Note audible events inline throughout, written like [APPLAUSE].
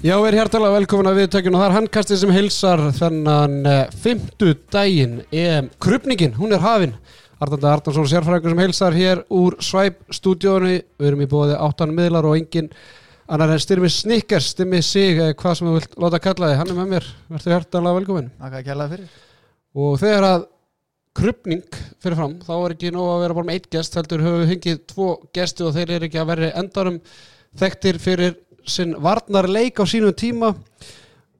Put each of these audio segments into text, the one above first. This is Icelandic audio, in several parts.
Já, við erum hjartalega velkomin að viðtökjun og það er handkastið sem hilsar þennan uh, fymtu daginn EM Krupningin, hún er hafin. Arnaldur Arnarsson sérfræðingur sem hilsar hér úr Svæp stúdíónu við erum í bóði áttan miðlar og engin annar en styrmi Snickers, styrmi sig eh, hvað sem þú vilt láta kalla þig, hann er með mér. Verður hjartalega velkomin. Þakka að kjallaði fyrir. Og þegar að krupning fyrir fram, þá er ekki nóg að vera bara með eitt gest, heldur höfum við hengið tvo gesti og þeir eru ekki að verði endarum þekktir fyrir sinn varnar leik á sínum tíma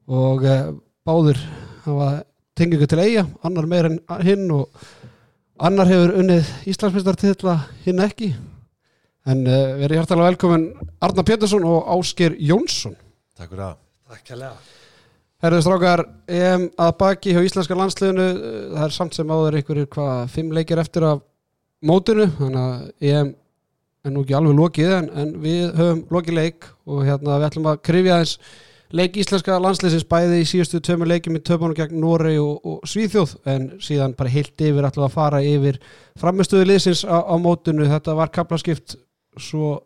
og uh, báður hafa tengingu til eiga, annar meir en hinn og annar hefur unnið Íslandsmyndstartitla hinn ekki en uh, við erum hjartalega velkomin Arnar Pétursson og Ásker Jónsson Takk fyrir það. Takk kærlega. Herðu strákar, EM að baki hjá íslenska landsliðinu, eh, það er samt sem áður einhverjir hvað, fimm leikir eftir af mótinu, þannig að EM er nú ekki alveg lokið en, en við höfum lokið leik og hérna við ætlum að krifja eins leik íslenska landsliðsins bæði í síðustu tömur leikjum í töpunum gegn Norei og, og Svíþjóð en síðan bara heilt yfir ætlum að fara yfir framistöðu liðsins á, á mótinu, þetta var kaplaskipt svo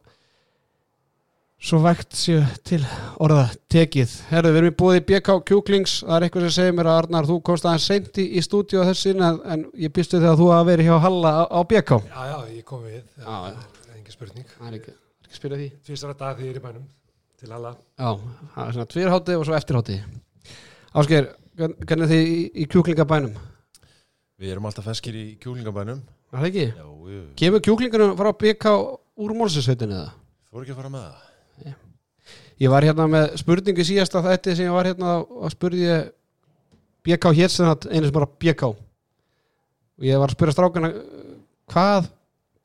svo vægt séu til orða tekið. Herðu, við erum í búið í BK Kjúklings, það er eitthvað sem segir mér að Arnar, þú komst aðeins seint í, í stúdíu þessin en, en ég býstu þegar þú að veri hjá Halla á, á BK. Já, já, ég kom við. Já, já. Það er engin spurning. Það er ekki, ekki spyrja því. Fyrsta dag því ég er í bænum til alla. Já, það er svona tvírhátti og svo eftirhátti. Ásker, hvern- hvernig er þið í, í kjúklingabænum? Við erum alltaf feskir í kjúlingabænum. Er það ekki? Já, við Kemur kjúklingunum frá BK úr málsinsveitinni eða? fórum ekki að fara með það. Ég var hérna með spurningu síðasta þetta sem ég var hérna og spurði ég BK hér sem það einu sem bara BK og ég var að spyrja strákana hvað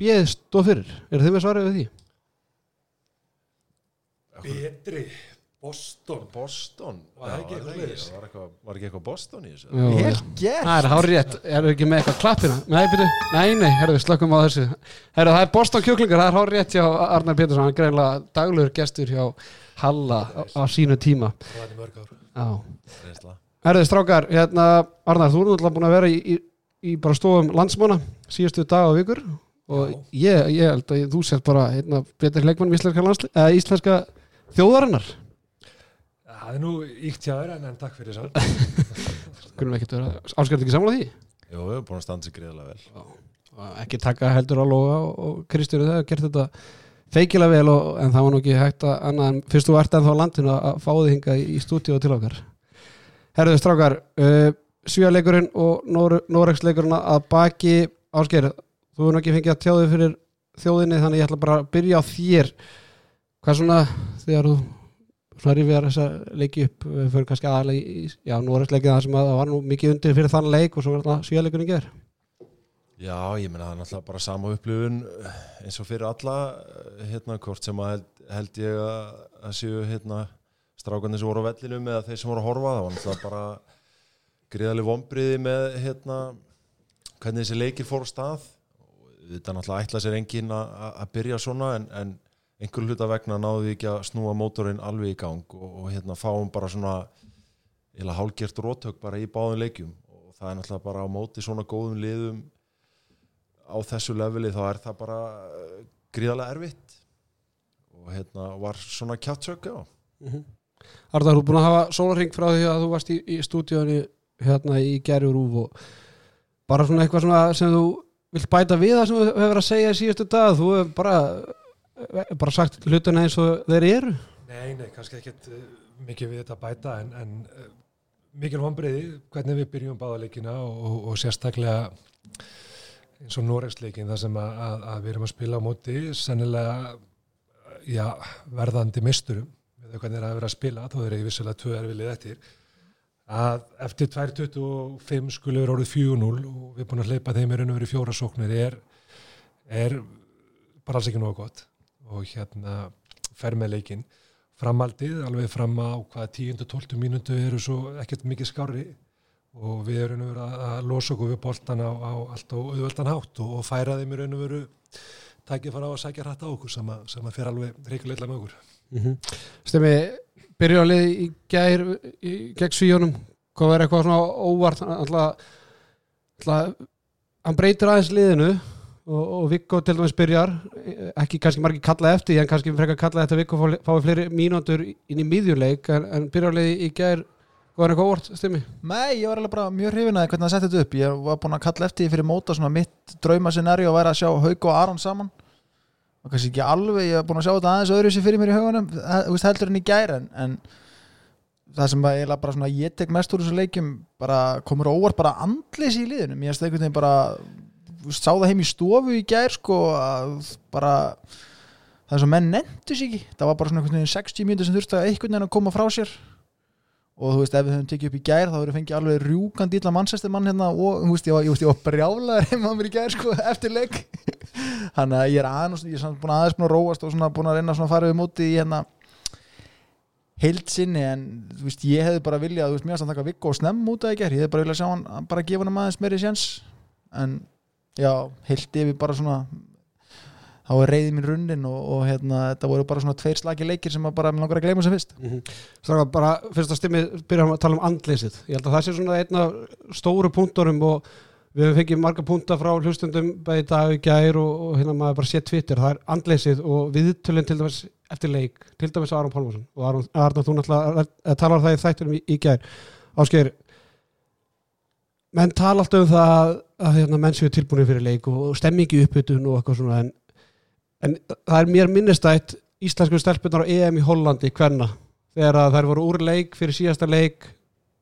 bjöð stóð fyrir eru þið með svarið við því? Betri. Boston. Boston. Var ekki eitthvað? Var, ekki eitthvað Boston í þessu? Jú, Vel gert Það er hár rétt, eru ekki með eitthvað klappina? Nei, byrju, nei, nei, herru, slökkum á þessu Herru, það er Boston kjúklingar, það er hár rétt hjá Arnar Pétursson, hann er greinlega daglegur gestur hjá Halla á, á sínu tíma Það var mörg ár. Já Reynsla. Herðu strákar, hérna, Arnar, þú erum alltaf búin að vera í, í, í bara stofum landsmána síðustu dag og vikur og ég, ég held að þú sért bara hérna, betur leikmann íslenska, landsli, eða, íslenska þjóðarinnar. Það er nú íkt hjá þér en, takk fyrir. [LAUGHS] Kunum við ekkert vera áskært ekki samla því? Jú, við erum búin að standa sig greiðlega vel. og ekki taka heldur á loga og, og Kristjóri það gert þetta feikilega vel og, en það var nú ekki hægt að annað en fyrst þú ert ennþá á landinu að, fá þig hinga í, í stúdíu til okkar. Herðu strákar uh, Svíaleikurinn og Nor Noregsleikurinn að baki ásker þú hefur nú ekki fengið að tjáðu fyrir þjóðinni þannig ég ætla bara að byrja á þér. Hvað svona þegar þú svona rifjar þessa leiki upp fyrir kannski aðalega í, já, Noregsleikin það sem að það var nú mikið undir fyrir þann leik og svo var þetta Svíaleikurinn ger Já, ég meina það er náttúrulega bara sama upplifun eins og fyrir alla, hérna, hvort sem að held, held ég að, séu, hérna, strákarnir sem voru á vellinum eða þeir sem voru að horfa, það var náttúrulega bara gríðarlega vombriði með, hérna, hvernig þessi leikir fór stað þetta náttúrulega ætla sér enginn að, byrja svona en, en einhver hluta vegna náðu við ekki að snúa mótorinn alveg í gang og, og hérna fáum bara svona eða hálgert rótök bara í báðum leikjum. Og það er náttúrulega bara á móti svona góðum liðum á þessu leveli þá er það bara eh, gríðarlega erfitt. Og hérna var svona kjátsök já. Arðar, þú er búin að hafa sólarring frá því að þú varst í, í stúdíónu hérna í Gerjur Úf og bara svona eitthvað svona sem þú vilt bæta við það sem þú hefur að segja síðustu dag, þú hefur bara bara sagt hlutina eins og þeir eru? Nei, nei, kannski ekkert uh, mikið við þetta bæta en, en uh, mikil vonbreiði hvernig við byrjum báðaleikina og, og, og sérstaklega eins og Noregsleikin þar sem að, að, að við erum að spila á móti sennilega já, verðandi misturum þau hvernig það er að vera að spila þó er ég vissulega tvö erfilið eftir að eftir 2.25 skulle vera orðið 4-0 og við erum búin að hleypa þeim í raun og verið fjóra sóknir er, er bara alls ekki nógu gott. Og hérna fer með leikinn. Framaldið alveg fram á hvað 10-12 mínútu eru svo ekkert mikið skári og við erum verið að, losa okkur við boltan á, á allt og auðveldan hátt og, og færa þeim og veru tækið fara á að sækja hrætt á okkur sem að, sem að fer alveg reikuleitlega með okkur. Stemmi, byrjálið í gær í, gegn svíjónum hvað verður eitthvað svona óvart? Alltaf, alltaf hann breytir aðeins liðinu og, og Viggo til dæmis byrjar. Ekki kannski margir kalla eftir en kannski frekar kalla þetta Viggo fái fái fleiri mínútur inn í miðjuleik. En, en byrjarlega í gær var eitthvað óvart stimmi? Nei, ég var alveg bara mjög hrifin að hvernig það setti þetta upp. Ég var búin að kalla eftir því fyrir móta svona mitt drauma scenario að væri að sjá Hauk og Aron saman og kannski ekki alveg, ég var búin að sjá þetta aðeins öðru sér fyrir mér í haugunum, heldur en í gær en, en það sem bara svona ég tek mest úr þessu leikjum bara komur óvart bara andlis í finnst einhvern veginn bara sá það heim í stofu í gær sko bara það er svo menn nendu sig ekki. Það var bara svona einhvern veginn 60 mínútur sem þurfti að einhvern veginn að koma frá sér og þú veist, ef við höfum tekið upp í gær þá verður fengið alveg rjúkandi illa mannsæstir mann hérna og þú veist, ég var, ég, ég var brjálaður heima á mér í gær sko, [LAUGHS] eftir leik. Þannig að ég er aðeins ég er samt búin að aðeins búin að róast og svona búin að reyna svona að fara við móti í hérna heild sinni en þú veist, ég hefði bara viljað, þú veist, mér að taka Viggo og snemm út að ég ger, ég hefði bara viljað sjá hann bara gefa hann aðeins meiri sjans en já, heilt yfir bara svona þá er reyði mín runnin og, og hérna, þetta voru bara svona tveir slagi leikir sem að bara langar að gleyma sem fyrst. Stráka, bara fyrst að stimmi byrja að tala um andleysið ég held að það sé svona einn af stóru punktorum og við hefum fengið marga punta frá hlustundum bæði dag og gær og, og hérna maður bara sé Twitter, það er andleysið og viðtölinn til dæmis eftir leik til dæmis Aron Pálmarsson og Aron, Arnar þú náttúrulega eh, talar það í þættunum í, í gær. Ásgeir menn tala alltaf um það að, hérna, menn séu tilbúinir fyrir leik og stemmingi uppbytun og eitthvað svona en, en það er mér minnistætt íslensku stelpunar á EM í Hollandi hverna þegar þær voru úr leik fyrir síðasta leik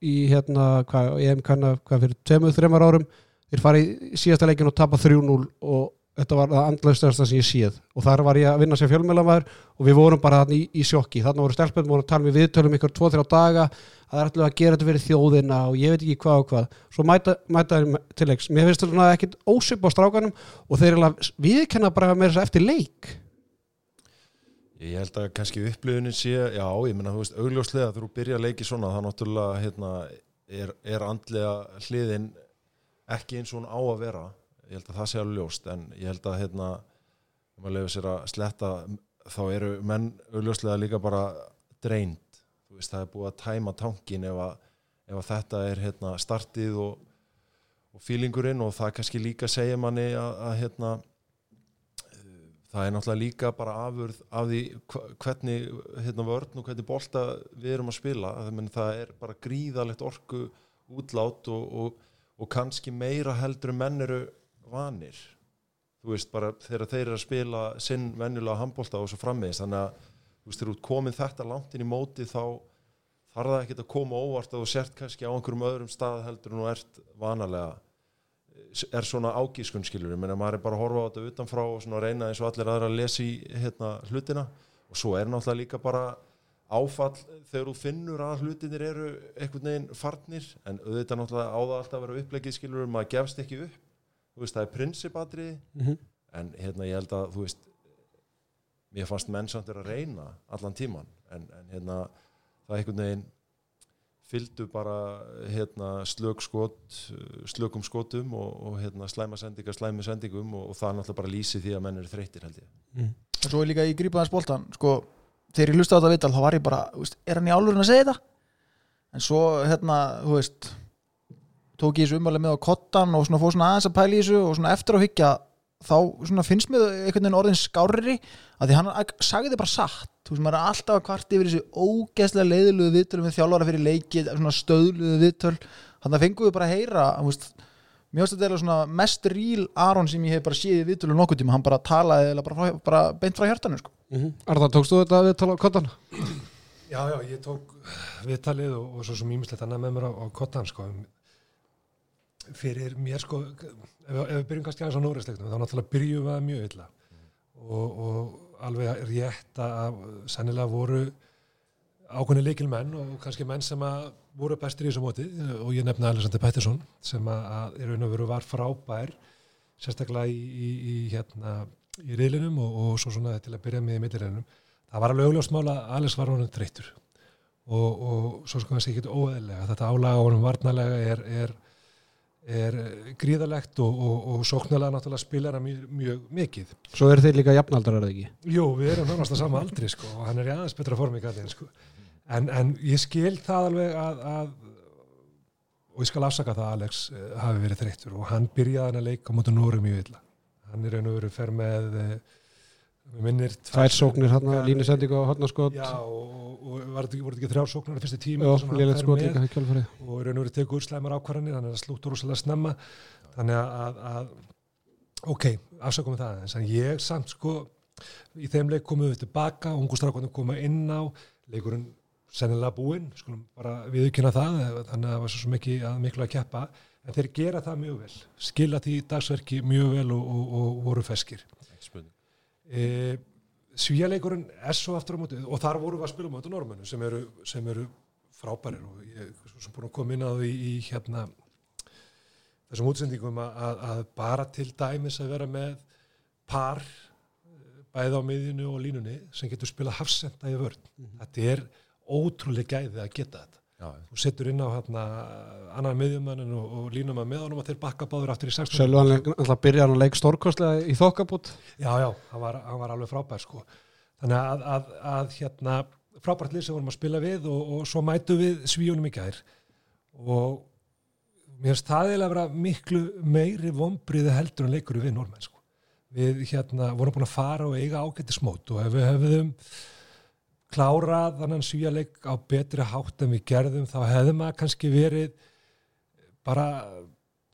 í hérna, hvað, EM hverna, hvað fyrir tveimur, þreymar árum. Þeir fari í síðasta leikin og tapa 3-0 og þetta var það andlaustasta sem ég séð. Og þar var ég að vinna sem fjölmjölamæður og við vorum bara í, í sjokki. Þarna voru stelpunum voru að tala við viðtölum ykkur 2-3 daga að það er alltaf að gera þetta fyrir þjóðina og ég veit ekki hvað og hvað. Svo mæta, þeir til leiks. Mér finnst þetta ekkit ósip á strákanum og þeir að viðkenna bara með þess eftir leik. Ég held að kannski upplifunin sé, já, ég menna, þú veist, augljóslega þú byrja að leiki svona, það náttúrulega, hérna, er, er Ég held að það sé alveg ljóst, en ég held að, hérna, ef maður lefur sér að sletta, þá eru menn augljóslega líka bara dreint. Þú veist, það er búið að tæma tankin ef að, ef að þetta er, hérna, startið og, og fílingurinn og það kannski líka segja manni að, að hérna, það er náttúrulega líka bara afurð af því hvernig hérna vörn og hvernig bolta við erum að spila það, er bara gríðalegt orku útlát og, og, og kannski meira heldur en menn eru vanir. Þú veist bara þegar þeir eru að spila sinn venjulega handbolta og svo frammeðist þannig að þú veist þegar ert komin þetta langt inn í móti þá þarf það ekkert að koma óvart að þú sért kannski á einhverjum öðrum stað heldur en þú ert vanalega. Er svona ágískun skilur ég meina maður er bara að horfa á þetta utanfrá og svona reyna eins og allir aðra að lesa í hérna, hlutina. Og svo er náttúrulega líka bara áfall þegar þú finnur að hlutinir eru einhvern veginn farnir en auðvitað náttúrulega á það alltaf að vera upplegið skilur maður gefst ekki upp veist það er prinsipatriði mm -hmm. en hérna ég held að þú veist mér fannst mennsamt er að reyna allan tíman en, en hérna það er einhvern veginn fylgdu bara hérna, slök skot, slökum skotum og, og hérna, slæma sendingar, slæmi sendingum og, og það er náttúrulega bara lýsi því að menn eru þreyttir held ég. mm. og svo er líka í grípaðans boltan sko, þegar ég hlusta á þetta viðtal þá var ég bara, veist, er hann í álurinn að segja þetta en svo hérna þú veist, tók ég þessu umvæli með á kottan og svona fór svona aðeins að pæla í þessu og svona eftir að hyggja þá svona finnst mér einhvern veginn orðin skárri að því hann sagði þið bara satt þú veist, maður er alltaf að kvart yfir þessu ógeðslega leiðilugu viðtölu með þjálfara fyrir leiki svona stöðlugu viðtöl þannig að fengum við bara að heyra þú veist, þetta eiginlega svona mest ríl Aron sem ég hef bara séð í viðtölu nokkuð tíma, hann bara talaði eiginlega bara, frá, bara beint frá hjartanu sko. Mm -hmm. Arðar, tókst þú þetta við tala á kottan? Já, já, ég tók viðtalið og, og svo sem ímislegt annað með mér á, á kottan sko. Fyrir mér sko ef, við byrjum kannski aðeins á Nóresleiknum þá náttúrulega byrjum við að mjög illa og, og alveg rétt að sennilega voru ákveðni leikil menn og kannski menn sem að voru bestir í þessu móti og ég nefna Alexander Pettersson sem að, að í raun og veru var frábær sérstaklega í, í, í hérna í riðlinum og, og svo svona til að byrja með í millirinum. Það var alveg augljóst mála að Alex var honum þreyttur og, og svo sko kannski ekki óeðlega. Þetta álaga honum varnalega er, er, er gríðalegt og, og, og sóknarlega náttúrulega spilar hann mjög, mjög mikið. Svo eru þeir líka jafnaldrar, er það ekki? Jú, við erum að sama aldri sko og hann er í aðeins betra form í gallin sko. En, en ég skil það alveg að, að og ég skal afsaka það að Alex uh, hafi verið þreyttur og hann byrjaði hann að leika mútið Nóri mjög illa hann er og veru fer með eh, minnir Tvær sóknir hérna, línusendingu á hotnaskot Já, og, og, var þetta ekki, ekki þrjár sóknar fyrstu tími og léleitt skot líka í kjálfarið og raun og veru tekur slæmar ákvarðanir þannig að það slúttur rosalega snemma. Þannig að, að, að ok, afsökum við það en ég samt sko í þeim leik komum við tilbaka, ungustrákvæðin koma inn á leikurinn sennilega búinn, skulum bara viðkynna það þannig að það var svo mikið að miklu að keppa en þeir gera það mjög vel skila því dagsverki mjög vel og, og, og voru feskir e, Svíaleikurinn er svo aftur á móti og þar voru við að spila móti normennu sem eru, sem eru frábærir og ég er búin að koma inn á því í hérna þessum útsendingum að, að, bara til dæmis að vera með par bæði á miðjunu og línunni sem getur spila hafsenda í vörð mm -hmm. þetta er ótrúlega gæði að geta þetta Þú setur inn á hérna annan miðjumannin og, og línum að með honum að þeir bakka báður aftur í 16 Sjálf hann alltaf byrjar hann að leik stórkostlega í þokkabút Já, já, hann var, hann var alveg frábær sko. þannig að, að, að hérna frábært lið sem vorum að spila við og, og svo mætu við svíunum í gær og mér finnst það eiginlega að vera miklu meiri vombriði heldur en leikur við normenn sko. við hérna vorum búin að fara og eiga ágætti smót og ef við hefðum klárað þannig svíjarleik á betri hátt en við gerðum þá hefðum maður kannski verið bara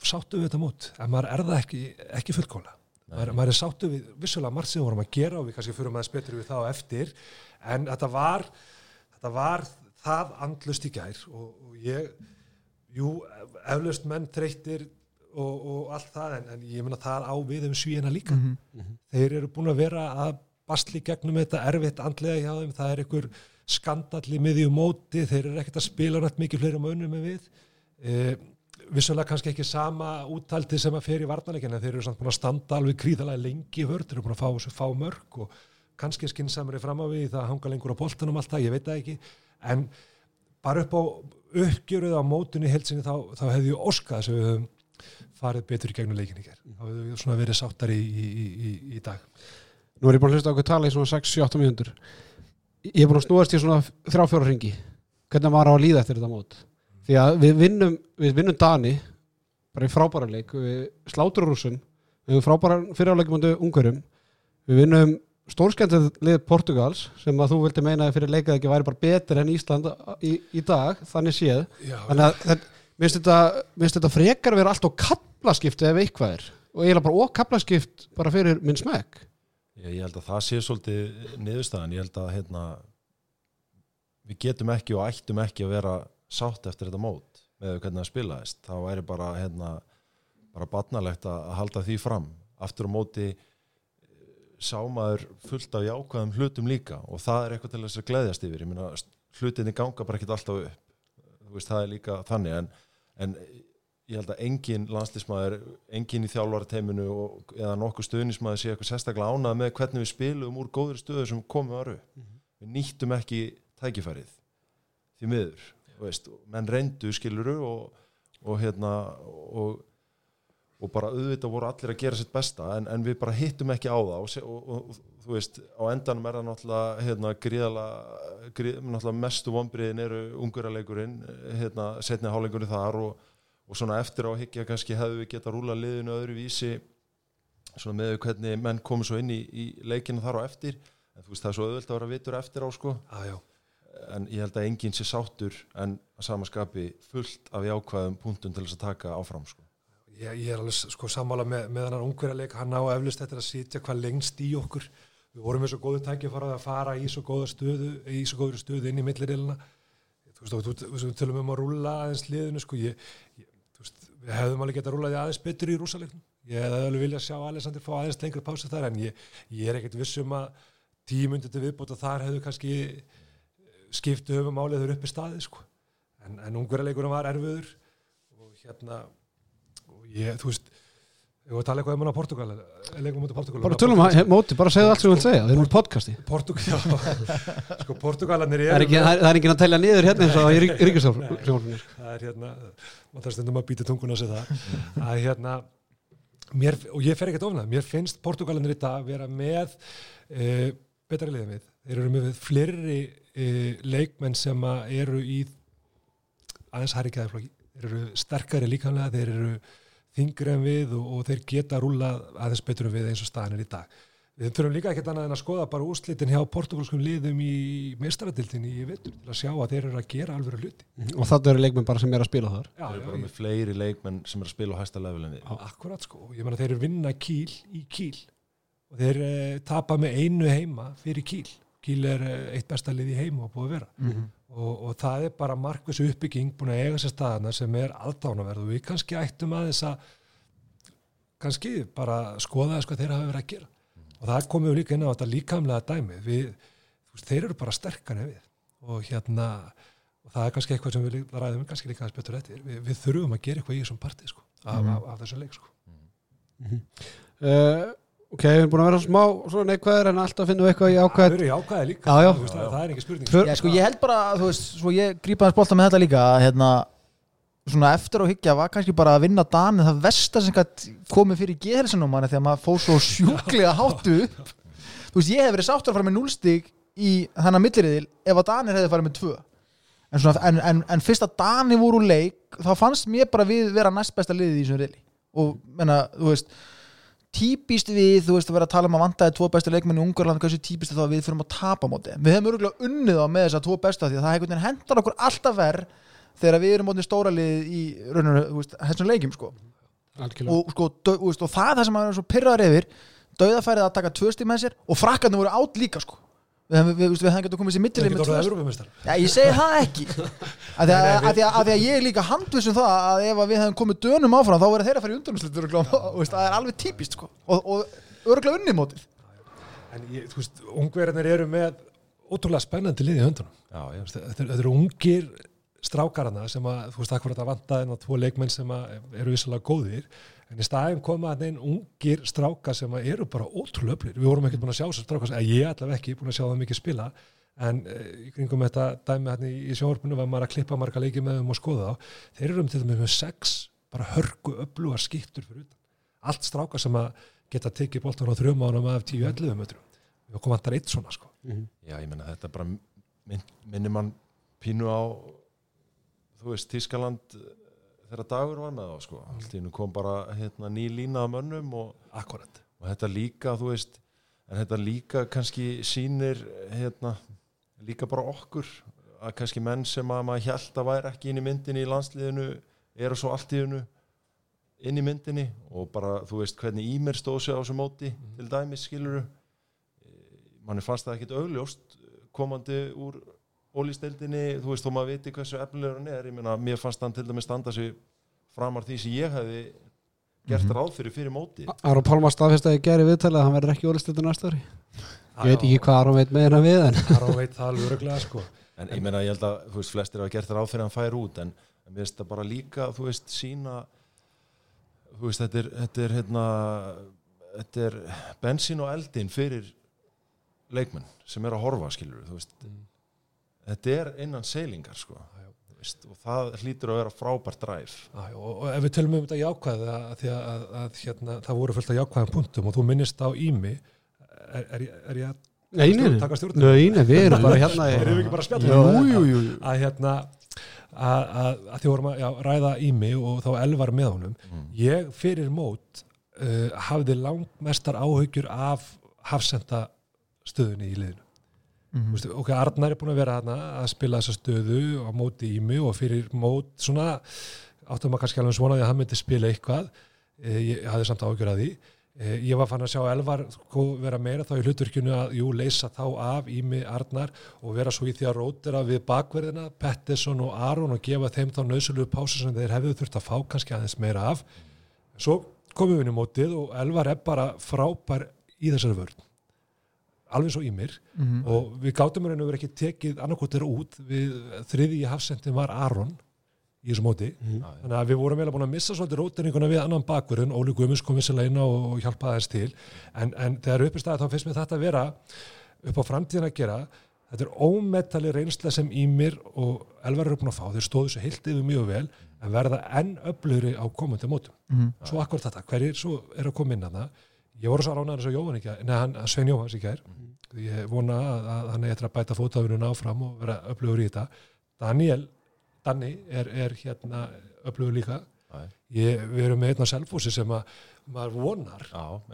sáttu við þetta mót. En maður er það ekki, ekki fullkóla maður, maður er sáttu við vissulega margt sem við vorum að gera og við kannski fyrir maður betur við það eftir. En þetta var þetta var það andlust í gær og, og ég jú, eflaust menn þreyttir og, og allt það en, en ég menna það á við um svíjana líka. Mm -hmm. þeir eru búin að vera að basli gegnum þetta erfitt andlega hjá þeim, það er einhver skandalli miðjum móti, þeir eru ekkert að spila nætt mikið fleiri mönum en við. E, vissulega kannski ekki sama úttaldi sem að fer í varnarleikina þeir eru samt búin að standa alveg kríðalega lengi í vörð, þeir eru búin að fá þessu fá mörg og kannski skinsamri fram á við það hanga lengur á boltanum alltaf, ég veit það ekki. En bara upp á uppgjöruð á mótunni helsinni þá, þá hefði ég óskað að við höfum farið betur í gegnum leikinni hér, þá hefðu við svona verið sáttari í, í, í, í dag Nú er ég búin að hlusta okkur tala í svona 6-7 mínútur. Ég er búin að snúast í svona þrjá-fjóra ringi Hvernig var á að líða eftir þetta mót? Því að við vinnum, við vinnum Dani bara í frábæra leik. Við slátur rúsum, við vinnum frábæra fyriráleikum undir ungurum við vinnum stórskendið lið Portugals sem að þú vildi meina að fyrir leikað ekki væri bara betur enn Ísland í, í dag. Þannig séð. Já, þannig að það- minnst þetta, minnst þetta frekar vera allt á kaplaskipti ef eitthvað er. Og eiginlega bara og kaplaskipt bara fyrir minn smekk Ég, held að það sé svolítið niðurstaðan, ég held að hérna, við getum ekki og ættum ekki að vera sátt eftir þetta mót með hvernig það spilaðist, þá væri bara hérna, bara batnalegt að halda því fram, aftur á móti eh, sá maður fullt af jákvæðum hlutum líka og það er eitthvað til þess að gleðjast yfir, ég meina hlutinni ganga bara ekkert alltaf upp. Veist, það er líka þannig en, en ég held að engin landslísmaður engin í þjálfarateiminu og- eða nokkuð stuðnismaður sé eitthvað sérstaklega ánað með hvernig við spilum úr góður stöðu sem komum varu við nýttum ekki tækifærið því miður þú veist, menn reyndu skiluru og, og hérna og, og bara auðvitað voru allir að gera sitt besta en, en við bara hittum ekki á það og, og, þú veist, á endanum er það náttúrulega hérna, gríðala gríð, náttúrulega mestu vonbriðin eru unguraleikurinn hérna, setni háleikurinn þar og, og svona eftir á higgja kannski hefðu við geta rúla liðinu öðru vísi svona með hvernig menn komu svo inn í, í leikinu þar á eftir. En þú veist það er svo auðvitað að vera vitur eftir á sko. Já, en ég held að enginn sé sáttur en að samaskapi fullt af jákvæðum punktum til þess að taka áfram sko. ég, ég er alveg sko sammála með, með hann ungverjarleik, hann á eflust þetta að sitja hvað lengst í okkur. Við vorum með svo góðu tæki að fara í svo góða stöðu í svo góður stöðu inn í millirilina þú veist, þú, tölum um að rúlla aðeins liðinu sko, ég, við hefðum alveg getað rúlaði aðeins betur í rússaleiknum ég hefði alveg viljað sjá Alexander fá aðeins lengri pásu þar en ég, ég er ekkert vissum að tímundi til viðbóta þar hefðu kannski skiptu höfum álið þau upp í staði sko. en, en ungverjarleikurinn var erfiður og hérna og ég, þú veist ég var að tala eitthvað um hann á Portugal leikum mútið Portugal bara tölum að móti, bara segðu allt sem þú vilt segja þeir eru podcasti. Portugal, [LAUGHS] já, sko Portugalanir það er, ekki, það, er, það er enginn að telja niður hérna eins og í ríkistofnir það er hérna maður þarf stundum að býta tunguna sig það að hérna mér, og ég fer ekkert ofnað, mér finnst Portugalanir í dag vera með e, betra liðið við, þeir eru með fleiri e, leikmenn sem að eru í aðeins hærri gæðarflokki, þeir eru sterkari líkanlega, þeir eru þingri en við og, og þeir geta rúla aðeins betur en við eins og staðan er í dag. Við þurfum líka ekkert annað en að skoða bara úrslitin hjá portugalskum liðum í meistaradildinni í vetur til að sjá að þeir eru að gera alveg hluti. Og það eru leikmenn bara sem er að spila þar. Já, Það er já, bara ég- með fleiri leikmenn sem er að spila á hæsta level en við. Akkurat sko, ég meina þeir eru vinna kýl í kýl og þeir uh, tapa með einu heima fyrir kýl kýl er uh, eitt besta lið í heima og búið að vera. Mhm. Og, og það er bara markvissu uppbygging búin að eiga sér staðana sem er aðdánaverð og við kannski ættum að þess að kannski bara skoða þess hvað þeir hafa verið að gera. Og það komum við líka inn á þetta líkamlega dæmi við, veist, þeir eru bara sterkar við. Og hérna og það er kannski eitthvað sem við ræðum kannski líka aðeins betur eftir, við, við þurfum að gera eitthvað í þessum partí sko, af, Mhm. af, af þessu leik sko. uh, ok, við erum búin að vera smá svona neikvæður en alltaf finnum við eitthvað í það ákvæð eru jákvæði líka. Já, já. þú Veist, það, það er ekki spurning. För- Já, sko, ég held bara, þú veist, svo ég grípa hans bolta með þetta líka að, hérna, svona eftir á hyggja var kannski bara að vinna Dani það versta sem komið fyrir geðhelsinum manni þegar maður fóð svo sjúklega háttu upp. Þú veist, ég hef verið sáttur að fara með núlstig í þannig milliriðil ef að Danir hefði farið með tvö. En, svona, en, en, en fyrst að Dani voru leik þá fannst mér bara við vera næst besta liðið í þessum riðli. Og menna, þú veist típist við, þú veist að vera að tala um að vantaði tvo bestu leikmenn í Ungarland, hversu típist er það að við fyrir að tapa móti, við hefum örgulega unnið á með þess að tvo bestu því að það veginn hendar okkur alltaf verð þegar við erum mótið stóra lið í þessum leikjum sko. Og, sko, þú veist, og það það sem maður er svo pyrraður yfir dauðafærið að taka tvö stíð með sér og frakkarnir voru átt líka sko við hefum, við hefum getað komið sér það mittilið er með tvö Já, ég segi það ekki. [LAUGHS] Að því að, að, því að, að því að ég er líka handvissum það að ef að við hefum komið dönum áfram þá verður þeirra að fara í undanúslitur það er alveg típist sko. og, og örgulega unnið mótið. En ég, þú veist, ungverðinir eru með ótrúlega spennandi lið í höndunum. Þetta, eru- ungir strákarana sem að, þú veist, akkur þetta vantaði en að tvo leikmenn sem að eru vissulega góðir en í staðin koma að einn ungir strákar sem að eru bara ótrúlega öflir við vorum ekkert búin að sjá þessar strákar, eða ég allavega ekki búin að sjá það mikið spila. En e, í kringum þetta dæmi hérna í, í sjónvarpinu var maður að klippa marga leiki með þeim og skoða þá. Þeir eru um til dæmis með sex bara hörgu öflugar skiptur fyrir utan. Allt strákar sem að geta tekið boltan á þrjum ánum af 10-11 metrum. Við komum vantar eitt svona sko. Já, ég meina þetta bara minn, minnir mann pínu á þú veist, Tískaland eh, þegar dagur var með þá sko. allt í einu kom bara hérna, ný lína af mönnum og, og þetta líka, þú veist en þetta líka kannski sýnir hérna, líka bara okkur að kannski menn sem að maður held að væri ekki inn í myndinni í landsliðinu eru svo allt í einu inn í myndinni og bara, þú veist, hvernig Ímer stóð sér á þessu móti til dæmis skiluru manni fannst það ekkit augljóst komandi úr ólýsteldinni, þú veist, þó maður viti hversu efnilegur hann er, ég meina, mér fannst hann til dæmis standa sig framar því sem ég hefði gert ráð fyrir fyrir móti. Aron Pálmar staðfest að ég geri viðtalið að hann verður ekki orðstildur næsta ári. Ég veit ekki hvað Aron veit með hennar við en Aron veit það alveg öruglega sko. En ég meina, ég held að, þú veist, flestir hafa gert ráð fyrir að hann fær út, en, en mér finnst það bara líka, þú veist, sína þú veist, þetta er þetta er, hérna, þetta er bensín og eldin fyrir leikmenn sem er að horfa, skilur þú veist, þetta er innan seilingar, sko já. Þú veist, og það hlýtur að vera frábært dræf og, og ef við tölum um þetta jákvæð að, að, að, að, að hérna, það voru fullt af jákvæðan punktum og þú minnist á ími er, er, er ég að Nei, nei, nei. taka stjórnum? Nei, nei, við erum [LAUGHS] bara hérna í- Erum við ekki bara að spjalla? Jú, jú, jú, jú. að hérna að, því vorum að já, ræða ími og þá elvar með honum Mm. ég fyrir mót uh, hafði langmestar áhyggjur af hafsenda stöðunni í liðinu Þú veist, ok, Arnar er búin að vera hana að spila þessa stöðu á móti ími og fyrir mót svona áttum maður kannski alveg svona því að hann myndi spila eitthvað. E, ég hafði samt áhugjur að því. E, ég var fann að sjá Elvar sko, vera meira þá í hlutverkinu að jú, leysa þá af ími Arnar og vera svo í því að rótira við bakverðina Pettersson og Aron og gefa þeim þá nöðsulu pásu sem þeir hefðu þurft að fá kannski aðeins meira af. Svo komum við inn í mótið og Elvar er bara frábær í þessari vörn alveg svo ímir Mhm. og við gátum raun og verið ekki tekið annarkot þeirra út. Við þriði í hafsendin var Aron í þessu móti. Þannig að við vorum vel að búin að missa svolítið rótinninguna við annan bakverðin, Óli Guðmus kom vissilega inn og hjálpaði þess til. En, en þegar upp í staði þá finnst mér þetta að vera upp á framtíðin að gera. Þetta er ómettali reynsla sem Ímir og Elvar eru búin að fá, þeir stóðu svo heilt yfir mjög vel en verða enn öflugri á komandi mótum. Mhm. svo akkur þetta, hverjir svo er að koma inn að það ég voru svo ránaður eins og Jóhann ekki neða hann, Svein Jóhanns ekki er ég vona að, að hann er eftir að bæta fótafinuna áfram og vera öflugur í þetta. Daniel, Danni er, er hérna öflugur líka. Ég, við erum með einn á selfósi sem að maður vonar að,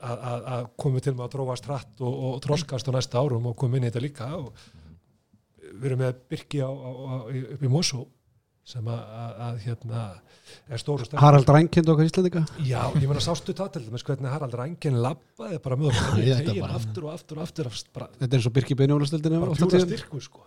að, að komi til með að drófast hratt og, og þroskast á næsta árum og komi inn í þetta líka. Og við erum með Birki á, á, á, upp í Mosó sem að, að, að hérna er stóru stærn Harald Rænkind okkar Íslandika Já, ég meina sástu það til dæmis hvernig Harald Rængen labbaði bara þetta tegin aftur og aftur og aftur af- bara, Þetta er eins og Birki Beinjólastöldinu bara pjúra styrkur sko.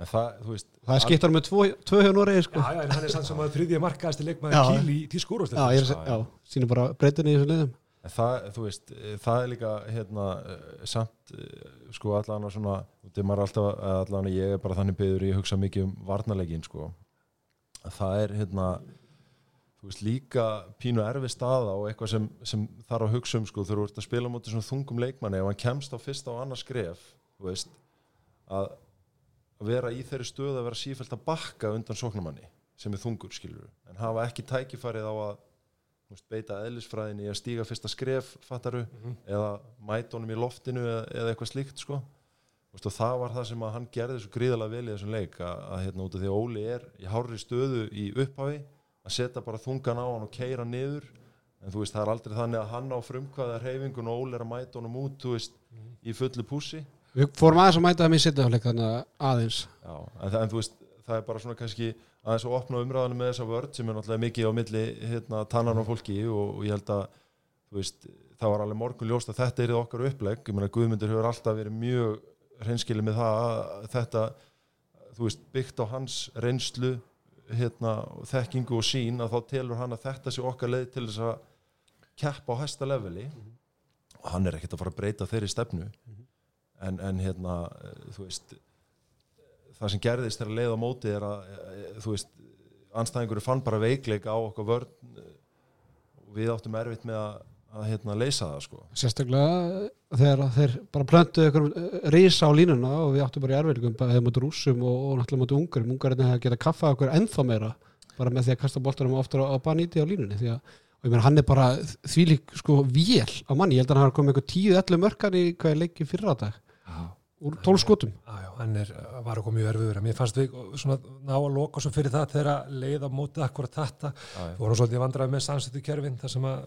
En það, þú veist Það er skiptar með tvö, tvö hjá Noregi sko. Já, já, en hann er sann sem að þriðja markaðasti Já. leikmaður kíl í tískúrústil Já, ég er að segja, já, sínum bara breytinni í þessu liðum. En það, þú veist, eh, það er líka hérna, eh, samt eh, sko allan að svona, þetta er maður alltaf allan að ég er bara þannig byggður ég hugsa mikið um varnarleikin sko það er hérna þú veist líka pínu erfi staða og eitthvað sem, sem þarf að hugsa um sko þegar þú ert að spila mútið svona þungum leikmanni ef hann kemst á fyrsta og annars þú veist að að vera í þeirri stöðu að vera sífælt að bakka undan sóknumanni sem er þungur skilur en hafa ekki tækifærið á að veist, beita eðlisfræðinni í að stíga fyrsta skref fattaru eða mæta honum í loftinu eða, eða eitthvað slíkt sko og það var það sem hann gerði svo gríðalega vel í þessum leik að, að hérna út af því að Óli er í hárri stöðu í upphafi að setja bara þungan á hann og keira niður. En þú veist það er aldrei þannig að hann á frumkvæða reyfingun og Óli er að mæta honum út veist í fullu pússi. Við fórum aðeins að mæta það mér sitt afleik þannig að aðeins. Já, en, en þú veist, það er bara svona kannski aðeins að opna umræðinu með þessa vörd sem er náttúrulega mikið á milli hérna, tannan og fólki og, og ég held að þú veist, það var alveg morgun ljóst að þetta er okkar upplegg, ég meina Guðmundur hefur alltaf verið mjög hreinskilið með það að þetta, þú veist, byggt á hans reynslu hérna, þekkingu og sín að þá telur hann að þetta sé okkar leið til þess að keppa á hæsta leveli. Og hann er ekkert að fara að breyta þeirri stefnu. En, en hérna, þú veist það sem gerðist þegar leið á móti er að þú veist, anstæðingur fann bara veikleik á okkar vörn. Og við áttum erfitt með að, að hérna, leysa það sko. Sérstaklega þegar þeir bara plöntuðu ykkur risa á línuna og við áttum bara í erfiðleikum hefði mútið rússum og, og náttúrulega mútið ungarum ungarinn hefði geta kaffað okkur ennþá meira bara með því að kasta boltanum oftar á, á baníti á línunni því að og ég meina hann er bara þvílík sko vél á manni, ég held að hann hafa komið eitthvað 10-11 mörkan í hvað er leikið fyrra dag. Úr 12 skotum. Já, já, hann er, var okkur mjög erfiður. Mér fannst við svona ná að loka svo fyrir það þegar að leiða mótið akkurat þetta. Já. voru svolítið vandraði með samsettu kerfin þar sem að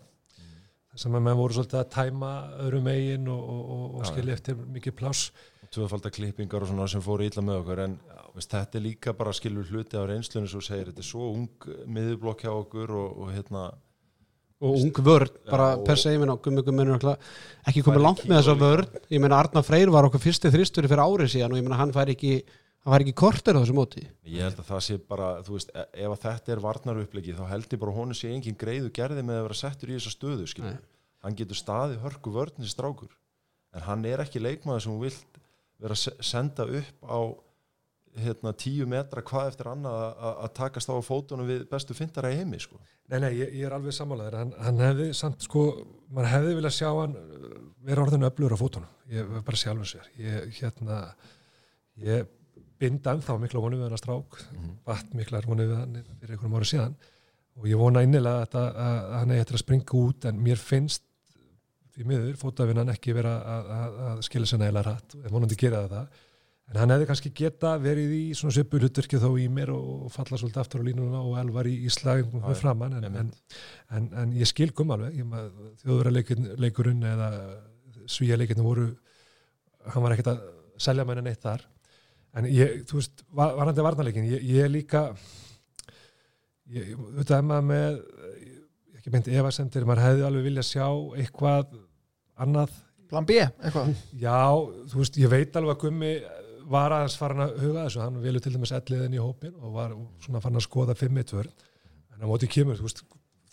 sem að menn voru svolítið að tæma öðrum megin og, og, og, skilja eftir mikið pláss. Og tvöfaldar klippingar og svona sem fóru illa með okkur en veist, þetta er líka bara skilur hluti á reynslunni svo segir, þetta er svo ung miðurblokk hjá okkur og, og hérna og ung vörn, bara og- per se ekki komið langt með þessa vörn. Ég meina Arnar Freyr var okkur fyrsti þristur fyrir árið síðan og ég meina hann fær ekki hann fær ekki korter á þessu móti. Ég held að það sé bara, þú veist, e- ef að þetta er varnarupplegi þá held ég bara að honum sé engin greiðu gerði með að vera settur í þessa stöðu hann getur staði hörku vörnins strákur en hann er ekki leikmaður sem hún vilt vera að se- senda upp á hérna, tíu metra hvað eftir annað að- að að takast á fótunum við bestu fyndara í heimi sko. Nei, nei, ég, ég er alveg sammálaður. Hann, hann hefði samt sko, mann hefði viljað sjá hann uh, vera orðinu öflugur á fótunum. Ég binda ennþá mikla vonu við hann að strák batt miklar vonu við hann fyrir einhverjum ára síðan. Og ég vona innilega að, að, að hann eigi eftir að springa út en mér finnst því miður fótavinnan ekki vera að, að, að skilja sér nægilega rætt en vonandi gera það. Það en hann hefði kannski geta verið í svona svipu hlutverki þó í mér og falla svolítið aftur á línuna og elvar í, í slagingum Já, með framann en, en, en, en ég skil gum alveg. Þjóðverðarleikurinn leikurinn eða svíja leikirinn voru hann var ekkert að selja menn neitt þar en ég, þú veist, var- varandi varnarleikin ég, ég líka ég, þetta er maður með ekki meint efasendir, maður hefði alveg vilja sjá eitthvað annað. Plan B, eitthvað? Já, þú veist, ég veit alveg að Gummi var aðeins farin að huga þessu, hann vilju til dæmis elliðin í hópin og var svona farin að skoða 5-1 vörn, en á móti kemur, þú veist,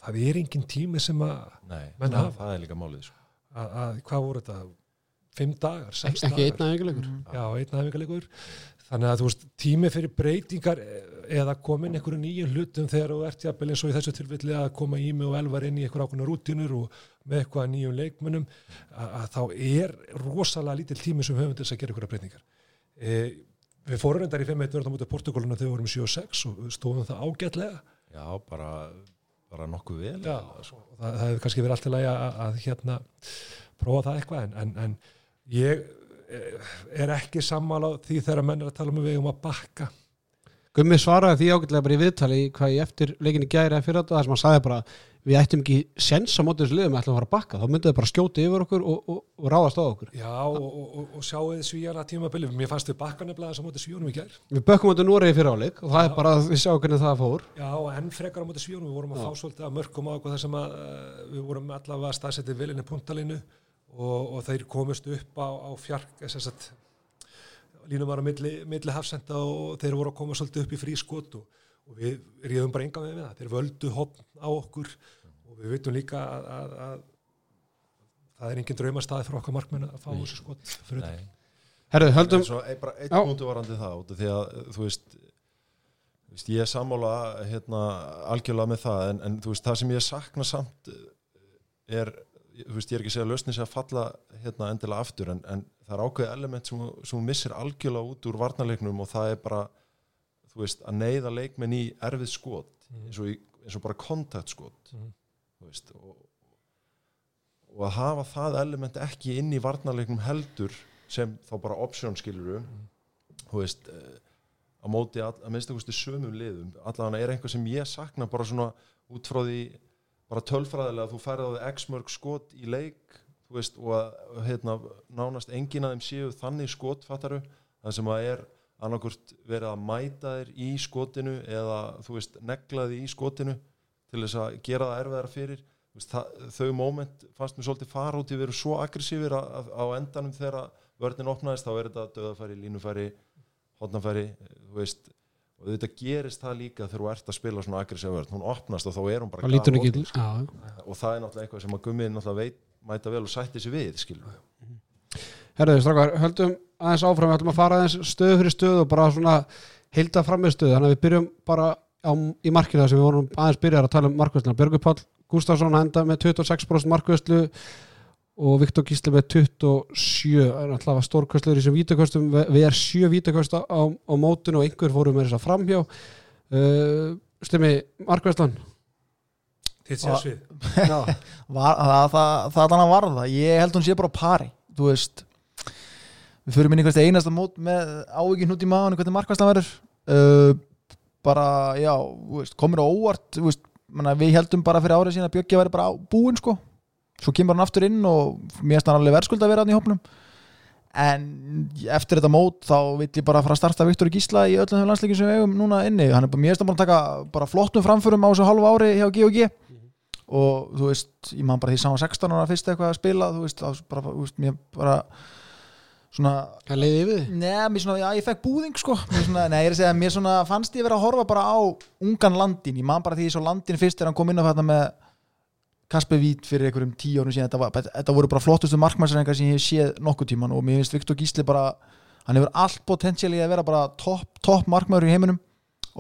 það er engin tími sem að, Nei, Menn það, það er líka málið sko. að, að hvað voru þetta, 5 dagar, 6 ekki einn dagar, að einhverleikur já, einn aðeingalegur, þannig að þú veist, tími fyrir breytingar eh, eða komin einhverju nýjum hlutum þegar þú ert jafnvel eins og í þessu tilfelli að koma í mig og elvar inn í einhver ákveðna rútinur og með eitthvað nýjum leikmunum að, að þá er rosalega lítill tími sem við höfum til þess að gera einhverja breytingar. E, við fórum reyndar í 5-1 verðum út af Portugaluna þegar við vorum í 7-6 og stóðum það ágætlega. Já, bara, bara nokkuð vel Já, svo, það, það hefur kannski verið alltaf lægi að, að, að hérna prófa það eitthvað en, en, en ég eh, er ekki sammála því þegar menn er að tala um að við um að bakka. Gummi svaraði því ágætlega bara í viðtali hvað ég eftir leikinni gæri eða fyrir þetta þar sem hann sagði bara við ættum ekki sens á mótið þessu liðum við ætlum að fara að bakka, þá myndið þið bara skjóti yfir okkur og, og, og ráðast á okkur. Já, og, og, og, og sjáuð svíjana tímabili. Mér fannst við bakka nefnilega þess að móti svíjónum í gær. Við bökkum mótið Núrið fyrir áleik og það er Já. bara að við sjáum hvernig það fór. Já, og enn frekar á móti svíjónum við vorum að Já. fá svolítið að mörgum á okkur þar sem að uh, við vorum allavega staðsettið vilinni puntalínu og, og þeir komust upp á, á fjark að línum var á milli, milli hafsenda og þeir voru að koma svolítið upp í frí skot og, og við ríðum bara enga með við það þeir völdu hopn á okkur og við veitum líka að, að, að það er engin draumastæði fyrir okkar markmenn að fá þessu skot fyrir utan. Nei. Herðu, höldum, Já. punktu varandi það út af því að þú veist, veist ég er sammála hérna, algjörlega með það en, en þú veist, það sem ég sakna samt eh, er, þú veist, ég er ekki að segja að lausnin sé að falla hérna endilega aftur en, en það er ákveðið element sem, sem missir algjörlega út úr varnarleiknum og það er bara þú veist, að neyða leikmenn í erfið skot eins og, í, eins og bara kontaktskot Mhm. þú veist og, og að hafa það element ekki inn í varnarleiknum heldur sem þá bara option skiluru þú veist eh, á móti að minnst einhverstu sömum liðum allavega er einhver sem ég sakna bara svona út frá því bara tölfræðilega þú færði á því x mörg skot í leik veist og hérna, nánast enginn að þeim séu þannig skot fattaru það sem að er annarkvort verið að mæta þér í skotinu eða þú veist neglaði í skotinu til þess að gera það erfiðara fyrir. Veist, það, þau moment fannst mér svolítið fara út í að vera svo aggressífir á endanum þegar vörðin opnaðist þá er þetta döðafæri, línufæri hotnafæri, þú veist og þetta gerist það líka þegar þú ert að spila svona aggressífa vörð, hún opnast og þá er hún bara lítur ekki og það er náttúrulega eitthvað sem að gummið náttúrulega veit mæta vel og sætti sig við, skilur Herðu, strákar, höldum aðeins áfram, við ætlum að fara aðeins stöðu fyrir stöðu og bara svona heilda fram með stöðu, þannig að við byrjum bara á, í markinu þar sem við vorum aðeins byrjar að tala um markvösluna. Björgur Páll Gustafsson enda með 26% markvöslu og Viktor Gísli með 27, það er alltaf stórkvöslur í þessum vítakvöstum, við erum sjö vítakvösta á, á mótinu og einhver fórum með þess að framhjá. Uh, Stimmi, markvöslan? Þitt sér svið. [LAUGHS] Já, var, það, það, það er þannig að varða ég held hún sé bara pari þú veist við fyrir minni einhverst einasta mót með ávíkinn út í maðan hvernig markvæslan verður uh, bara, já, þú veist, komur á óvart þú veist, manna, við heldum bara fyrir árið síðan að Bjöggi væri bara á, búinn sko svo kemur hann aftur inn og mér finnst hann alveg verðskuld að vera hann í hópnum. En eftir þetta mót þá vill ég bara fara að starta Viktor Gísla í öllum landsleikin sem við eigum núna inni. Hann er bara, mér finnst hann bara að taka bara flottum framförum á þessu halvu ári hjá G&G og þú veist, ég man bara því saman 16 ára fyrst eitthvað að spila, þú veist, þá bara, þú veist mér bara svona það leiði yfir þið. Nei, mér svona, já, ég fekk búðing sko. Mér svona, Nei, ég er að segja, mér svona fannst ég vera að horfa bara á ungan landin, ég man bara því Kasper Vít fyrir einhverjum tíu árum síðan. Þetta, var, þetta voru bara flottustu markmannsrengar sem ég hef séð nokkuð tíman og mér finnst Viktor Gísli bara hann hefur allt potensiali að vera bara topp top markmaður í heiminum.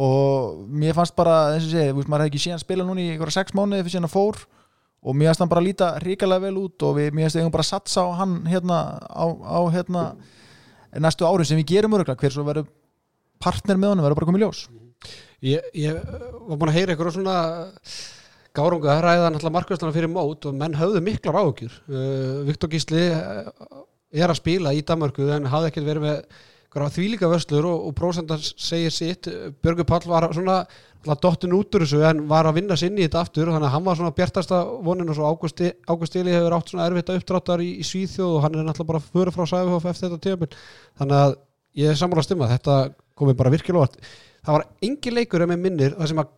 Og mér fannst bara, eins og segið, maður hefði ekki síðan spila núna í einhverja sex mánuði fyrir síðan að fór. Og mér finnst hann bara líta ríkalega vel út og við, mér finnst eigum bara að satsa á hann hérna á, á hérna næstu árum sem við gerum öruglega hver svo verður partner með honum verður bara komið ljós. Ég, ég var búin að heyra ykkur svona gárunga að ræða náttúrulega markvæslana fyrir mót og menn höfðu miklar áhugjur uh, Viktor Gísli uh, er að spila í Danmörku en hafði ekkert verið með þvílíka vörslur og, og prósendan segir sitt. Björgur Pall var svona dottin út úr þessu en var að vinna sinni í þetta aftur þannig að hann var svona bjartasta vonin og svo Ágústi Ágúst Eli hefur átt svona erfitt að uppdráttar í, í Svíþjóð og hann er náttúrulega bara fyrir frá Sæfihóf eftir þetta tíðabil þannig að ég er sammála stimma þetta komið bara virkilega óvart. Það var engin leikur ef með minnir það sem að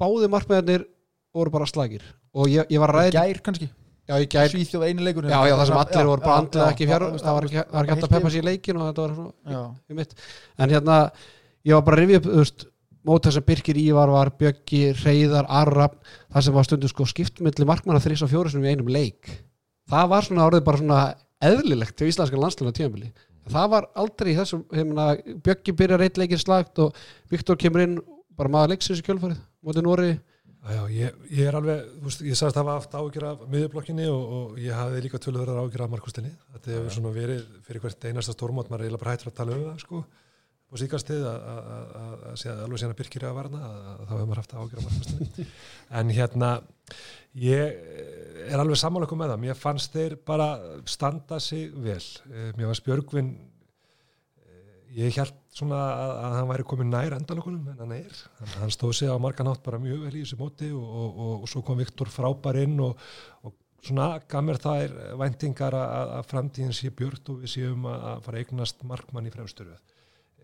báði markmiðarnir voru bara slagir. Og ég, ég var ræð gær kannski, já, ég gær, Svíþjóð einu leikur já, já, það sem allir voru bara andlega ekki fjár já, það var ekki, það var ekki hægt að peppa sér í leikin og þetta var svona í mitt. En hérna, ég var bara að rifja upp þú veist, móta sem Birkir Ívar var Bjöggi, Reyðar, Arrab það sem var stundum sko skiptmyndli markmanna þrís og fjóri sem við einum leik. Það var svona orðið bara svona eðlilegt til íslenska landsluna tímabili. Það var aldrei í þessum Bjöggi byrjar eitt leikir slagt og Viktor kemur inn bara maður leiksins í kjölfarið mótið Nóri Já, ég, ég er alveg, þú veist, ég sagðist að hafa haft ágjur af miðurblokkinni og, og ég hafði líka tölurverðar ágjur af markústinni. Þetta hefur svona verið fyrir hvert einasta stórmót, maður er eiginlega bara hættur að tala um það, sko, og síkastið að, að, alveg Birkir er að varna, að, þá hefur maður haft ágjur af markústinni. [LAUGHS] en hérna, ég er alveg sammála með það, mér fannst þeir bara standa sig vel. Eh, Mér fannst Björgvin eh, ég held svona að, að hann væri komin nær endalokunum en hann er, hann, hann stóð sig á margan átt bara mjög vel í þessu móti og, og, og, og svo kom Viktor frábær inn og, svona gaf mér þær væntingar að, að framtíðin sé björt og við séum að, fara eignast markmann í fremstöru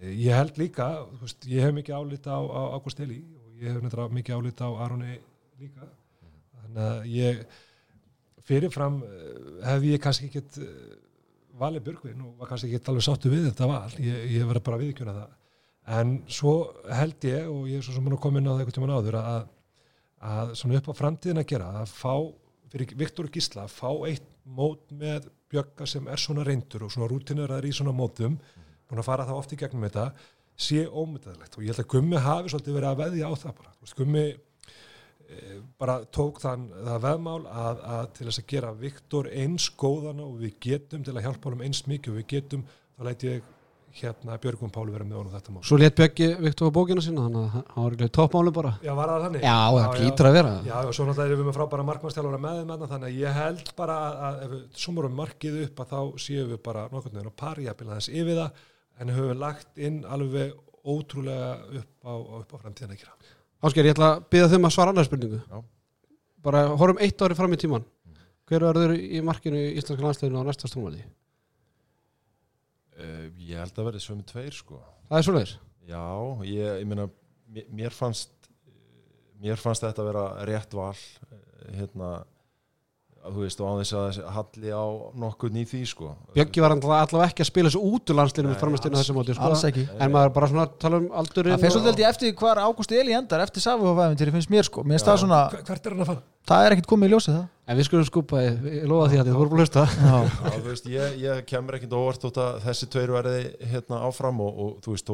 ég held líka, veist, ég hef mikið álita á, Ágúst Eli og ég hef nefndra mikið álita á Aroni líka. Þannig að ég fyrirfram eh, hefði ég kannski ekkert eh, valið Björgvin og var kannski ekki alveg sáttu við þetta val, ég, ég verði bara viðkjöna það. En svo held ég og ég er svo sem mun að koma inn á það eitthvað tíma áður að, að svona upp á framtíðin að gera að fá, fyrir Viktor Gísla fá eitt mót með Björga sem er svona reyndur og svona rútinur að er í svona mótum, búin að fara það oft í gegnum þetta, sé ómyndaðilegt og ég held að Gummi hafi svolítið verið að veðja á það bara, Gummi bara tók þann það veðmál að, að til þess að gera Viktor eins góðana og við getum til að hjálpa honum eins mikið og við getum, þá læti ég hérna Björgum Páli vera með honum þetta mál. Svo let Bjöggi Viktor á bókina sína þannig að hann var ekki toppmálu bara. Já, var það þannig? Já, það hlýtur að vera. Já, og svo náttúrulega erum við með frábæra markmannstjálfara með þeim þannig að ég held bara að, að ef við sumurum markið upp að þá séum við bara nokkurnu veginn á pari að bila þess yfir það en höfum lagt inn alveg ótrúlega upp á, upp á framtíðan að gera Ásker, ég ætla að byggja þeim að svara annar spurningu Já. Bara horfum eitt ári fram í tíman Hver verður í markinu í Íslandska landsleginu á næsta strónvaldi? Uh, ég held að verði svömi tveir sko Það er svoleiðis Já, ég, ég meina mér, fannst mér fannst þetta að vera rétt val eh, hérna þú veist og á þess að halli á nokkuð í því sko. Bjöggi var allavega ekki að spila þessu út úr landsleginu með Nei, framistinu alls- þessu móti sko. alls ekki. En maður bara svona tala um aldurinn það finnst svolítið eftir hvar Ágúst Eli endar eftir Safuhófæðin finnst mér sko. Mér finnst það svona, Hver- Hvert er hann að fara? það er ekkert komið í ljósið það. En við skulum skupa ég lofa því að þið voru búin að hlusta. Já. Já, þú veist, ég, ég kemur ekkert óvart út að þessi tveir verði hérna áfram og, og þú veist,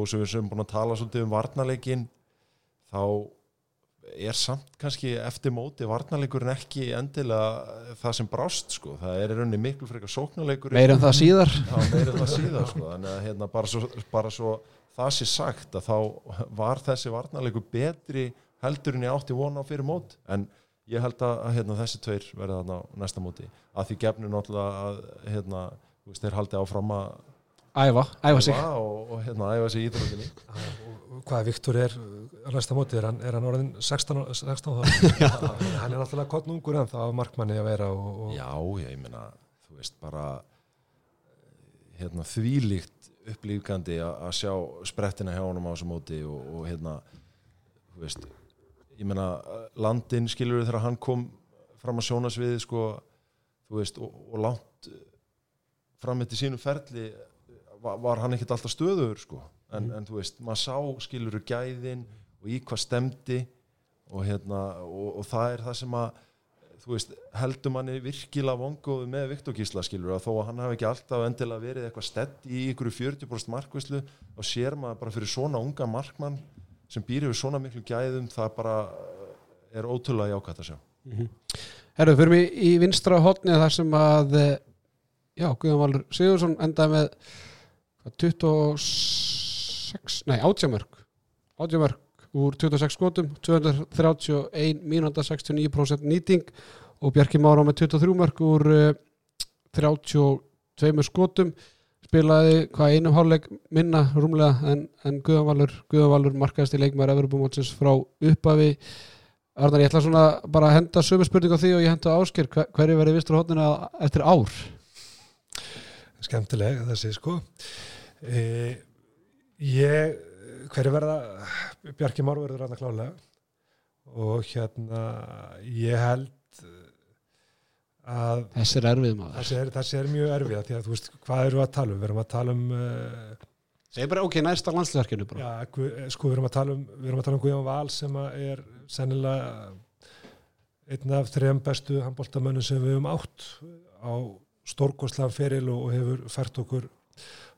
er samt kannski eftir móti varnarleikurinn ekki endilega það sem brást sko, það er í rauninni miklu frekar sóknarleikur Meir um það síðar. Já, meira en það síðan sko. þannig að hérna, bara, svo, bara svo það sé sagt að þá var þessi varnarleikur betri heldur en ég átti vona á fyrir mót. En ég held að, hérna, þessi tveir verða þarna á næsta móti. Að því gefnu náttúrulega að hérna, þeir haldi áfram að Æfa, æfa sig. Æfa og, og hérna, æfa sig í íþróttinni. Og Hvað Viktor er á næsta móti, er hann, er hann orðin 16, á- 16 þá? [LAUGHS] hann er náttúrulega kottnungur en það á markmanni að vera og, og Já, ég meina, þú veist, bara hérna, þvílíkt upplýfgandi að að sjá sprettina hjá honum á þessu móti og, og hérna, þú veist, ég meina, landin skilur þegar hann kom fram að sjónasviði, sko, þú veist, og, og langt fram eftir sínum ferli var, var hann ekkert alltaf stöðuður, sko, en, en þú veist, maður sá skilur við gæðin og í hvað stemdi og hérna, og, og það er það sem að þú veist, heldur manni virkilega vongóðu með Viktor Gísla skilur að þó að hann hafi ekki alltaf endilega verið eitthvað stedd í ykkur 40% markvæslu þá sér maður bara fyrir svona unga markmann sem býr yfir svona miklu gæðum það bara eh, er ótrúlega jákvæmt að sjá. Herru, fyrir mig í vinstra hotni þar sem að eh, já, Guðjón Valur Sigursson endaði með 26, nei, átjámörk átjámörk úr 26 skotum 231 mínúnda 69% nýting og Bjarki Mára með 23 mörk úr eh, 32 skotum. Spilaði hvað einum hálfleik minna rúmlega en, en Guðjón Valur, Guðjón Valur markaðist í leikmæri Evropamótsins frá uppafi Arnar, ég ætla svona bara að henda sömu spurning á því og ég henda á Ásker hver, hverju verið vistur hóttina eftir ár skemmtileg þessi sko. E, ég hverju verða Bjarki Már verður hann að klálega og hérna ég held að þessi er erfið maður. þessi er, þessi er mjög erfið því að þú veist hvað eru að tala um? Við erum að tala um uh, Segir bara ok, næsta landsliðarkinu bara. Já, gu- sko við erum að tala um við erum að tala um Guðjón Val sem að er sennilega einn af þrejum bestu handbóltamönnum sem við höfum átt á stórkostlegan feril og og hefur fært okkur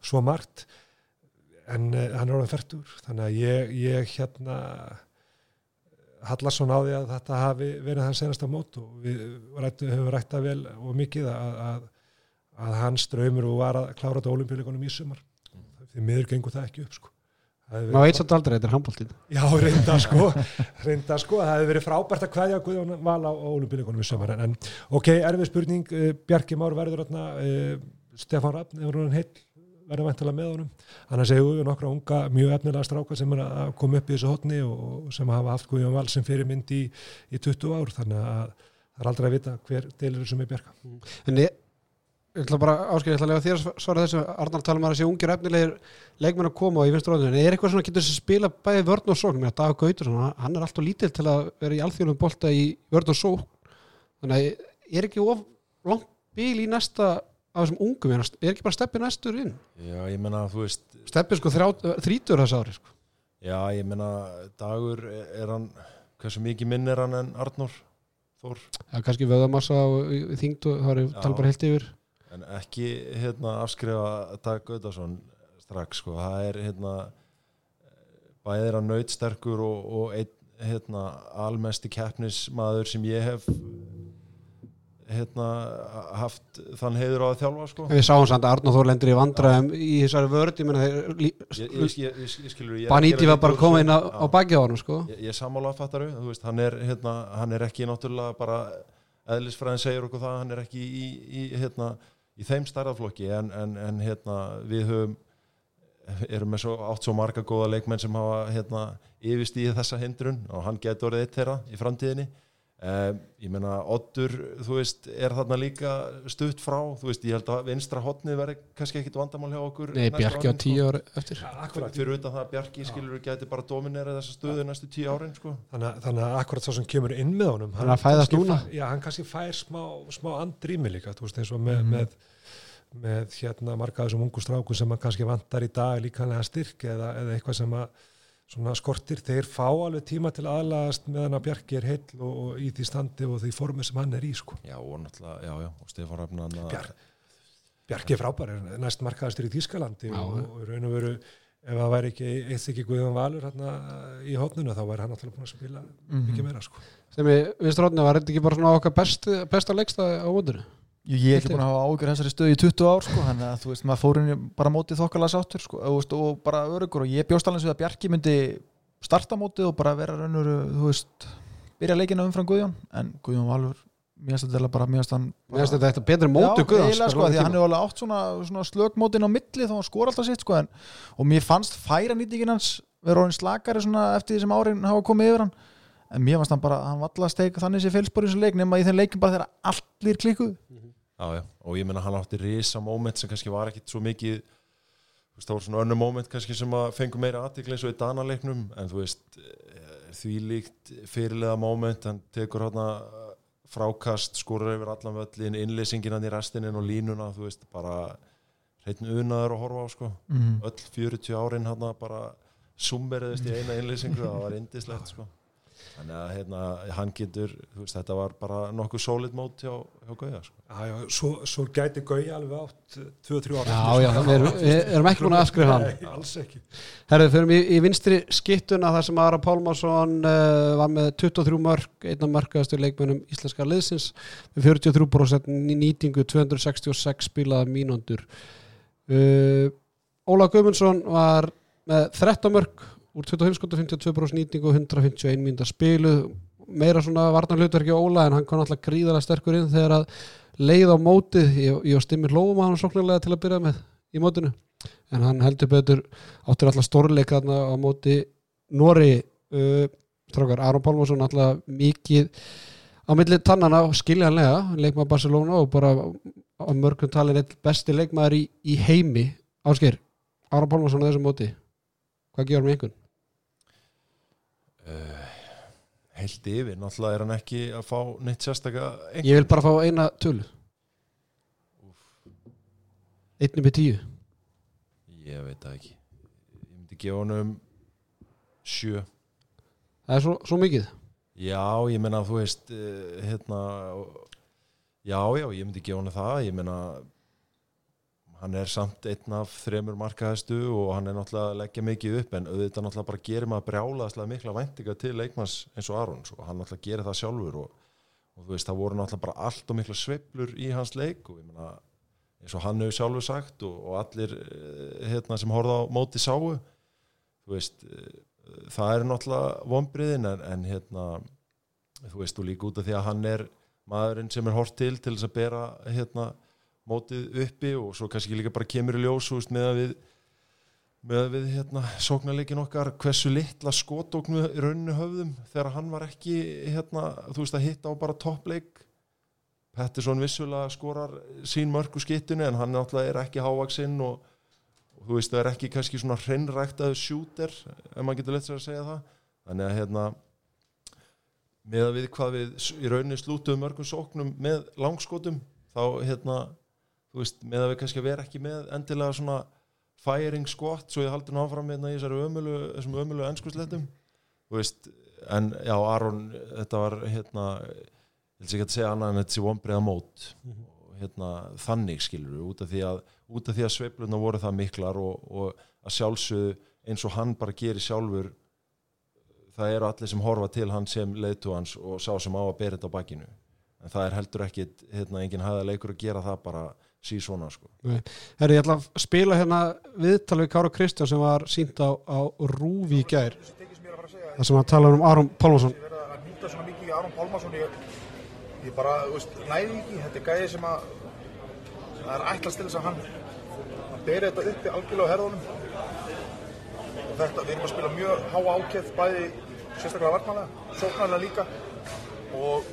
svo margt. En uh, hann er orðin færtur þannig að ég, ég hérna hallast svona á því að þetta hafi verið hans senasta mót og við rættu, höfum rætta vel og mikið að, að, að hans draumur og var að klára þetta olimpíuleikunum í sumar. Því miður gengur það ekki upp sko. Verið eitt samt aldrei, þetta er handbóltin Já, reynda sko, reynda sko, það hefði verið frábært að kveðja Guðjón Val á, olimpíuleikunum í sömur en, ok, erfið spurning, uh, Bjarki Már verður þarna, uh, Stefán Raffn, hefur hann heill verður væntalega með honum. Annars hefur við nokkra unga, mjög efnilega stráka sem er að koma upp í þessu hotni og sem hafa haft Guðjón Val sem fyrirmynd í, í 20 ár. Þannig að það er aldrei að vita hver deilur sem er bjarga En ég, ég ætla bara áskil, ég ætla að lega þér að svara þessu. Arnar tala um að þessi ungir efnilegir leikmenn að koma og ég finnst ráðinu, en er eitthvað svona getur þessi spila bæði vörn og sókn, mér að Dagur Gautur hann er alltaf lítill til að vera í alþjóðum bolta í vörn og sókn. Þannig að er ekki of langt bíl í næsta af þessum ungum, er er ekki bara steppi næstur inn? Já, ég menna, þú veist, steppi sko þrítur þessu ári sko. já, ég menna, dagur er hann, hversu mikið minn hann en Arnór Þór, það er er bara heilt yfir en ekki hérna afskrifa Dag Gaudarsson strax, sko, það er hérna bæðir hann nautsterkur og, og einn hérna almesti keppnismadur sem ég hef hérna haft þann heiður á að þjálfa, sko við sáum samt að Arnar Þór lendur í vandræðum í þessari vörð, ég menna þeir ég, ég, ég, ég, ég skilur ég að Baníti var bara þessu. inn á, á baki á hann sko. ég, ég sammála fattaru, þú veist, hann hérna, hann er ekki náttúrulega bara eðlisfræðin segir okkur það, hann er ekki í, í, hérna, í þeim stærðaflokki en, en, en hérna, við höfum erum með svo, átt svo marga góða leikmenn sem hafa hérna, yfirst í þessa hindrun og hann getur orðið eitt þeirra í framtíðinni um, ég meina Oddur, þú veist, er þarna líka stutt frá, þú veist, ég held að vinstra hotnið verði kannski ekkit vandamál hjá okkur Nei, Bjarki á árin, tíu sko. ára eftir Akkurat, fyrir utan það að Bjarki skilur gæti bara dominera þessa stöðu næstu tíu árin sko. þannig, að- þannig að akkurat svo sem kemur inn með honum Hann er að fæðast kannski núna. já, hann kannski fær smá, smá andrými líka þú veist eins og með, með, með hérna marga þessum ungu strákum sem hann kannski vantar í dag líkanlega styrk eða, eða eitthvað sem að svona skortir, þeir fá alveg tíma til aðlagast meðan að Bjarki er heill og, og í því standi og því formi sem hann er í sko. já og náttúrulega, já já og Stefán Rafnan Bjar, Bjarki er frábær, er næst markaðastur í Þýskalandi Já. og, og í raun og veru ef það væri ekki eitt ekki Guðjón Valur hérna í hótnuna þá væri hann alltaf búin að spila mikið meira sko. sem ég finnst ráðinu, var þetta ekki bara svona okkar best, besta leiksta á mótinu Ég er ekki búin að hafa ágjör þessari stöðu í 20 ár sko, þannig að þú veist, maður fór inn í bara mótið þokkala sáttur sko, og, veist, og bara örugur og ég bjóst alveg að Bjarki myndi starta mótið og bara vera raunur, þú veist, byrja leikina umfram Guðjón, en Guðjón Valur mér finnst þetta eiginlega bara, finnst hann mér finnst þetta betri Guðjóns, eiginlega, sko, því að hann hefur alveg átt svona, svona slögmótin á milli þá hann skor alltaf sitt sko, en, og mér fannst færa nýtingin hans vera orðin slakari eftir því sem árin hafa komið yfir hann. En mér fannst hann bara, hann vallast steik þannig sé félspor í þessum leik nema í þeim leikin bara þegar allir klikkuð já, já. og ég meina hann átti risa moment sem kannski var ekkit svo mikið það voru svona önnu moment kannski sem að fengu meira aðtikli eins og í danaleiknum en þú veist eh, því líkt fyrirlega moment hann tekur hérna frákast, skorur yfir allan völlin innleysingin hann í restinin og línuna þú veist, bara hreitn unaður að horfa á sko mm. öll 40 árin hann bara summeriðist í eina innlýsingu það var indislegt sko þannig að hérna, hann getur þú veist, þetta var bara nokkuð solid mót hjá, hjá Gauja sko. Já, já, svo, svo gæti Gauja alveg átt 2-3 ára Já, já, við erum, erum ekki búin að afskrifa hann. Nei, alls ekki. Herðu, fyrir í, í vinstri skittuna þar sem Ara Pálmarsson uh, var með 23 mörg, einna markaðastu leikmennum íslenska liðsins með 43% í nýtingu, 266 spilaða mínúndur uh, Óla Guðmundsson var með 13 mörg úr 25 skotu 52% nýtingu og 151 mínúnda spilu. Meira svona varnar hlutverki Óla en hann kom alltaf gríðarlega sterkur inn þegar að leið á mótið, ég, ég stimmi hlófum að hann sóknarlega til að byrja með í mótinu. En hann heldur betur áttur alltaf stórleik þarna á móti Nóri uh, strákar, Aron Pálmarsson alltaf mikið á milli tannana skiljanlega, leikmaður Barcelona og bara á mörgum talin eitt besti leikmaður í, í heimi. Ásker, Aron Pálmarsson á þessum móti hvað gefur með einhvern? Uh, heilt yfir, náttúrulega er hann ekki að fá neitt einhver. Ég vil bara fá eina tölu. Einni með tíu. Ég veit það ekki. Ég myndi gefa honum sjö. Það er svo, svo mikið. Já, ég meina þú veist uh, hérna já, já, ég myndi gefa honum það. Ég meina hann er samt einn af þremur markaðistu og hann er náttúrulega að leggja mikið upp en auðvitað náttúrulega bara gerir maður brjálaðslega mikla væntinga til leikmanns eins og Arons og hann náttúrulega gerir það sjálfur og, og þú veist það voru náttúrulega bara allt og mikla sveiflur í hans leik og ég meina eins og hann hefur sjálfur sagt og, og allir eh, hérna, sem horfða á móti sáu þú veist eh, það er náttúrulega vonbriðin en, en hérna þú veist þú líka út af því að hann er maðurinn sem er hort til til þess að bera hérna mótið uppi og svo kannski líka bara kemur í ljós veist, með að við með að við hérna, sóknarleikin okkar hversu litla skotóknu í rauninu höfðum þegar hann var ekki hérna, þú veist að hitta á bara toppleik Pettersson vissulega skorar sín mörg úr skittunni en hann náttúrulega er ekki hávaksinn og, og þú veist það er ekki kannski svona hreinræktaðu sjúter ef maður getur lett sér að segja það. Þannig að hérna með að við hvað við í rauninni slútuðum mörgum sóknum með langskotum þá hérna þú veist með að við kannski vera ekki með endilega svona firing squat svo ég haldi nú áfram hérna í þessari ömulu þessum ömulu ennskuslettum þú veist en já Aron þetta var hérna ég vil ekki að segja annað en þetta sé vonbreiða mót. Og hérna þannig skilur við út af því að, því að sveifluna voru það miklar og, og að sjálfsögðu eins og hann bara gerir sjálfur það eru allir sem horfa til hann sem leiðtu hans og sá sem á að bera þetta á bakkinu en það er heldur ekki hérna, engin hæða leikur að gera það bara sí svona sko. Herri, ég ætla að spila hérna viðtal við Kára Kristján sem var sínt á, á Rúfi í gær. Það sem að tala um Aron Pálmarsson. Ég verið að nýta svona mikið í Aron Pálmarsson. Ég, ég bara, þú veist, næði ekki. Þetta er gæði sem að það er ætlast til þess að hann að beri þetta uppi algjörlega á herðunum. Og þetta, við erum að spila mjög háa ákveð bæði sérstaklega varnalega, sóknarlega líka. Og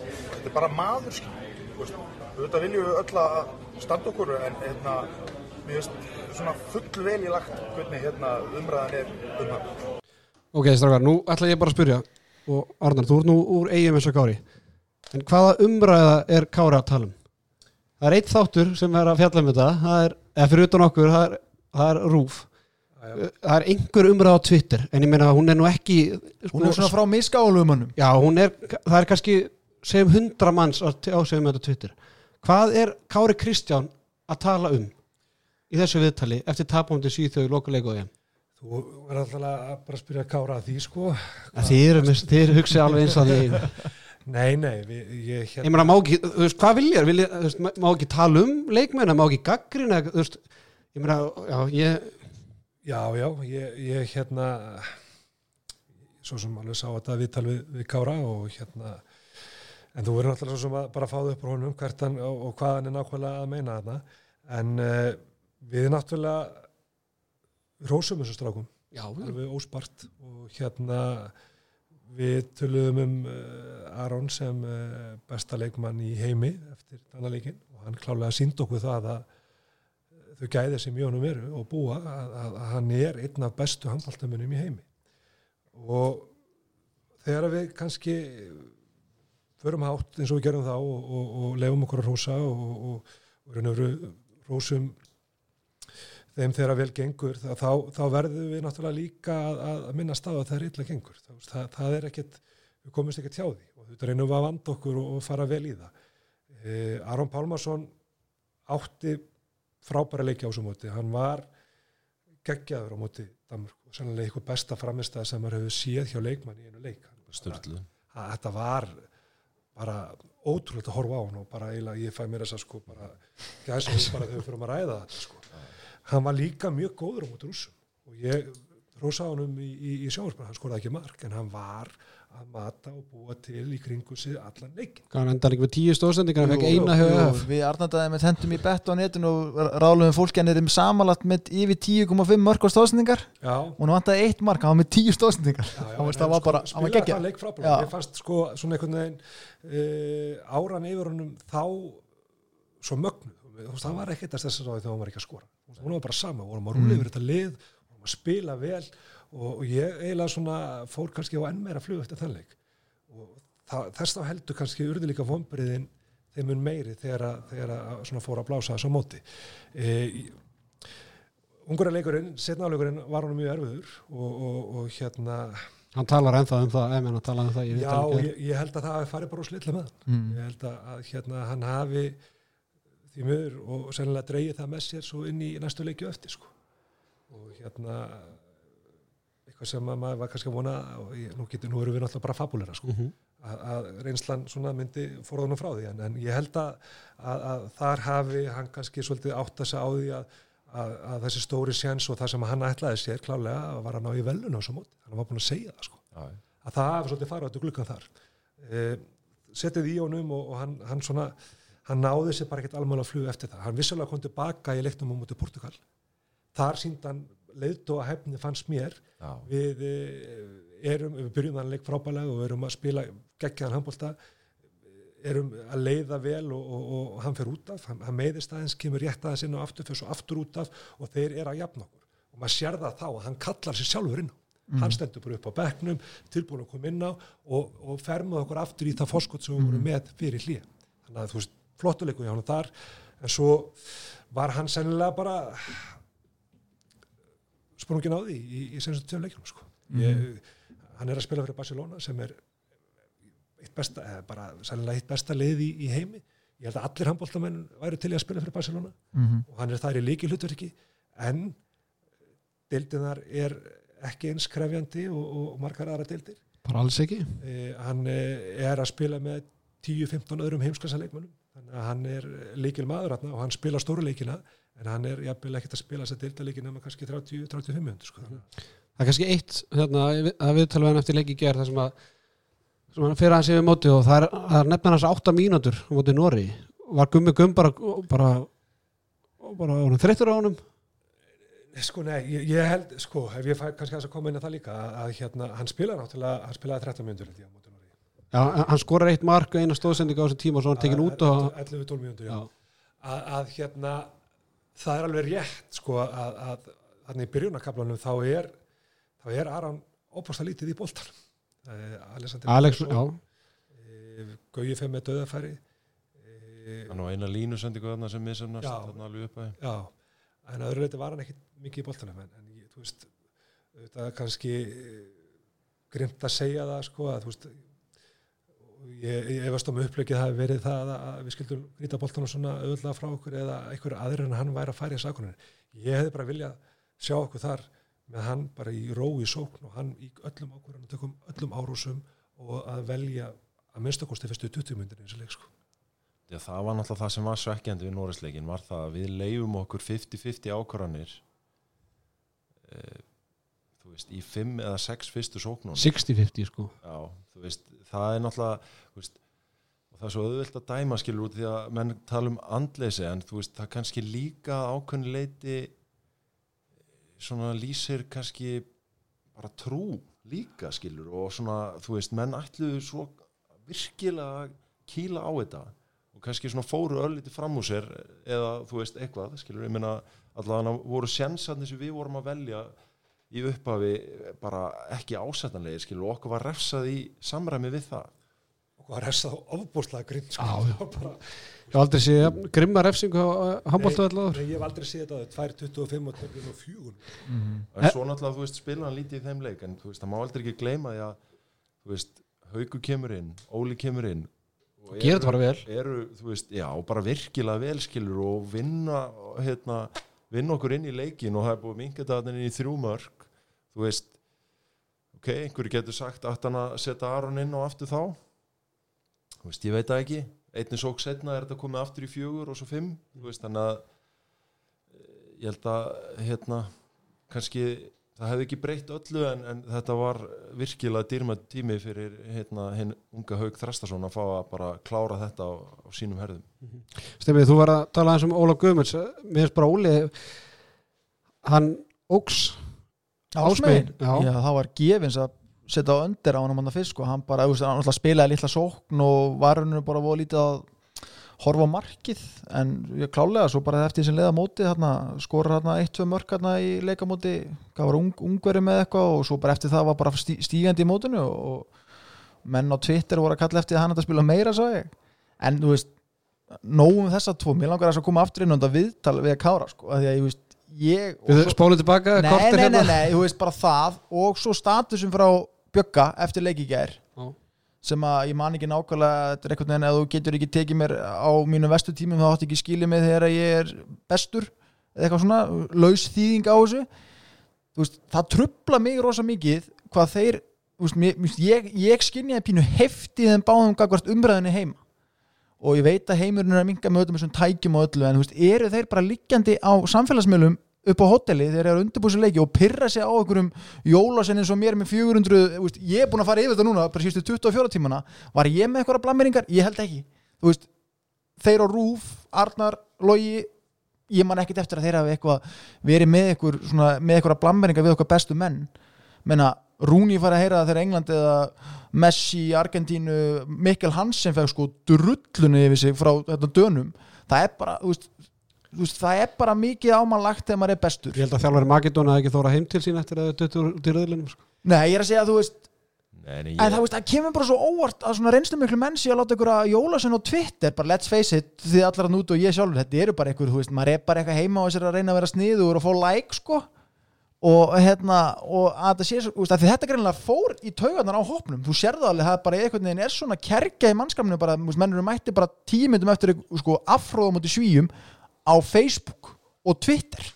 þetta er bara maður skil, auðvitað viljum við öll að standa okkur en hérna, mér veist svona full vel í lagt hvernig hérna umræðan er um hann. Ok, strákar, nú ætla ég bara að spyrja. Og Arnar, þú ert nú úr eigum eins og Kári. En hvaða umræða er Kári að tala um? Það er eitt þáttur sem er að fjalla um þetta. Það er, eða fyrir utan okkur, það er, það er rúf Já, það er einhver umræða á Twitter. En ég meina hún er nú ekki hún er svona frá misgálumunum Já, hún er, það er kannski segjum hundra manns á segjum þetta Twitter. Hvað er Kári Kristján að tala um í þessu viðtali eftir tapándi síþjóð í lokuleiku og ég? Þú verður alltaf að bara spyrja Kára að því sko. Þið þið hugsið alveg eins að því [LAUGHS] Nei, nei, við, ég Ég hérna meina, má ekki, þú veist, hvað vilja, vilja þú veist, má ekki tala um leikmenn, má ekki gaggrina, þú veist, ég meina, já, ég, Já, já, ég, ég hérna svo sem alveg sá þetta viðtal við, við Kára og hérna en þú verður náttúrulega svo sem að bara fáðu upp á honum hvert hann og, og hvað hann er nákvæmlega að meina þarna. En uh, við náttúrulega við rósum þessu strákum. Já, alveg óspart. Og hérna við töluðum um uh, Aron sem uh, besta leikmann í heimi eftir þannig leikin og hann klálega sínd okkur það að þau gæði sem í honum eru og búa að, að, að hann er einn af bestu handbóltamunum í heimi. Og þegar við kannski förum hátt eins og við gerum þá og, og, og lefum okkur að rósa og, og, og raun og veru rósum þeim þegar vel gengur. Þá, þá, þá verðum við náttúrulega líka að, að minna stað að það er illa gengur. Það, það, það er ekkert, við komumst ekkert hjá því og þetta reynum við að vanda okkur og, fara vel í það. Eh, Aron Pálmarsson átti frábæra leiki á þessu móti. Hann var geggjaður á móti Danmörk og sannlega eitthvað besta framistæð sem maður hefur séð hjá leikmann í einu leik. Sturlu. Að þetta var bara ótrúlega að horfa á hann og bara eiginlega ég fæ mér þess að sko bara gæsa hún bara þegar við fyrir að ræða þetta sko. Hann var líka mjög góður á móti rússum og ég rosa á hann í, í, í sjóðsbæð, hann skoraði ekki mark en hann var að mata og búa til í kringu sig allan leikin hann endar ekki með tíu stóðsendingar, hann Jú, fekk eina Jú, höfu við arnandaði með hendum í bett á netinu og ráðlum fólki hann er um samanlagt með yfir 10,5 mörg á stóðsendingar já, og hann vantaði eitt mark, hann var með 10 stóðsendingar já, já, hann en það var sko, bara, hann var spilaði geggja það leik Já. ég fannst sko svona einhvern veginn uh, áran yfir honum þá svo mögnu, hann var ekkert að þess að hann var ekki að skora, hún var bara sama. Vorum að rúlega yfir þetta lið, vorum að spila vel og, og ég eiginlega svona fór kannski á enn meira flug eftir þann leik og það, þess þá heldur kannski urði líka vombriðin þeim mun meiri þegar, að, þegar að svona fór að blása þess á móti e, Ungurleikurinn, setnáleikurinn var hann mjög erfiður og, og, og hérna hann talar ennþá um það, ef hann talar um það í Já, ég, ég held að það hafi farið bara úr slilla með hann. Mm. Ég held að, að hérna, hann hafi því miður og sennilega dreigið það með sér svo inn í næstu leikju eftir sko. Og hérna eitthvað sem að maður var kannski að vona og ég, nú, getur, nú erum við náttúrulega bara fabulera sko. Mhm. að, að reynslan svona myndi forðanum frá því en, en ég held að, að, að þar hafi hann kannski svolítið átt að segja á því að, að, að þessi stóri sjens og það sem hann ætlaði sér klálega var að ná í velun á svo móti, hann var búin að segja það sko. Já, að það hafi svolítið farið áttu glukkan þar. E, setið í honum og, og hann, hann svona hann náði sér bara ekkert alveg að fluga eftir það. Hann vissulega kom tilbaka í leiknum á mútið Portugal þar sínd hann leiðt og að hefni fannst mér. Já, við eh, erum, við byrjum þannig leik frábælega og erum að spila geggjaðan handbólta erum að leiða vel og, og, og hann fer út af, hann, hann meiðist aðeins, kemur rétt aðeins inn og aftur, fyrir svo aftur út af og þeir eru að jafna okkur. Og maður sér það þá að hann kallar sér sjálfur inn á. Hann stendur bara upp á bekknum, tilbúin að koma inn á og, og fer með okkur aftur í það fórskot sem við vorum með fyrir hlýja þannig að þú veist, flottuleikum hjá hann þar. En svo var hann sennilega bara sprungin á því í, í senstu tveim leikjum sko. ég, hann er að spila fyrir Barcelona sem er eitt besta, eða bara sennilega eitt besta lið í, í heimi. Ég held að allir handbóltamenn væru til að spila fyrir Barcelona Mhm. og hann er þar í líki hlutverki en deildinar er ekki eins krefjandi og, og margar aðra deildir. Bara alls ekki? Eh, hann eh, er að spila með 10-15 öðrum heimsklassa að hann er líkil maður og hann spila stóru leikina en hann er jafnvel ekkert að spila þess að deildarleikina með kannski 30-35 minnur sko. að- það er kannski eitt hérna, að við talum við eftir leiki ger það sem að sem hann fyrir hans yfir móti og það er, er nefnir hans átta mínútur á móti Nóri var gummi gum bara bara, bara orðinn þreyttur á honum Sko, nei, ég, ég held, sko, ef ég fæ kannski að koma inn að það líka, að, að hérna, hann spilaði náttúrulega, hann spilaði 13 minnur held ég á móti Noregi. Já, hann skorar eitt mark og eina stóðsendinga á þessum tíma og svo hann tekin út og 11-12 mínútur, já. Já. Að, að hérna, það er alveg rétt, sko, að, að þannig í byrjunarkablanum þá er, þá er Aron óbústa lítið í. Eh, Alexander Alex, eh, Gauji Fem með döðafæri eh, hann á eina línusendingu þarna sem misefnast Já. þarna alveg upp að Já, en að öðru leiti var hann ekkit mikið í boltanum en, en ég, þú veist þetta er kannski eh, grimt að segja það sko að þú veist ég, efast um upplegið hafi verið það að, við skildum grýta boltanum svona auðvitað frá okkur eða einhver aðrir en hann væri að færa í sakunin ég hefði bara viljað sjá okkur þar með hann bara í ró í sókn og hann í öllum ákvörðunum tökum öllum árúsum og að velja að minnstakosti fyrstu 20 myndin eins og leik sko. Já, það var náttúrulega það sem var svekkjandi við Norrisleikin var það að við leifum okkur 50-50 ákvarðanir e, þú veist, í 5 eða 6 fyrstu sóknum 60-50 sko. Já, veist, það er náttúrulega veist, það er svo auðvelt að dæma skilur út því að menn tala um andleysi en það kannski líka ákveðin leiti svona lýsir kannski bara trú líka skilur og svona, þú veist, menn ætluðu svo virkilega að kýla á þetta og kannski svona fóru örlítið fram úr sér eða þú veist, eitthvað, skilur, ég meina allavega voru sjensarnir sem við vorum að velja í upphafi bara ekki ásættanlegir skilur og okkur var refsað í samræmi við það. Og [LAUGHS] var þess að ofbúslega grimt sko. Bara, Ég hef aldrei séð grimma refsingu á Nei, ég hef aldrei séð þetta 2.25 og 2.4 en svo náttúrulega þú veist spila hann lítið í þeim leik en þú veist það má aldrei ekki gleyma því að þú veist Hauku kemur inn, Óli kemur inn og Gerir þetta bara vel. eru, veist, já, bara virkilega vel skilur og vinna hérna, vinna okkur inn í leikin og það er búið inn í þrjú mörg þú veist ok, einhverju getur sagt að hann að setja Aron inn og aftur þá? Þú veist, ég veit það ekki. Einnig sók setna er þetta komið aftur í fjögur og svo fimm, þú veist, þannig að eh, ég held að hérna, kannski það hefði ekki breytt öllu en, en þetta var virkilega dýrma tími fyrir hérna, hinn unga Haug Þrastason að fá að bara klára þetta á, á sínum herðum. Stefið, þú var að tala eins um Ólaf Guðmunds. Mér finnst bara Óli hann óks Ásmegin, já. já. það var gefins að setja á öndir á hann manna fyrst sko. hann bara, þú veist, hann alltaf spilaði litla sókn og var hann bara voru lítið að horfa á markið en ég klálega svo bara eftir sem leiða móti þarna, skora þarna 1-2 mörk þarna í leikamóti, var ung, ungveri með eitthvað og svo bara eftir það var bara stí, stígandi í mótinu og, og menn á Twitter voru að kalla eftir að hann að spila meira svo ég, en þú veist nógum þessa tvo, mér langar að koma aftur inn og þetta viðtal við að kára sko, að því að ég veist ég spólum tilbaka nei, nei, nei, hérna. nei, þú veist bara það og svo statusum frá Bjögga eftir leik í gær Já. sem að ég man ekki nákvæmlega þetta er einhvern veginn að þú getur ekki tekið mér á mínu vestu tímum þá átt ekki skilið mig þegar ég er bestur eða eitthvað svona, laus þýðing á þessu veist, það trubla mig rosa mikið hvað þeir veist, ég, ég skinjaði pínu hefti þeim báðum umræðinni heima og ég veit að heimurinn er að minga með öllum þessum tækjum og öllu en þú veist, eru þeir bara liggjandi á samfélagsmiðlum upp á hotelli þegar þeir eru undirbúið sér leiki og pyrra sig á einhverjum jólasennin svo mér með 400 þú veist, ég er búin að fara yfir þetta núna bara síðustu 24 tímana var ég með eitthvað blameringar? Ég held ekki veist, þeir á Rúf, Arnar, Logi ég man ekkit eftir að þeir hafi eitthvað verið með eitthvað, með eitthvað blammeringa við okkar bestu menn menna Rúni fara að heyra það þegar England eða Messi, Argentínu Mikkel Hansen feg sko drullunni yfir sig frá þetta dönum. Það er bara, þú veist, þú veist það er bara mikið ámannlagt þegar maður er bestur. Ég held að þjálfari Magidón að ekki þóra heim til sín eftir að duttu út í röðlunum sko. Nei, ég er að segja að þú veist Nei, En ég, það, veist, það kemur bara svo óvart að svona reynslu miklu menn sé að láta ykkur að jólasen á Twitter bara let's face it, þið allar að nút og ég sjálfur þetta eru bara ykkur, þú veist, maður er bara eitthvað heima og þessir að reyna að vera sniður og fá like sko og hérna og að það sé, veist, að því þetta greinlega fór í taugarnar á hopnum, þú sérðu alveg það bara einhvern veginn er svona kergja í mannskapinu bara, þú veist, menn eru mætti bara tímyndum eftir sko, afróðum út í svíjum á Facebook og Twitter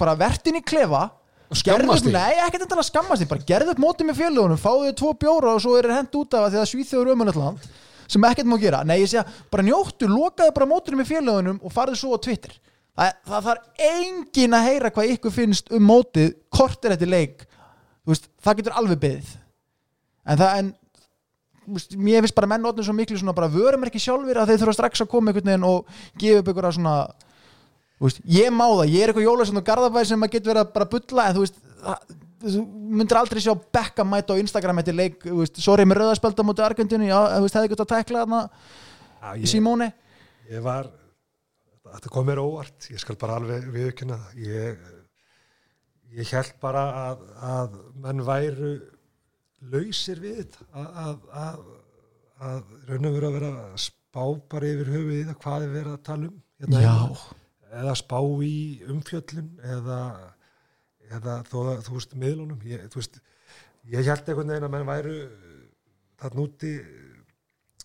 bara vertin í klefa Og skammast þín? Nei, ekkert endalega skammast því, bara gerðu upp mótið með fjölugunum, fáðu þið tvo bjóra og svo er þeir hent út af það því að Svíþjóður ömulegt land sem ekkert má gera. Nei, ég segja, bara njóttu, lokaðu bara mótið með fjölugunum og farðu svo á Twitter. Það, það þarf engin að heyra hvað ykkur finnst um mótið, kortir eftir leik. Veist, það getur alveg beðið. En það, en veist, mér finnst bara menn orðin svo miklu svona bara vörum ekki sjálfur að þeir þurfa strax að koma einhvern veginn og gefa upp einhverja svona veist, ég má það, ég er eitthvað jólasson og garðabæð sem maður getur verið að bara bulla en þú veist, það, þú myndir aldrei sjá Beckham mæta á Instagram eftir leik sorry með rauðarspelda mútið Argentínu já, þú veist, hefði gett að tekla þarna ég, Simóni ég var þetta kom mér óvart, ég skal bara alveg viðkynna það. ég, ég held bara að, að menn væru lausir við þetta að, að, að, raun og veru að vera spá bara yfir höfuð í það hvað er verið að tala um hérna heima. eða spá í umfjöllun eða, eða þó þú veist miðlunum ég, veist, ég held einhvern veginn að menn væru þarna úti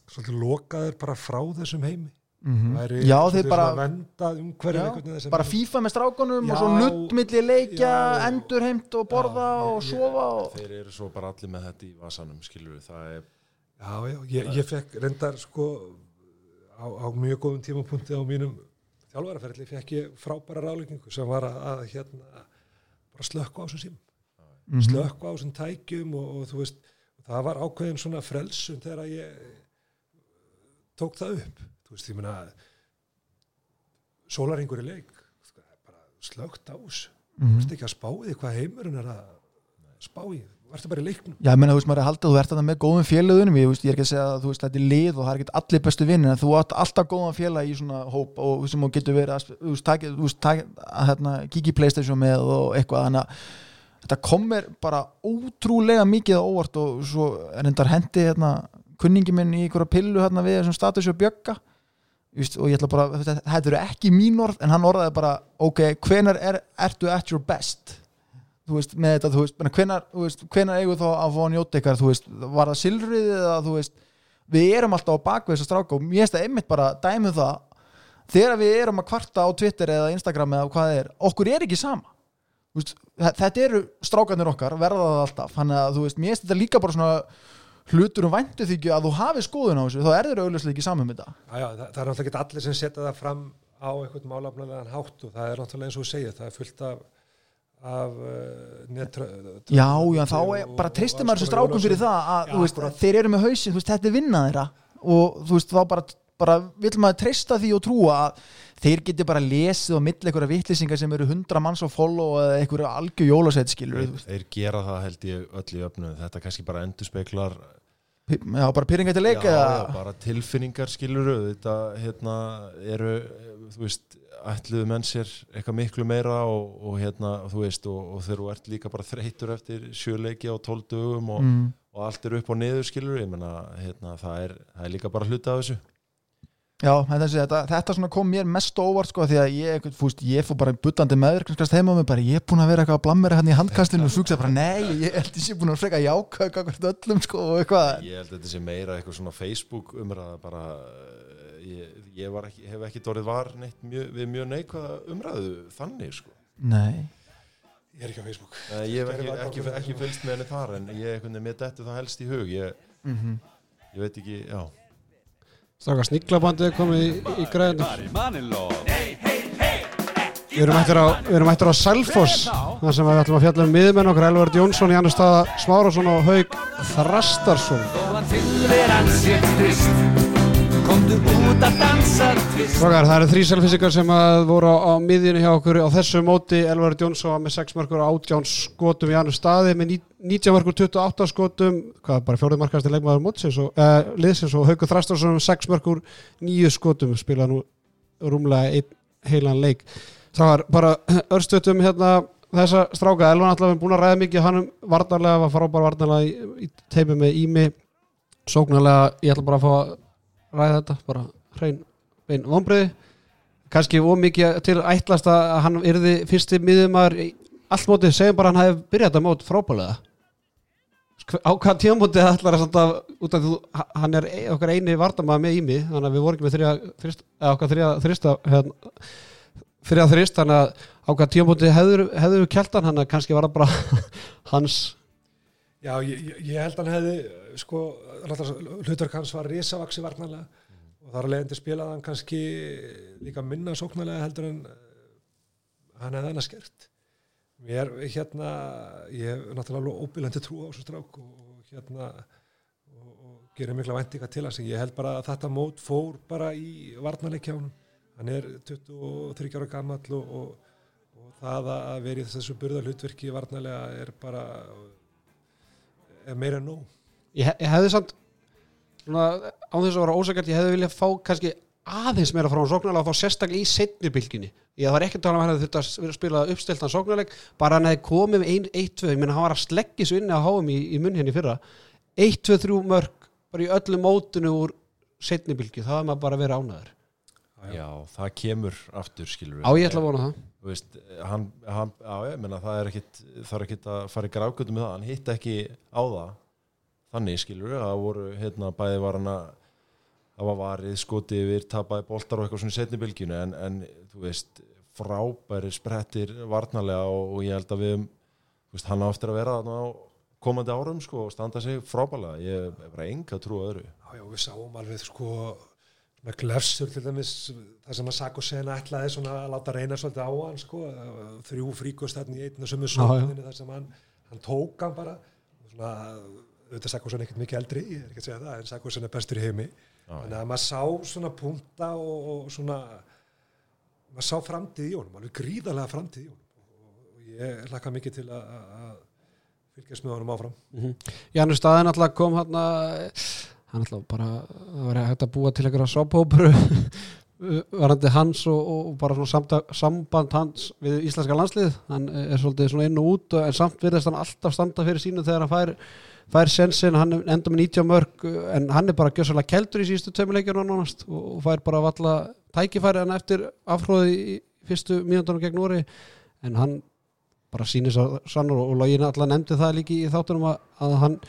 svolítið lokaður bara frá þessum heimi Mhm. væri Já, þeir bara- Já, bara FIFA með strákunum Já, og svo nutt milli leikja, já. endurheimt og borða Já, og ég- sofa og... þeir eru svo bara allir með þetta í vasanum skilur við, það er Já, já, ég, ég fekk reyndar sko á, á mjög góðum tímapunkti á mínum þjálfaraferðli fekk ég frábæra ráleikingu sem var að, að hérna bara slökka á þessum sím Mhm. slökka á þessum tækjum og, og þú veist, það var ákveðin svona frelsun þegar ég tók það upp þú veist, ég meina sólaringur í leik. Það bara slögt á þessu. Mhm. þú veist ekki að spá í því hvað heimurinn er að spá í, verður bara í leiknum? Já, ég meina, þú veist, maður er að halda að þú ert þarna með góðum félögunum. Ég, ég er ekki að segja að þú veist, þetta er lið og það er ekki allir bestu vinnir en þú átt alltaf góðan félag í svona hóp og sem þú getur verið að þú veist, þú að hérna, kíkja í Playstation með og eitthvað. Þannig að þetta komir bara ótrúlega mikið á óvart og svo er endar hendi hérna, kunningi minn í einhverja pillu hérna við þessum status og bjögga og ég ætla bara, þetta, eru ekki mín orð en hann orðaði bara, ok, hvenar er, ertu at your best? Þú veist, með þetta, þú veist, hvenar, veist, hvenar eigum við þá að fá að njóta ykkar, þú veist, var það silfrið eða þú veist, við erum alltaf á bakvið þess að stráka og mér finnst það einmitt bara dæmið það, þegar við erum að kvarta á Twitter eða Instagram eða hvað það er okkur er ekki sama. Veist, þe- þetta eru strákanir okkar, verða það alltaf. Þannig að þú veist, mér finnst þetta líka bara svona hlutur um væntu þykju að þú hafi skoðun á þessu, þá er þeir auðvitað ekki saman með þetta Já, já, það, það er náttúrulega ekki allir sem setja það fram á einhvern málafnalegan hátt og það er náttúrulega eins og þú segir, það er fullt af af uh, netra, Já, já, þá er, bara tristir maður þessu strákum fyrir það að Já, þú veist, þeir eru með hausinn, þú veist, þetta er vinna þeirra. Og þú veist, þá bara, bara vill maður trista því og trúa að þeir geti bara lesið á milli einhverja vitlýsingar sem eru hundra manns á follow eða einhverja algjör jólasett skilur þeir, þeir gera það held ég öll í öfnu. Þetta kannski bara endurspeglar já, bara pyrringa til leik já, já, bara tilfinningar skilur þetta hérna eru þú veist, ætluðu menn sér eitthvað miklu meira og, og hérna þú veist, og, og þegar þú ert líka bara þreytur eftir sjöleiki á tól dögum og, mm. og allt er upp og niður skilur ég menna, hérna, það, er, það er líka bara hluta af þessu Já, þetta, þetta, þetta svona kom mér mest á óvart sko því að ég, fúst, ég fór bara buttandi meðvirknskast heima með bara ég er búin að vera eitthvað að blammera hann í handkastinu og súksa bara nei, ég held ég sé búin að freka eitthvað öllum sko og eitthvað. Ég held að þetta sé meira eitthvað svona Facebook umræða bara eh, ég, ég var ekki, hef ekki dórið var neitt mjö, við mjög neikvæða umræðu þannig sko. Nei, Ég er ekki á Facebook. Nei, ég hef ekki, ekki, ekki fylgst með henni þar en ég veginn mér dettu það helst í hug ég, mm ég veit ekki, já Stráka sníklabandið er komið í, í græðinu Við erum eftir á, við erum eftir á Selfoss þar sem við ætlum að fjalla um miðmenn okkar Elvard Jónsson, Janus Staða Smárásson og Haug Þrastarsson Strákar, það eru þrý selfisikar sem voru á, á miðjunni hjá okkur á þessu móti. Elvar Jónsson var með 6 markur og 18 skotum í annu staði með ní- 19 markur 28 skotum. Hvað, bara fjóruð markast í leikmaður mótsins og uh, liðsins og Haukur Þrastarsson 6 markur 9 skotum. Spila nú rúmlega einn heilan leik. Strákar, bara [CLEARS THROAT] örstötum hérna þessa stráka, Elvar náttúrulega er búin að ræða mikið hann um varnarlega, var frábær varnarlega í, í teimi með Ími. Sóknarlega, ég ætla bara að fá ræða þetta, bara hrein bein vonbreiði kannski ómikið til ætlast að hann yrði fyrsti miðumar allt mótið, segjum bara að hann hefði byrjað þetta mót frábælega á hvað tímamótið ætlar að samt að út af því hann er e- okkar eini vardamaður með ími þannig að við vorum ekki með þrjá þrist, okkar þrjá þrista hérna, þrjá þrist þannig að á hvað tímamótið hefður, hefður við kjeltan hann að kannski var það bara [LAUGHS] hans. Já, ég, ég- held hann hefði sko, hlutverk hans var risavaksi varnarlega. Og þar að leiðandi spilaði hann kannski líka minna sóknarlega heldur en eh, hann hefði hann að skert mér hérna ég hef náttúrulega óbílandi trú á þessu strák og, hérna og, og gerir mikla væntinga til hans. Ég held bara að þetta mót fór bara í varnarleikjánum hann er 23 ára gamall og, og, og það að vera í þessu burða hlutverki varnarlega er bara er meira nóg ég, ég hefði samt svona, á þess að vera ósakart, ég hefði viljað fá kannski aðeins meira frá hann sóknarlega og þá sérstaklega í setni bylginni ég var ekki að tala um að hann hefði þurft að að spila uppstiltan sóknarleik, bara hann hefði komið með 1-2, ég menn hann var að sleggja svo inni á háum í, í munn henni fyrra. 1-2-3 mörg, bara í öllu mótinu úr setni bylgi, það var maður bara að vera ánæður Já, það kemur aftur skilur á ég ætla að vona það. Veist, hann, hann, já, ég menna það er ekkit það er ekkit að fara í grákutum með það hann hitt ekki á það þannig skilur við, það voru hérna bæði var hann að það var varið, skoti yfir, tapaði boltar og eitthvað svona í setni bylginu en, en þú veist, frábæri sprettir varnarlega og, og ég held að við þú veist, hann á eftir að vera þarna á komandi árum sko og standa sig frábælega ég er bara enga trú að öðru. Já, já, við sáum alveg sko með glefsur til dæmis það sem að Sako Sena ætlaði svona að láta reyna svolítið á hann sko þrjú fríkust í einn og sömu sókninni þar sem hann, hann tók hann bara svona, auðvitað Sako Sena ekkert mikið eldri ég er ekki að segja það, en Sako Sena er bestur í heimi. Þannig að maður sá svona punta og, og svona maður sá framtíð í honum, alveg gríðarlega framtíð í honum. Og ég laka mikið til að, að að fylgjast með honum áfram. Janus Staðin alltaf kom hann hann alltaf bara það var hægt að búa til einhverja sophópuru [LAUGHS] varandi hans og, og bara svona samta, samband hans við íslenska landslið hann er svolítið svona inn og út en samt virðist hann alltaf standa fyrir sínu þegar hann fær, fær sensin, hann enda með 90 mörg en hann er bara gjössalega keldur í síðustu tveimileikjur nánast og fær bara valla tækifæri hann eftir afhróði í fyrstu mínúndunum gegn Nóri en hann bara sýnir svo sannur og login alltaf nefndi það líki í þáttunum að, að hann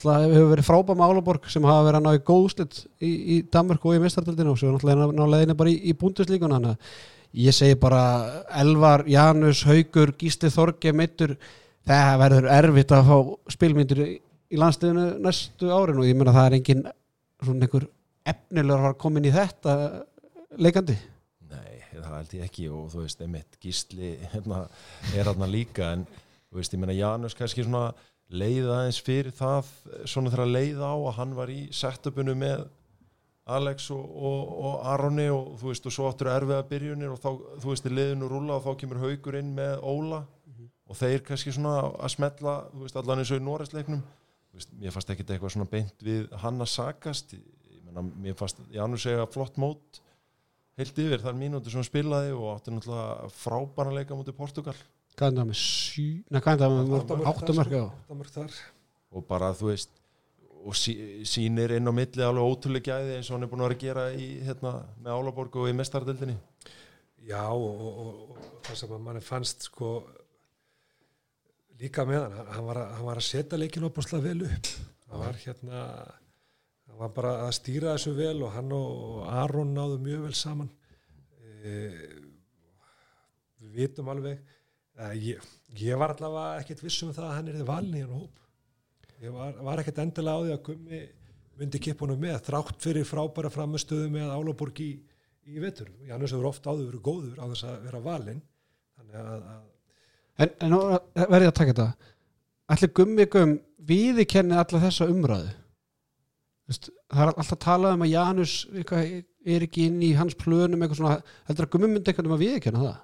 alltaf hefur verið frábæð með Álaborg sem hafa verið að ná í góðslit í, í Danmark og í mistardildinu og svo náttúrulega ná leðinni bara í, í að ég segi bara Elvar, Janus, Haugur, Gísli Þorge meittur, það verður erfitt að fá spilmyndir í, landsliðinu næstu árin og ég meina það er engin svona einhver efnilegur að koma inn í þetta leikandi. Nei, það held ég ekki og þú veist, einmitt gísli hérna, er hérna líka en þú veist, ég meina Janus kannski svona leiða aðeins fyrir það svona þegar að leiða á að hann var í setupinu með Alex og, og, og Aroni og þú veist, og svo áttur erfiða byrjunir og þá, þú veist, í leiðinu rúla og þá kemur haugur inn með Óla og þeir kannski svona að smetla þú veist, allan eins og í veist, mér fannst ekkit eitthvað svona beint við hann að sakast. Ég fannst Janus segja flott mót heilt yfir þar mínúti sem hann spilaði og átti náttúrulega frábæra leika mútið Portugal. Hvað er það með sí, neða hvað er það með áttumörk já. Áttamörk þar. Og bara þú veist og sí, sýnir inn á milli alveg ótrúlega gæði eins og hann er búin að vera að gera í, hérna, með Álaborg og í mestardildinni Já og, og, og, og það sem að manni fannst sko líka með hann, hann var að, hann var að setja leikin opaslega vel upp. Hann var hérna hann var bara að stýra þessu vel og hann og Aron náðu mjög vel saman. E, við vitum alveg að ég, ég var allavega ekkert vissum um það að hann er þið valin í hann hóp. Ég var, var ekkert endilega á því að Gummi myndi kippunum með þrátt fyrir frábæra framistöðu með Álaborg í, í vetur. Janus hefur oft áður verið góður á þess að vera valinn. Þannig að En, en verði að taka þetta. Ætli gummi gum viði kenni alla þessa umræðu? Veist, það er alltaf talað um að Janus eitthvað, er ekki inn í hans plönum eitthvað svona, heldur að gummi myndi eitthvað um að viðkjanna það?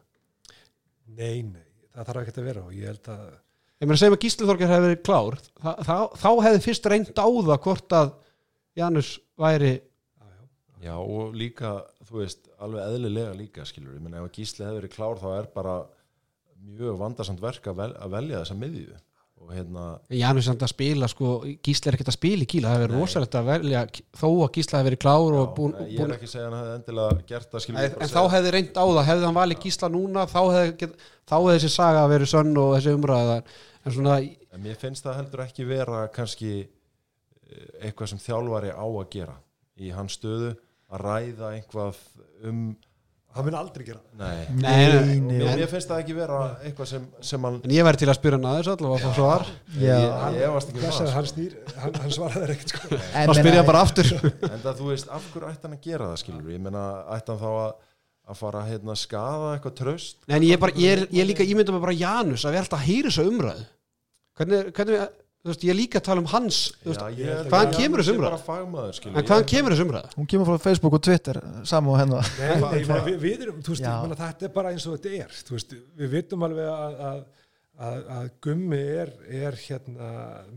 Nei, nei, það þarf ekki að vera og ég held að ég meina að segja að Gísli Þorger hefði verið klár. Þá, þá, þá hefði fyrst reynd á það hvort að Janus væri já, og líka, þú veist, alveg eðlilega líka skilur, ég menn ef að Gísli hefur verið klár þá er bara mjög vandarsamt verk að, vel, að velja þessa miðju. Og hérna, Janus er samt að spila sko, Gísli er ekkert að spila í kíla það Nei. rosalegt að velja þó að Gísli hefði verið klár og búin, já, ég er ekki að segja að hann hefði endilega gert Nei, ég bara en að þá hefði reynd á það, hefði hann valið Gísla núna þá hefði, þá hefði þessi saga verið sönn og þessi umræða. En svona, En mér finnst það heldur ekki vera kannski eh, eitthvað sem þjálfari á að gera í hans stöðu að ræða einhvað um hann mun aldrei gera. Það. nei, Nei, nei, nei. mér, finnst það ekki vera eitthvað sem, sem hann en ég væri til að spyrja hann aðeins allavega að fá svar, Já. ég, ég efast ekki um það. hann snýr, hann, hann svaraði ekkert sko. En þá meina- spyrja bara aftur. [LAUGHS] En það þú veist, af hverju ætti hann að gera það skilur ég meina, ætti hann þá að, að fara að hérna, skaða eitthvað tröst Nei, en ég, bara, ég, er, ég er líka ímynda mig bara Janus að við alltaf að heyra þessu umræðu. Hvernig, hvernig þú veist, ég er líka að tala um hans þú veist, Já, hvaðan að kemur sé umræða? bara fagmaður, skilur, en hvaðan Ég- kemur þessu umræða? hún kemur frá Facebook og Twitter saman og hennar Nei, meina, [LAUGHS] við, við erum, þú veist, ég meina, þetta er bara eins og þetta er þú veist, við vitum alveg að, að, að, að gummi er, er hérna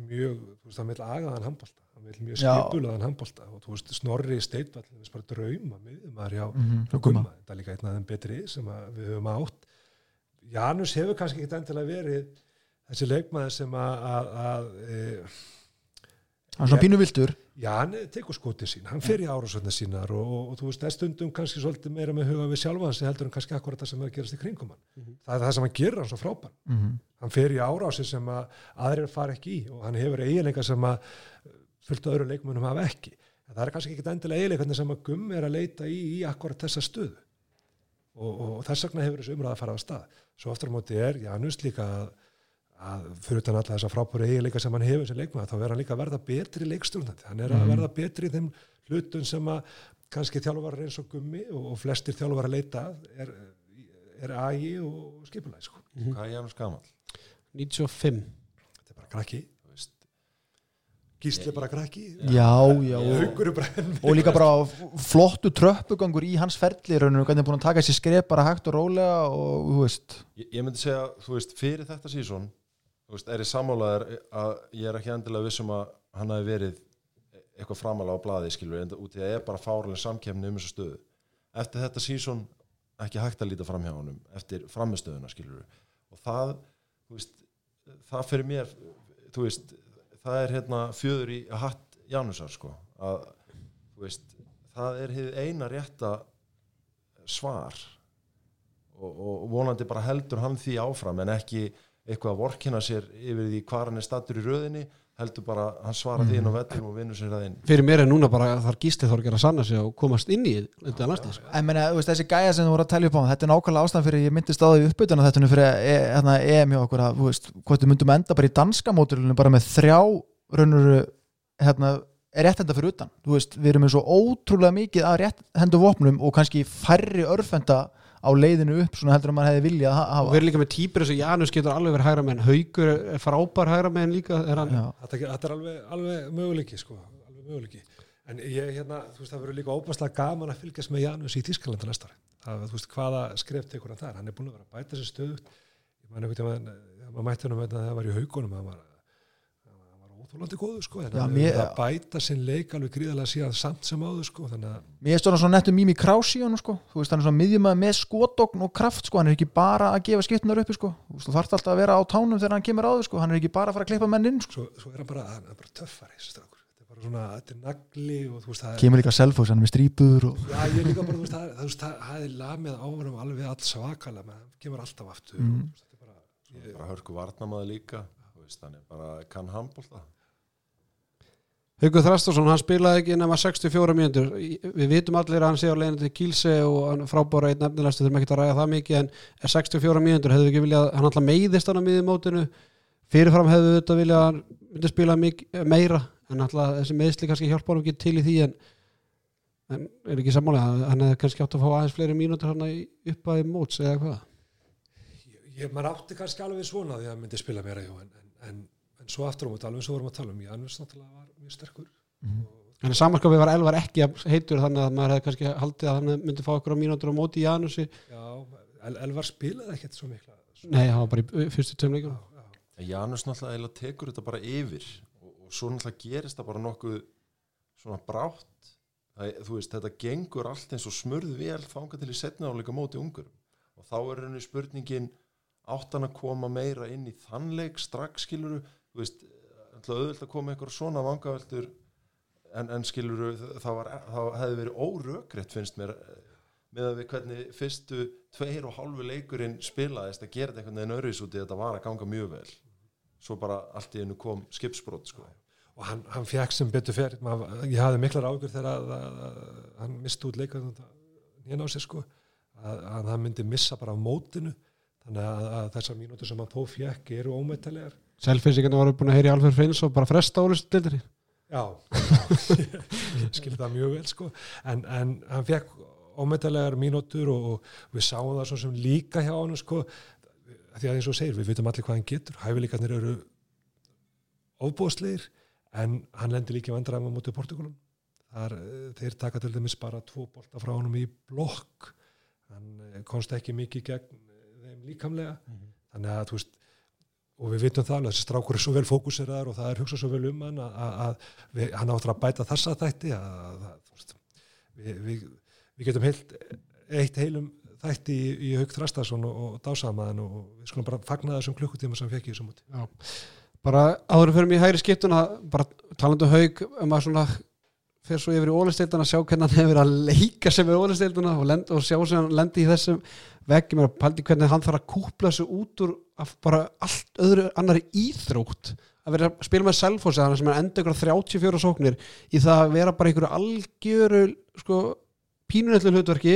mjög þú veist, hann vil agaðan handbolta hann vil mjög skipulaðan handbolta og þú veist, Snorri Steitvall, við veist bara drauma miðjumæður hjá hjá hjá Gumma. þetta er líka einn af þeim betri sem að við höfum átt Janus hefur kannski ekki endilega verið þessi leikmaður sem að, e, hann er svona pínu viltur Já, hann tekur skotið sín, hann fer í árásvöldna sínar og, og, og þú veist, er stundum kannski svolítið meira með huga við sjálfa hans heldur en kannski akkurat það sem er að gerast í kringum hann. Það er það sem hann gerir hann svo frábær. Mhm. Hann fer í árásir sem að aðrir fara ekki í og hann hefur eiginleika sem að fullt af öðru leikmönum hafa ekki. En það er kannski ekki endilega eiginleika sem að gummi er að leita í, í akkurat þessa stöðu. Og, og, þess vegna hefur þessu umræða að fara á stað. Svo aftur á móti er Janus líka að að fyrir utan alla þessa frábæru eiginleika sem hann hefur sem leikmaður, þá er hann líka að verða betri leikstjórnandi, hann er að verða betri í þeim hlutum sem að kannski þjálfara eins og gummi og, og flestir þjálfara leita að er, er agi og skipulæg sko. hvað er Janus gamal 95 þetta er bara krakki. Gísli er bara krakki. Já, já. Og, líka bara flottu tröppugangur í hans ferli í rauninu, hvernig er búin að taka sér skref bara hægt og rólega og þú veist. Ég, ég myndi segja, þú veist, fyrir þetta sísón veist, er ég sammálaður að ég er ekki endilega vissum að hann hafi verið eitthvað framalega á blaði skilur, en út í að það er bara fáralega samkefni um þessu stöðu. Eftir þetta sísón ekki hægt að líta fram hjá honum eftir framistöðuna skilur og það, veist það fyrir mér, veist það er hérna fjöður í hatt Janusar sko að, það er eina rétta svar. Og, og vonandi bara heldur hann því áfram en ekki eitthvað að vorkina sér yfir því hvað hann er stattur í röðinni heldur bara hann svara því inn á vettum og vinnur sér það inn. Fyrir mér er núna bara að þar Gísli Þorger að sanna sig og komast inn í þetta landslið sko. En meina, þú veist, þessi gæja sem þú voru að telja upp á þetta er nákvæmlega ástæðan fyrir ég myndist á því uppbytuna þetta fyrir e, hérna, EM hjá okkur að, þú veist, hvort við myndum enda bara í danska móturlunum bara með þrjá raunur hérna, réttenda fyrir utan, þú veist, við erum með svo ótrúlega mikið að réttendu vopnum og kannski færri örfenda á leiðinu upp svona heldur en maður hefði viljað og hafa. Við erum líka með týpur eins og Janus getur alveg verið hægra menn Haugur er frábær hægra menn líka er hann, þetta, er alveg, alveg möguleiki sko, alveg möguleiki. En ég hérna, þú veist, það verður líka óbærslega gaman að fylgjast með Janus í Tískalanda næsta ári það, þú veist, hvaða skref tekur hann þar? Hann er búin að vera að bæta sér stöðugt. Ég man einhvern veginn, maður mætti hann um að það var í haugunum hann var, hann var óþólandi góður sko, Já, hann mér- er að bæta sinn leik alveg gríðarlega síðan samt sem áður sko, þannig að Mér er svona nettum Mimi Krause í honum sko. Þú veist hann er svona miðjumæð með skotokn og kraft sko. Hann er ekki bara að gefa skiptunar uppi sko. Þú veist þú þarft alltaf að vera á tánum þegar hann kemur á þau sko. Hann er ekki bara að fara að klippa menn inn sko. Svo, svo er hann bara, hann er bara töffari þetta er bara svona, þetta er nagli og þú veist, það er kemur líka selfos, hann er með strípur og Já, ég líka bara, þú veist, það, það, það, ég, Haugur Þrastarsson, hann spilaði ekki nema 64 mínútur. Við vitum allir að hann sé á leiðinu til Kílse og hann frábára einn nefnilegstu þurfum ekki að ræða það mikið en er 64 mínútur hefðu ekki viljað, hann alltaf meiðist hann á miðjumótinu. Fyrirfram hefðu þetta viljað að hann spila meira en alltaf þessi meðsli kannski hjálpa hann ekki til í því en, en er ekki sammálega hann hefði kannski átt að fá aðeins fleiri mínútur hann upp að móts eða hvað? Ég, maður alveg að svo aftur á móti, alveg svo vorum að tala um Janus náttúrulega var mjög sterkur. Mhm. og en samanskapið var Elvar ekki heitur þannig að maður hefði kannski haldið að hann myndi fá okkur á mínútur á móti í Janusi. Já, El Elvar spilaði ekkert svo mikla nei, hann var bara í fyrstu tveim leikum En Janus náttúrulega tekur þetta bara yfir og, og svo náttúrulega gerist það bara nokkuð svona brátt. Það, þú veist, þetta gengur allt eins og smurð vel þanga til í setna áleika móti ungurum og þá er henni spurningin áttan að koma meira inn í þannleik strax skiluru, þú veist auðvitað að koma einhver svona vangaveltur en, en skiluru það, var, það hefði verið órökrétt finnst mér með að við hvernig fyrstu tveir og hálfu leikurinn spilaðist að gera einhvern veginn öryðs út í þetta var að ganga mjög vel. Svo bara allt í hennu kom skipsbrot sko. og hann, hann fekk sem betur fer ég hafði miklar ágjör þegar að, hann misti út leikar hérna á sig sko að, að hann myndi missa bara á mótinu. Þannig að, að þessar mínútur sem hann þó fekk eru ómettalegar Selfinsíkarna voru búin að heyra í Alfred Freins og bara fresta ólistu dildinni Já, ég skil það mjög vel sko, en, en hann fekk ómettalegar mínútur og, og við sáum það svo sem líka hjá hann sko, því að eins og segir, við vitum allir hvað hann getur, hæfileikarnir eru ofbóðslegir, en hann lendir líka vandræðum á móti Portugalum, þar eh, þeir taka til dæmis bara tvo bolta frá honum í blokk, hann eh, komst ekki mikið gegn eh, þeim líkamlega, þannig að þú veist, og við vitum það alveg, þessi strákur er svo vel fókuseraðar og það er hugsað svo vel um hann að, að, að við, hann áttur að bæta þessa þætti að, að veist, við, við, við getum heilt, eitt heilum þætti í, í Haug Þrastarsson og, og dásamaðan og við skulum bara fagna þessum klukkutíma sem fekk í þessum múti. Já. bara áður fyrir mig í hægri skiptuna bara talandu haug um að svona fer svo yfir í ólisteildina að sjá hvernig hann hefur að leika sem er ólisteildina og, og sjá sem hann lendi í þessum veggjum og paldi hvernig hann þarf að kúpla sig út úr bara allt öðru annari íþrótt. Að vera að spila með selfósi þannig sem er enda ykkur 34 sóknir í það að vera bara ykkur algjöru sko, pínunellu hlutverki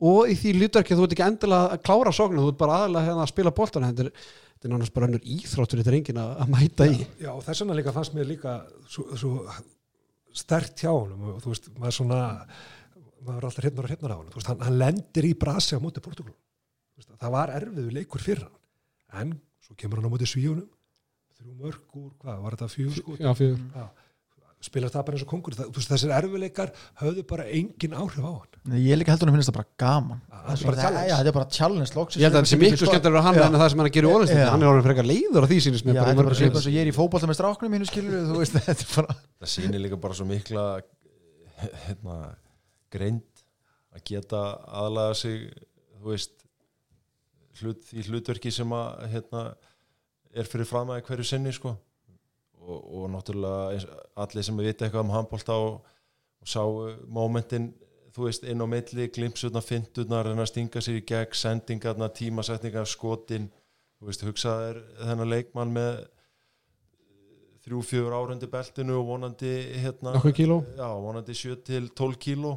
og í því hlutverki þú ert ekki endilega að klára sóknir, þú ert bara aðalega hérna að spila boltan þetta er, þetta er náttúrulega bara önnur íþróttur þetta er engin að, mæta í. Já, og þess vegna líka fannst mér líka svo, svo stert hjá honum og þú veist, maður svona maður er alltaf hreifnar og hreifnar á honum, veist, hann, hann lendir í brasi á móti Portugal það var erfiðu leikur fyrir hann en svo kemur hann á móti svíunum þrjú mörg úr, hvað, var þetta fjögur sko? Já, fyrir. Það bara eins og kongur það, þú veist, þessir erfiðleikar höfðu bara engin áhrif á hann Nei, ég líka heldur hann að finnst það bara gaman það er bara Það- challenge. er bara challenge Ég held að það sé miklu skemmtilega að hann Já. en það sem hann ólisteildina, Já. hann er orðin frekar leiður á því sínist mér er ég er í fótbolta með stráknum mínu skilur þú veist, [LAUGHS] þetta er bara það sýnir líka bara svo mikla hérna, greind að geta aðlaga sig þú veist hlut, því hlutverki sem að hérna, er fyrir fram að hverju sinni sko. Og, og náttúrulega allir sem vita eitthvað um handbólta og, og sá momentin þú veist inn á milli, glimpsutna, fintutnar en að stinga sér í gegn, sendingarna tímasetningar, skotin. Þú veist, hugsaður þennan leikmann með þrjú, fjögur árundi beltinu og vonandi hérna, já, vonandi 7 til 12 kíló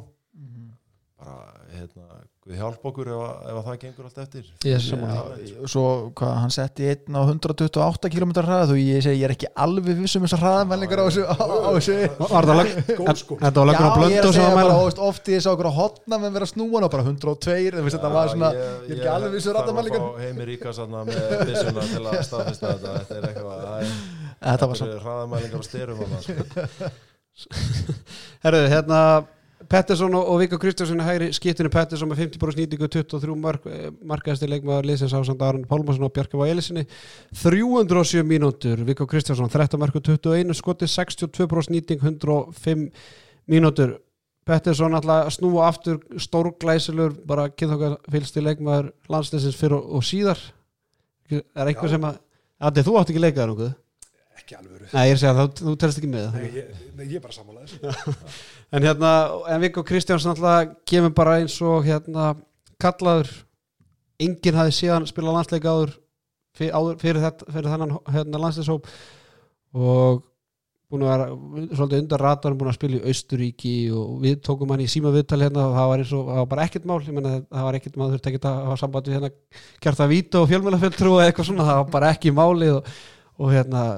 bara, hérna, við hjálp okkur ef, að- ef að það gengur allt eftir Ég sammála. Já, svo hvað, hann setti einn á 128 km hraða þú ég segi, ég er ekki alveg vissum þessar hraðamælingar á þessu, á, á þessu. Var það lög- en- Þetta var löggur á Já, ég er blöndu að mæla óvist, oft ég sá okkur að hotna með vera snúan og bara 102, þú veist, þetta var svona ég er ekki alveg vissur hraðamælingar heimir ríka sanna með byssuna til að staðfesta þetta þetta er eitthvað það Þetta var þetta svona hraðamælingar og styrum sko. [LAUGHS] Herðu, hérna Pettersson og, og Viggo Kristjánsson er hægri skiptinu. Pettersson með 50% nýtingu 23 mark, markaðasti leikmaður liðsins ásand Aron Pálmarsson og Bjarka Elisinni. 307 mínútur. Viggo Kristjánsson 13 marku 21 skoti 62% nýting 105 mínútur. Pettersson alltaf snúa aftur stórglæsilur bara kynþokkar fylgsti leikmaður landsleisins fyrir og, og síðar. Er eitthvað sem að Addi, þú átt ekki leikaðar nokkuð? ekki alveg Nei, ég er að segja þú, telst ekki með það. Nei, ég, nei, ég er bara þessu [LAUGHS] En hérna, en Viggo Kristjánsson alltaf kemur bara eins og hérna kallaður. Enginn hafi síðan spilað landsleik áður fyrir, fyrir, þetta, fyrir þannan hérna, landsleikshóp og búin að vera svolítið undan ratarum búin að spila í Austuríki og við tókum hann í síma viðtal hérna og það var, eins og, það var bara ekkert mál. Ég menna það var ekkert maður þurfti ekkert að hafa samband við hérna kjarta víta og fjölmjölafjöldtrú og eitthvað svona, það var bara ekki málið og, og hérna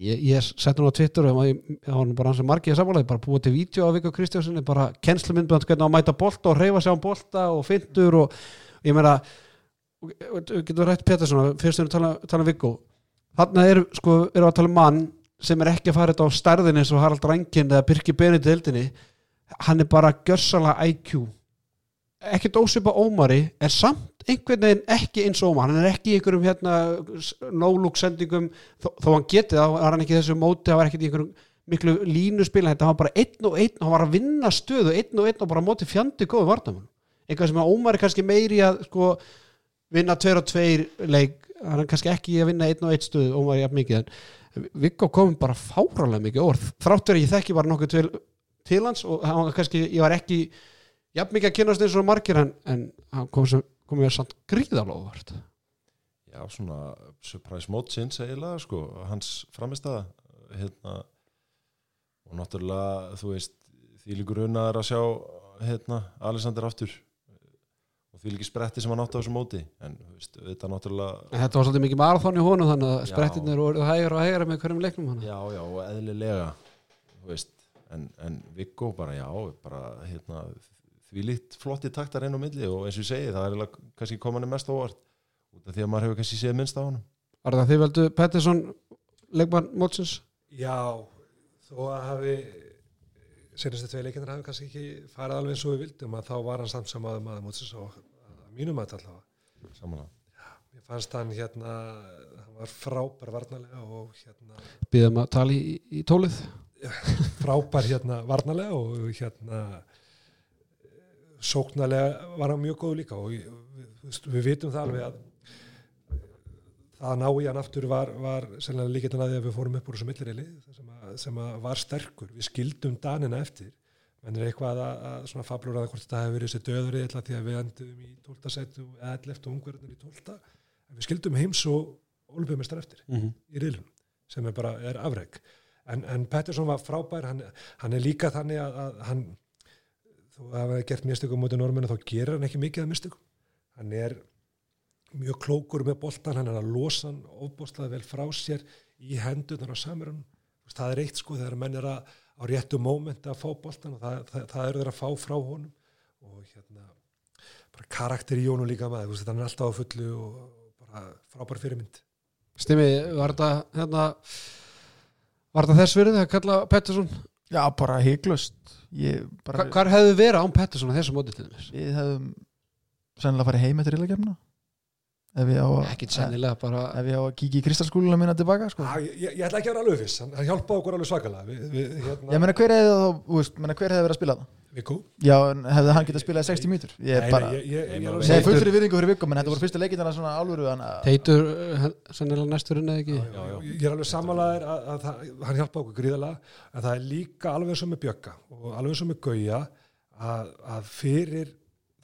ég, ég setti nú á Twitter og ég- það var bara hans sem margið sammálaði, bara búið til vídeo af Viggo Kristjánssoni, bara kennslumyndband hvernig að mæta bolta og reyfa sig á bolta og fyndur og ég meina getum rætt Pettersson fyrst við tala, tala um Viggo? Þarna eru sko, eru að tala um mann sem er ekki að fara þetta á stærðin eins og Harald Rankin eða Birki Benedikt deildinni. Hann er bara gjörsalega IQ ekkert ósvipa Ómari er samt einhvern veginn ekki eins Ómar. Hann er ekki í einhverjum hérna no-look sendingum. Þó, þó hann geti það var hann ekki þessu móti, það var ekkert í einhverjum miklu línuspil, þetta var bara einn og einn hann var að vinna stöðu, einn og einn og bara móti fjandi góðu vartamann eitthvað sem að Ómar er kannski meiri að sko, vinna tveir og tveir leik. Hann er kannski ekki að vinna einn og einn stöðu Ómar er jafn mikið Viggo kom bara fáralega mikið orð. Þráttur ég þekki bara nokkuð til, til hans og hann kannski, ég var ekki jafn mikið að kynast eins og margir en, en hann kom, sem, kom mér samt gríðalega óvart Já, svona surprise modsins eiginlega, sko, hans framistæða hérna og náttúrulega, þú veist því líkur unnaður að sjá hérna, Alexander aftur og því líki spretti sem hann átti á þessu móti en veist, þetta náttúrulega en þetta var svolítið mikið marathon í honum þannig að Já. sprettirnir voru hægur og hægur með hverjum leiknum hann Já, já, og eðlilega veist, en, en Viggo bara, já, bara hérna því líkt flotti taktar inn á milli og eins og ég segi, það er kannski komanir mest á óvart út af því að maður hefur kannski séð minnst á honum Var það þið veldu Pettersson leikmann mótsins? Já, þó að hafi senastu tvei leikinnar hafi kannski ekki farið alveg eins og við vildum að þá var hann samt sem aður maður mótsins og að mínum að allavega. samanlega. Mér fannst hann hérna, hann var frábær varnalega og hérna Býðum að tala í, í tólið frábær hérna varnalega og hérna sóknarlega var hann mjög góð líka og við, vitum það alveg að að ná í hann aftur var, var sennilega líkettan að því að við fórum upp úr þessu millirili sem, að, sem að var sterkur við skildum danina eftir menn er eitthvað að, að svona fablur að hvort þetta hefur verið þessi döður eða því að við endum í 12. setu eða 11. og ungverðinir í 12. en við skildum heims og olbjörnmestar eftir mm -hmm. í riðlum sem er bara er afreg en, en Pettersson var frábær hann, hann er líka þannig að, að hann þó að hafa gert mistökum mútið normennu þá gerir hann ekki mikið af mistökum. Hann er mjög klókur með boltan, hann er að losa hann ofbóstlega vel frá sér í hendunar á samirunum það er eitt sko þegar menn er að á réttu mómenti að fá boltan og það, það, það eru þeir að fá frá honum. Og hérna bara karakter í honum líka maður, þú veist, hann er alltaf á fullu og, bara frábær fyrirmynd. Stimmi, var þetta hérna var þetta þess verið að kalla Pettersson Já, bara heiklust Ég bara, Hva, hvar hefðu verið án Pettersson á þessu móti til þess? við hefum sennilega farið heim eftir að Ekkit sennilega bara ef ég á að kíkja í kristalskúluna mína tilbaka sko. ah, ég, ég ætla ekki að vera alveg hann, hann hjálpaði okkur alveg svakalega við, við, hérna, ég meina hver hefði verið að spila það Viggo já, hefði hann getað spilað í 60 mínútur? Ég er bara, segja sammála. fullri virðingu fyrir vikum en þetta voru svona álveru þannig að- Teitur uh, sennilega næsturinn eða ekki? Já, já, ég er alveg sammálaðir að, að, hann hjálpa okkur gríðalega en það er líka alveg svo með Bjögga og alveg svo með Gauja að, að fyrir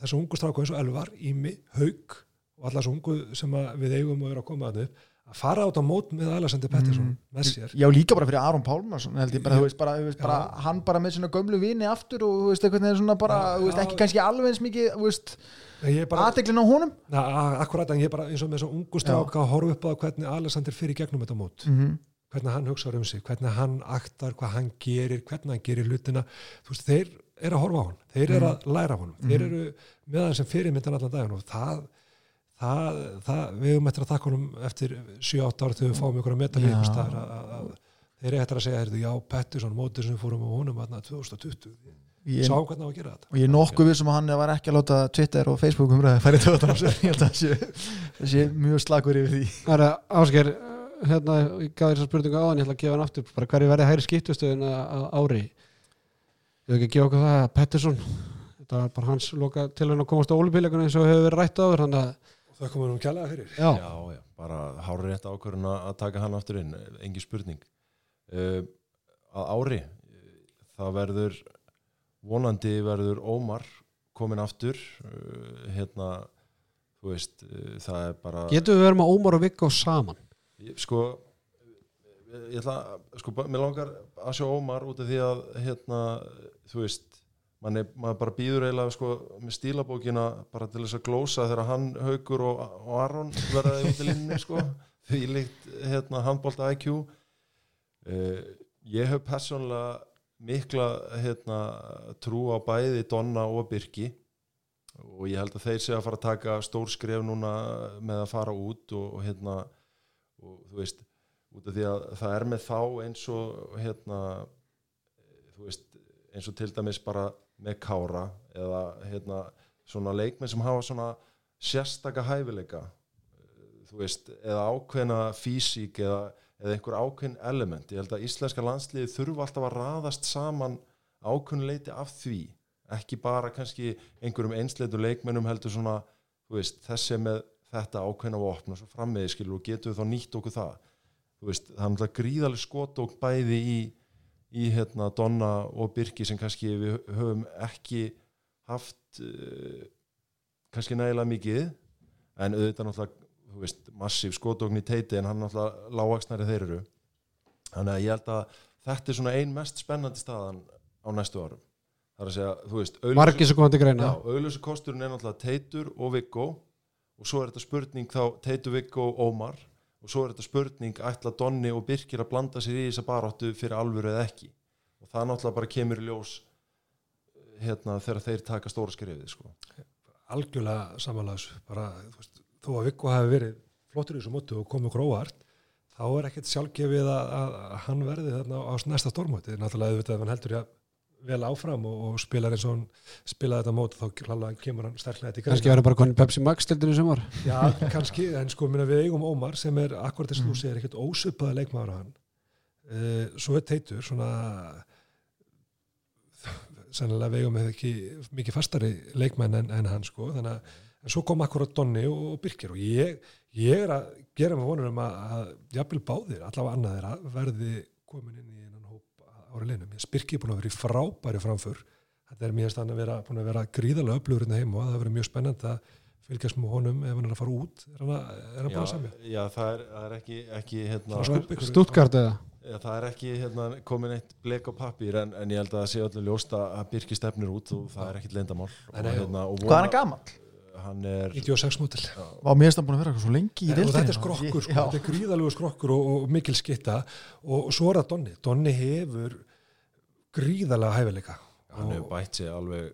þessu ungu stráku eins og Elvar, Ími, Haug og alla þessu ungu sem að við eigum að vera að koma að upp að fara át á mót með Alexander Pettersson með sér. Já, líka bara fyrir Aron Pálmarsson held ég bara, þú veist, bara, þú veist, bara hann bara með svona gömlu vini aftur og þú veist, einhvern veginn svona bara, Já, þú veist, ekki kannski alveg eins mikið, þú veist, aðteglin á honum. Na, akkurat en ég bara eins og með þessu ungu stráka að horfa upp á hvernig Alexander fyrir gegnum þetta mót. Mm -hmm. hvernig hann hugsaður um sig, hvernig hann aktar, hvað hann gerir, hvernig hann gerir hlutina. Þú veist, þeir eru að horfa á hann þeir eru að læra af honum, þeir eru með hann sem fyrirmyndan allan daginn og það, það, það við höfum eftir að þakka honum eftir 7-8 ára þegar við fáum ykkur að meta Já. lífust að, að, að þeir eru eftir að segja, heyrðu, já, Pettersson mótið sem við fórum á honum aðna 2020 ég, sáum hvernig á að gera þetta. og ég er nokkuð við sem að hann var ekki að láta Twitter og Facebook umræði færi tóðan ég held að það sé, það sé mjög slagur yfir því. Það er ásker hérna, ég gaf þér þessa spurningu áðan, ég ætla að gefa hann aftur. Bara hverju verði hægri skiptustöðun á ári? Ég hef ekki að gefa okkur það að Pettersson, þetta var bara hans loka til hann að komast á ólupíleikuna eins og hefur verið rætt áður þannig að, það komum við nú kjælega fyrir. Já, Já, já, bara hárið rétt ákvörðun að taka hann aftur inn, engi spurning. Uh, að ári uh, það verður vonandi verður Ómar komin aftur uh, hérna þú veist, uh, það er bara getum við verið með Ómar og Viggo saman? Ég- sko ég ætla, sko, mér langar að sjá Ómar út af því að hérna, þú veist mann er, maður bara býður eiginlega sko, með stílabókina bara til þess að glósa þegar hann, Haukur og, og Aron verða út í linni sko, [LAUGHS] því líkt hérna, handbólta IQ uh, ég hef persónulega mikla hérna, trú á bæði Donna og Birki. Og ég held að þeir sé að fara að taka stór skref núna með að fara út og, og hérna og þú veist, út af því að það er með þá eins og hérna þú veist, eins og til dæmis bara með kára eða hérna svona leikmenn sem hafa svona sérstaka hæfileika þú veist, eða ákveðna físík eða, eða einhver ákveðin element. Ég held að íslenska landsliði þurfa alltaf að raðast saman ákveðnuleiti af því, ekki bara kannski einhverjum einsleitu leikmennum heldur svona, þú veist, þessi með þetta ákveðna vopn og svo frammiði skilur og getur við þá nýtt okkur það? Þú veist, það er náttúrulega gríðaleg skot og bæði í, í hérna Donna og Birki sem kannski við höfum ekki haft uh, kannski nægilega mikið. En auðvitað náttúrulega þú veist, massíf skotókn í teiti en hann náttúrulega lágaksnari þeir eru. Þannig að ég held að þetta er svona ein mest spennandi staðan á næstu árum. Það er að segja, þú veist auðlösu kosturinn er náttúrulega Teitur og Viggo og svo er þetta spurning þá Teitur, Viggo og Ómar og svo er þetta spurning ætla Donni og Birkir að blanda sér í þessa baráttu fyrir alvöru eða ekki og það náttúrulega bara kemur í ljós hérna þegar þeir taka stóra skrifið sko. algjörlega samanlags bara, veist, þó að Viggo hafi verið flottur í þessu mótu og komið gróðart þá er ekkert sjálfgefið að, að, að hann verði þarna á næsta stórmóti náttúrulega auðvitað ef hann heldur ég vel áfram og, og spilar eins og hann spilaði þetta mót þá klálega kemur hann sterklega til Kannski verður bara konin Pepsi Max tildinu sem var Já, kannski, en sko minna, við eigum Ómar sem er akkurat þess að þú segir ekkert ósöpaða leikmaður á hann. Uh, svo er Teitur svona sennilega við eigum eða ekki mikið fastari leikmenn en, en hann sko þannig að en svo kom akkurat Donni og, og Birkir og ég, ég er að gera mig vonur um að, að jafnvel báðir, allavega annað þeirra verði komin inn í ári leinum. Ég Birkir er búin að vera í frábæri framför þetta er mjög stann að vera búin að vera gríðarlega öflugur hérna heim og það verður mjög spennand að fylgjast með honum ef hann er að fara út er hann, að, er hann búin að semja? Já, það er, það er ekki, ekki hérna, Stuttgart eða Já, það er ekki hérna, komin eitt bleik á pappír en, en ég held að það sé öllu ljóst að að Birki stefnir út og það er ekkit og, hérna, og Hvað er hann gamall? Hann er 96 mótil Vá, mér finnst hann búin að vera eitthvað svo lengi í og deildinni. þetta er skrokkur, sko, þetta er gríðalegu skrokkur og, og mikil skitta og, og svo er það Donni. Donni hefur gríðalega hæfileika. Hann Og- hefur bætt sig alveg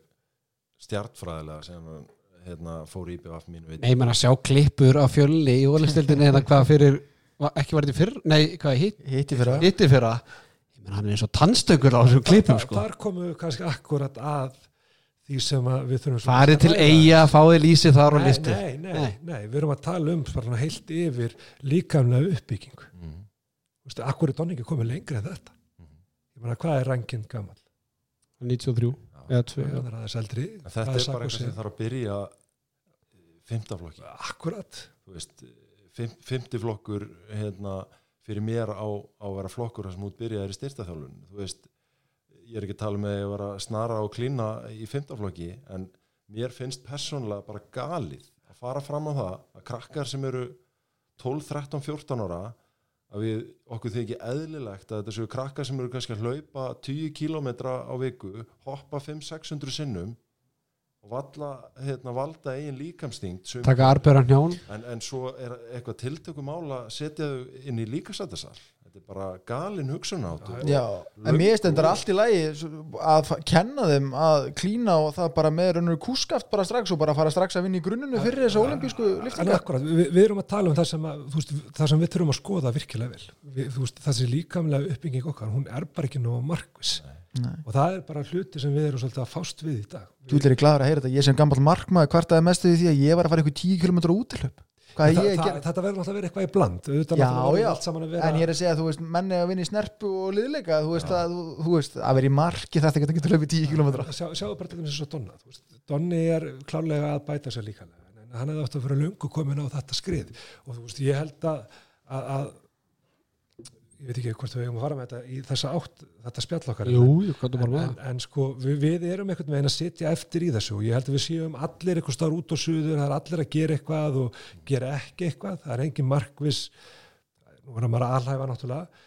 stjartfræðilega sem hann hérna, fór í BVF mínu veit Nei, menn að sjá klippur á fjölni í ólistildinni eða hvað fyrir ekki var þetta fyrr, nei, hvað hitt Hitti fyrir það hitti fyrra. Ég menn hann er eins og tannstökur á þessum klippum sko. þar komum við kannski akkurat að því sem við þurfum farið til eiga, fáið lýsi þar og nei, listu nei, nei, Nei. nei, við erum að tala um heilt yfir líkamlega uppbygging mm. Þú veist, akkur er Donni ekki komið lengri en þetta? Ég meina, hvað er ranginn gammal 93 eða 2 hann er aðeins eldri. En þetta er bara eitthvað sem þarf að byrja fymtaflokki akkurat, þú veist, fimm, fymtiflokkur hérna, fyrir mér á, á að vera flokkur sem út byrjaðir í styrtaþjálfun. Þú veist, ég er ekki að tala með að vera snara og klína í fymtaflokki en mér finnst persónulega bara galið að fara fram á það að krakkar sem eru 12, 13, 14 ára að við okkur þykir eðlilegt að þetta séu krakkar sem eru kannski að hlaupa 10 kilometra á viku hoppa 5-600 sinnum og valla, hérna, valda eigin líkamstingt taka arbjörðan hjá hann en, en svo er eitthvað tiltökum mála að setja þau inn í líkasættasal þetta er bara galin hugsun áttu Já, en mér finnst þetta allt í lagi að kenna þeim að klína og það bara með raunur kúskaft bara strax og bara fara strax að vinna í grunninu fyrir þessu olimpísku en liftingar. akkurat við, við erum að tala um það sem, að, veist, það sem við þurfum að skoða virkilega vel. Við, veist, þessi líkamlega uppbygging okkar hún er bara ekki nóg markvis Nei. og það er bara hluti sem við erum svolítið að fást við í dag. Þú er gladur að heyra þetta, ég sem gammal markmaður kvartaði mest við því að ég var að fara eitthvað 10 km útilöp Þa, er það, þetta verður náttúrulega að vera eitthvað í bland. Já, já, en ég er að segja veist, menni að vinna í snerpu og liðleika, þú veist, að, þú, þú veist að vera í marki þetta ekki að löpið 10 km Sjá, sjáðu bara eins og Donna veist, Donni er klárlega að bæta sér líka. Hann hefði átt að vera löngu komin á þetta skrið. Og þú veist, ég held að, að, að ég veit ekki hvort við eigum að fara með þetta í þessa átt, þetta spjall okkar jú, jú, hvað þú bara en, en, sko, við, við erum einhvern veginn að sitja eftir í þessu og ég held að við séum allir eitthvað starf út og suður, það er allir að gera eitthvað og gera ekki eitthvað, það er engin markvis nú verður maður að alhæfa náttúrulega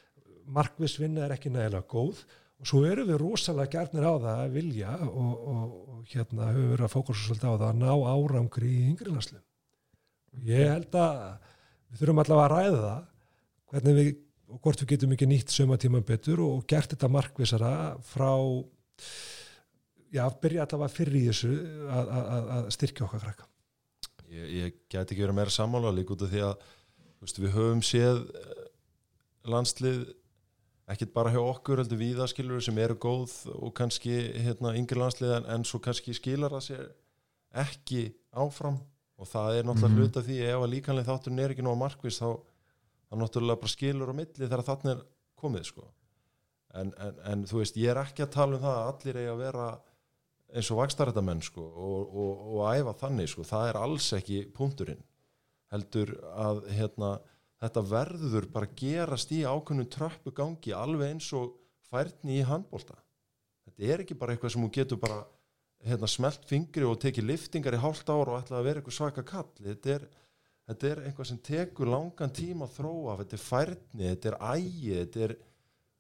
markvis vinna er ekki nægilega góð og svo erum við rosalega gærnir á það að vilja og, og, og hérna höfum verið að fókusa svolítið á það að ná árangri í yngri landslu ég held að við þurfum allavega að ræða það hvernig við og hvort við getum ekki nýtt sömatíman betur og gert þetta markvisara frá já, byrja allavega fyrir í þessu að, að, að- styrkja okkar krakka ég, ég gæti ekki verið meira sammála líka út af því að veist, við höfum séð eh, landslið ekkit bara hjá okkur heldur víða skilur sem eru góð og kannski hérna, yngri landslið en, svo kannski skilar það sér ekki áfram og það er náttúrulega Mhm. hluta því ef að líkanlega þátturinn er ekki nóg markvist þá, þá náttúrulega bara skilur á milli þegar þarna er komið sko. en, en, en þú veist ég er ekki að tala um það að allir eigi að vera eins og vakstarættamenn sko, og, og, og æfa þannig sko. það er alls ekki punkturinn heldur að hérna, þetta verður bara gerast í ákveðnum tröppu gangi alveg eins og færni í handbólta þetta er ekki bara eitthvað sem hún getur bara hérna, smelt fingri og tekið liftingar í hálft ára og ætla að vera eitthvað svaka kall þetta er, þetta er eitthvað sem tekur langan tíma að þróa þetta er færni, þetta er ægi þetta er,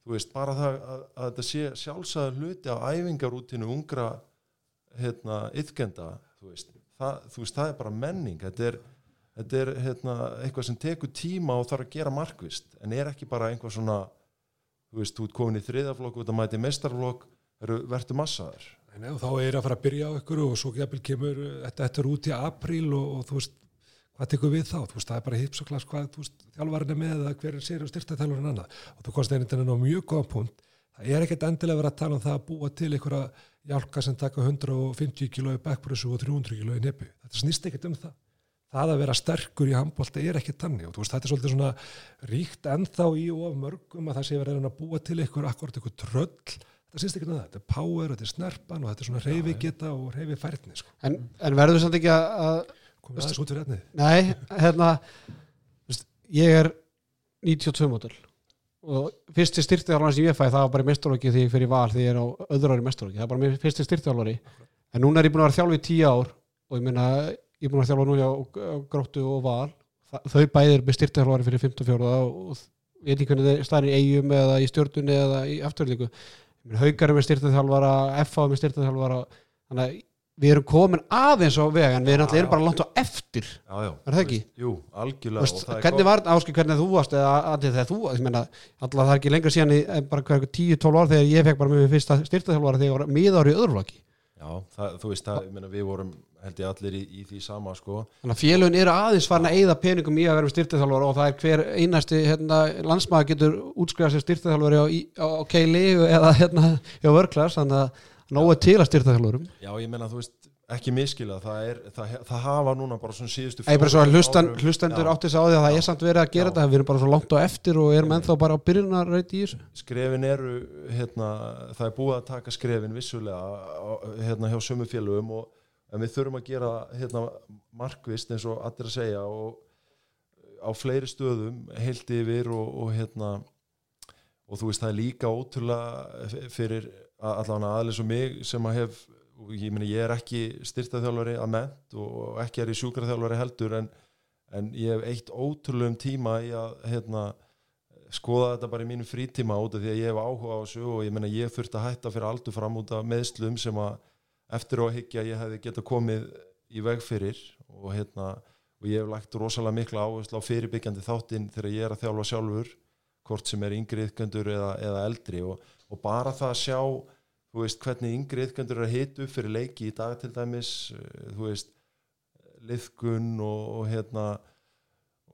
þú veist, bara það að, að þetta sé sjálfsæður hluti af æfingarútinu ungra hérna, yðkenda þú veist, það, þú veist, það er bara menning þetta er, þetta er hérna, eitthvað sem tekur tíma og þarf að gera markvist en er ekki bara einhvað svona þú veist, þú ert komin í þriðaflokk út að mæti mestarflokk, verður massaður. Nei, og þá er að fara að byrja á ykkur og svo kemur þetta, þetta er út í apríl og, og þú veist, hvað tekur við þá? Þú veist, það er bara hips og klass hvað þjálfarinn er með eða hver er sér og styrta þjálfarinn annað og þú komst einnig inn á mjög góða punkt. Það er ekkert endilega verið að tala um það að búa til einhverja hjálka sem taka 150 kilo í backpressu og 300 kilo í nebu þetta snýst ekkert um það. Það að vera sterkur í handbólta er ekki tannig og veist, þetta er svolítið svona ríkt ennþá í of mörgum að það sé verið að búa til einhver akkurat einhver tröll. Þetta sýnst ekki um það, þetta er power, þetta er snerpan og þetta er svona reyfi geta og reyfi færni sko. en, en verður samt ekki að, að komið aðeins út fyrir etnið Nei, hérna veist, ég er 92 mótul og fyrsti styrtihjálfari sem ég fæ það var bara í mestarlóki því ég fyrir val því ég er á öðru ári mestarlóki, það er bara fyrsti styrtihjálfari en núna er ég búin að vera þjálfi í tíu ár og ég meina, ég er búin að þjálfa núna á, gróttu og val. Þa, þau bæðir með styrtihjálfari fyrir 54 og, og ég veit ekki hvernig það er staðin í eigum eða í stjórnunni eða í afturlíku haugar er með styrtihjálfara, FA er með styrtihjálfara þannig að við erum komin aðeins á veg en við erum bara langt á eftir. Já, já, Er það ekki? Jú, algjörlega er hvernig var áskil hvernig þú varst eða aðeins þegar þú, ég meina alltaf það er ekki lengra síðan í en bara hverju 10-12 ár þegar ég fekk bara mér fyrsta styrtaþjálfara þegar ég var miðar í öðruflokki Já, það, þú veist, það, ég meina, við vorum held ég allir í, í því sama sko. þannig að félögin eru aðeins farin að eyða peningum í að vera styrtaþjálfara og það er hver einasti hérna, landsmaður getur útskrifað sér styrtaþjálfari á, á, á að er til að styrtaþjálfurum Já, ég meina, þú veist, ekki miskila það, er, það, það hafa núna bara svona síðustu Ég bara svo að hlustan, árum- hlustendur átti sig á því að það er samt verið að gera þetta við erum bara svo langt á eftir og erum ennþá bara á byrjunarreit í þessu. Skrefin eru hérna, það er búið að taka skrefin vissulega hérna, hjá sömu félögum og við þurfum að gera hérna, markvist eins og allir að segja og á fleiri stöðum heilt yfir og, og hérna og þú veist það er líka ótrúlega fyrir allavega aðlis og mig sem að hef og ég meni ég er ekki styrtaþjálfari að ment og ekki er í sjúkraþjálfari heldur en, en ég hef eitt ótrúlegum tíma í að hérna skoða þetta bara í mínum frítíma út af því að ég hef áhuga á þessu og ég meina ég þurfti að hætta fyrir aldur fram út af meðslum sem að eftir á að higgja ég hefði geta komið í veg fyrir og hérna og ég hef lagt rosalega mikla áherslu á fyrirbyggjandi þáttinn þegar ég er að þjálfa sjálfur hvort sem er yngri yðgöndur eða, eða eldri og, og bara það að sjá þú veist hvernig yngri yðgöndur er að hita upp fyrir leiki í dag til dæmis eh, þú veist liðgun og, og hérna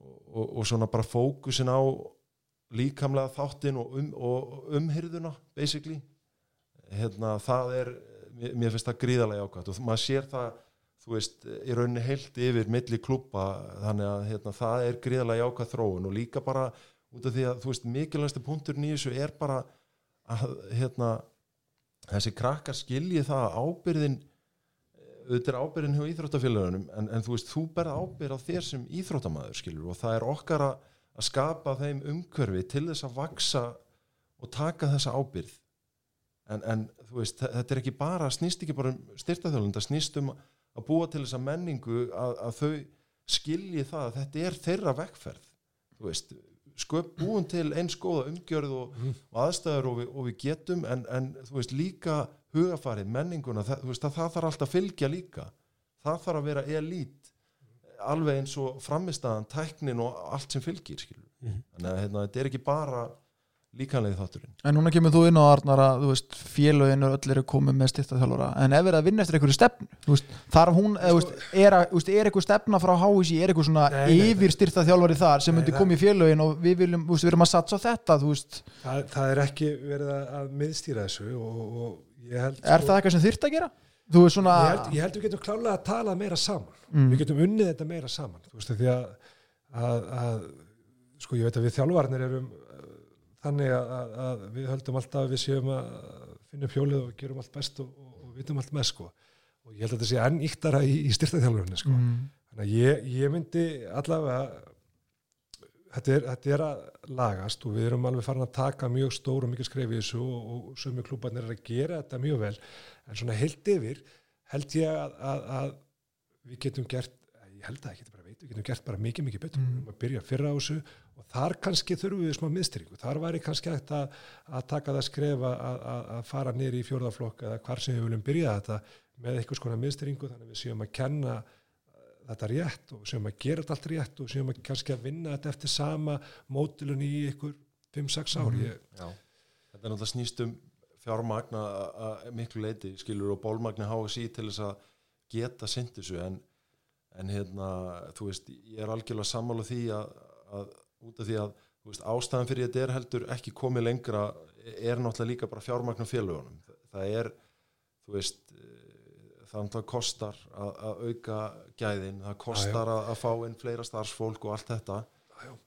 og, og, svona bara fókusin á líkamlega þáttin og, um, og umhyrðuna basically. Hérna, það er mér, finnst það gríðarlega ákvæmt og maður sér það þú veist, í rauninni heilt yfir milli klúpa, þannig að hérna, það er gríðarlega ákvæmt þróun. Og líka bara út af því að, þú veist, mikilvægstu punkturinn í þessu er bara að hérna, þessi krakkar skilji það að ábyrðin auðvitað er ábyrðin hjá íþróttafélagunum en, en þú veist, þú berða ábyrð á þér sem íþróttamaður skilur og það er okkar að, að skapa þeim umhverfi til þess að vaksa og taka þessa ábyrð en, en þú veist, þe- þetta er ekki bara snýst ekki bara um styrtaþjólun það snýst um að búa til þessa menningu að, að þau skilji það að þetta er þeirra vekkferð þú veist, sköp búin til eins góða umgjörð og, og aðstæður og við, og við getum en, en þú veist líka hugafarið, menninguna það, þú veist, það, það þarf alltaf að fylgja líka. Það þarf að vera elít alveg eins og framistæðan, tæknin og allt sem fylgir skilur. þannig að hérna, þetta er ekki bara líkanlega þátturinn. En núna kemur þú inn á Arnar að þú veist, félögin og öll eru komið með styrtaþjálfara en ef er að vinna eftir einhverju stefnu þú veist, þarf hún, eða, þú veist, er, að, þú veist, er eitthvað stefna frá HSI, er eitthvað svona Nei, nei, yfir styrtaþjálfari þar sem það- koma í félögin og við viljum, þú veist, við erum að satsa á þetta þú veist, það, það er ekki verið að, að miðstýra þessu og, og ég held er það eitthvað sem þyrft að gera? Þú veist svona ég held, ég held við getum klálega að tala meira saman. Mm. við getum unnið þetta meira saman þú veist því að, að, að sko ég veit að við þjálfarnir erum þannig að, að, við höldum alltaf við séum að finna upp hjólið og gerum allt best og, og, og vitum allt með sko og ég held að þetta sé enn íktara í, í styrtaþjálfarni sko mm. þannig að ég, ég myndi allavega þetta er, þetta er að lagast og við erum alveg farin að taka mjög stór og mikið skref í þessu og, og sömu klúbarnir er að gera þetta mjög vel en svona heilt yfir held ég að, að, að við getum gert ég held að ekki bara veit, við getum gert bara mikið mikið betur Mm. við erum að byrja fyrra á þessu og þar kannski þurfum við smá miðstyringu þar væri kannski hægt að, að taka það skref að, að, að fara nýri í fjórðaflokk eða hvar sem við viljum byrja þetta með einhvers konar miðstyringu þannig að við séum að kenna þetta rétt og séum að gera þetta allt rétt og séum að kannski að vinna þetta eftir sama mótilun í ykkur 5-6 ár. Ég, Já. Þetta er náttúrulega snýst um fjármagna miklu leiti skilur og bólmagni HSI til þess að geta þessu. En, en hérna, þú veist, ég er algjörlega sammála því að, að út af því að veist, ástæðan fyrir þetta er heldur ekki komið lengra er náttúrulega líka bara fjármagna félögunum. Það er, þú veist, eh, það náttúrulega kostar að, að auka gæðin, það kostar að, að fá inn fleira starfsfólk og allt þetta.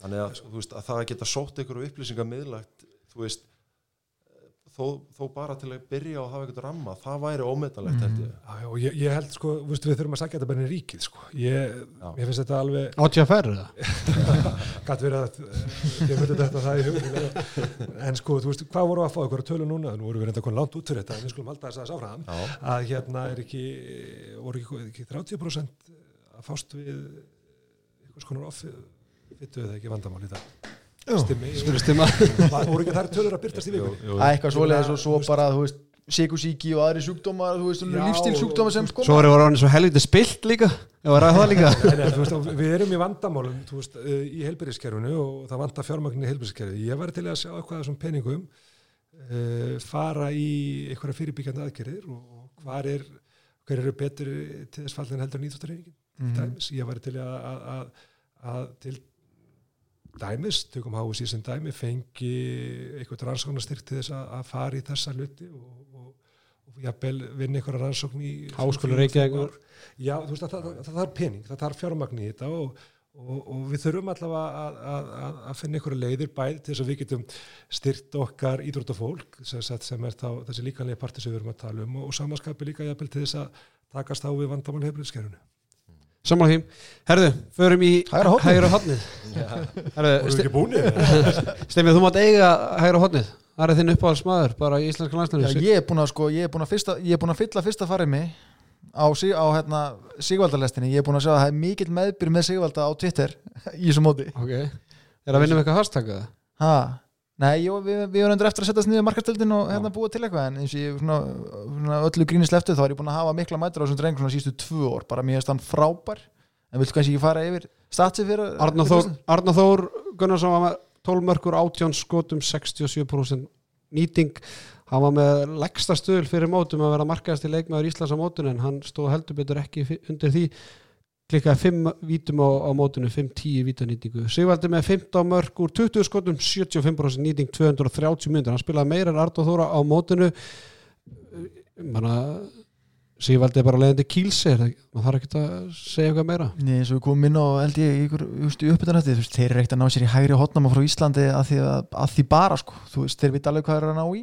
Þannig að, veist, að það að geta sótt ykkur upplýsingar miðlagt þú veist þó, þó bara til að byrja og hafa eitthvað ramma það væri ómetanlegt held ég. Já, já, og ég, ég held sko, veist, við þurfum að sagja þetta bara í ríkið sko. ég, ég finnst þetta alveg ATFR eða? [LAUGHS] gætt verið að ég myndi þetta það í hugum en sko, þú veist, hvað voru að fá ykkur að tölu núna? Nú voru við reynda konið langt út fyrir þetta en við skulum halda þess að þess áfram. Já. að hérna er ekki voru ekki, ekki 30% að fást við einhvers konar off fyttu eða ekki vandamál í það stimmi, stimma. [LAUGHS] Voru ekki þær tölur að byrtast í vikunni? Eitthvað svoleiðis og svo bara, þú veist síkusíki og aðri lífstíl sjúkdómar sem sko. Svo er það svo helviti spilt líka. Það líka. Nei, nei, þú veist, við erum í vandamálum þú veist, eh, í heilbyrðiskerfinu og það vantar fjármagnin í heilbyrðiskerfinu. Ég var til að sjá eitthvað þessum peningum uh, fara í einhverja fyrirbyggjandi aðgerðir og hvar er hver eru betur til þess fallin heldur en íþjóttareiningin Mhm. dæmis. Ég var til að, að, að, að til dæmis, tökum háið síðan dæmi, fengi eitthvað rannsóknarstyrk til þess að, að fara í þessa hluti og, og, og jafnvel vinna einhverja rannsókn í fimm ár. Já, þú veist, það, það, það, það er pening, það þarf fjármagn í þetta og, og, og við þurfum allavega að, að, að, að finna einhverja leiðir bæði til þess að við getum styrt okkar ídróttafólk sem, sem er þá þessi líkanlega parti sem við erum að tala um og, samanskapi líka jafnvel til þess að takast á við vandamál hefbriðskerfunu. Sammála því. Herðu, förum í Hægra hotnið Herðu? Stefið, þú mátt eiga hægra hotnið Það er þinn uppáhaldsmaður bara í íslenska Já, landslunum ég er búin að sko, ég er búin að, fyrsta, ég er búin að fylla fyrsta farið mig á, á hérna, Sigvaldalestinni, ég er búin að sjá að það er mikill meðbyr með Sigvalda á Twitter [LAUGHS] í þessu móti. Ok. Er að vinna með eitthvað hashtag eða? ha. Nei, jó, við, við erum endur eftir að setjast niður markastöldin og hérna búa til eitthvað en eins og ég svona, svona öllu grínis leftu þá er ég búin að hafa mikla mætur á þessum dreng svona sístu tvö ár, bara mér er stann frábær. En viltu kannski ekki fara yfir statsi fyrir Arnar fyrir Þór, Gunnarsson var með 12 mörgur 18 skotum 67% nýting. Hann var með leggsta stöðul fyrir mótum að vera markaðast í leikmaður Íslands á mótun en hann stóð heldur betur ekki undir því klikkaði 5 vítum á, á mótunu 5-10 vítanýtingu. Sigvaldi með 15 mörg úr 20 skotum 75% nýting 230 myndir hann spilaði meira en Arnar Þóra á mótunu manna Sigvaldi er bara leiðandi er ekki? maður þarf ekki að segja eitthvað meira. Nei, eins og við komum inn á í uppbytunætti, þú veist, þeir eru ekkert að ná sér í hægri hotnama frá Íslandi að því, að, að því bara sko, þú veist, þeir vita alveg hvað eru að ná í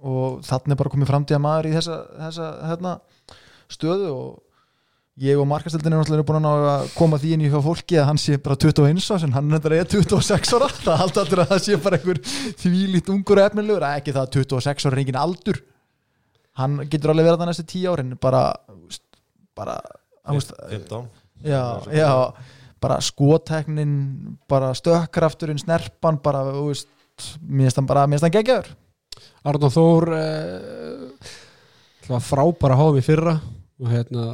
og þannig er bara komið framtíða maður í þessa, þessa hérna, stöðu og ég og markastöldin er náttúrulega búin að ná að koma því inn í hjá fólki að hann sé bara 21 árs en hann er þetta 26 ára. Það haldi allir að það sé bara einhver þvílít ungur efnilegur, að ekki það að 26 ára er engin aldur. Hann getur alveg verið það næstu 10 árin bara, bara veist, 15 já, já, bara skoteknin bara stökkrafturinn, snerpan bara, þú veist, mér finnst hann bara mér finnst hann geggjaður. Arnóð Þór eh, frábæra í fyrra og hérna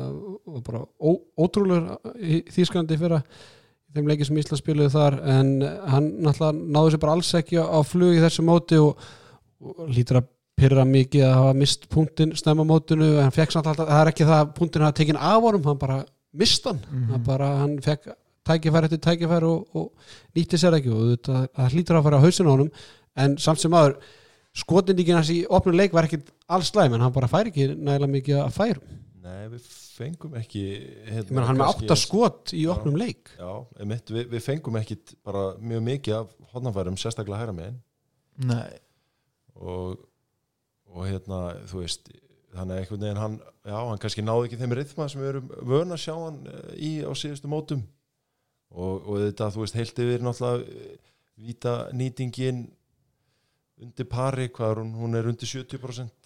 og bara ó, ótrúlegur í Þýskalandi í fyrra þeim leikið sem Ísland spiluðu þar en hann náttúrulega náði sér bara alls ekki á, flug í þessu móti og, og lítur að pyrra mikið að hafa mist punktin snemma mótinu en hann fekk samt alltaf, það er ekki það að punktin hafa tekin af honum, hann bara mist hann. Hann bara, hann fekk tækifæri eftir tækifæri og, og nýtti sér ekki og þetta, það hlýtur að fara á hausinu á honum en samt sem aður skotindíkin hans í opnum leik var ekkit alls slæm en hann bara fær ekki nægilega mikið að færum Nei, við fengum ekki hérna, hann með átta að- skot í opnum leik. Já, einmitt, við, við fengum ekki bara mjög mikið af hodnafærum sérstaklega hæra megin. Nei, og, og hérna, þú veist þannig að einhvern veginn hann, já, hann kannski náði ekki þeim rithma sem við erum vön að sjá hann eh, í á síðustu mótum. Og, og þetta, þú veist, heilt yfir náttúrulega eh, víta nýtingin undir pari, hvað er hún, hún er undir 70% eða ekki?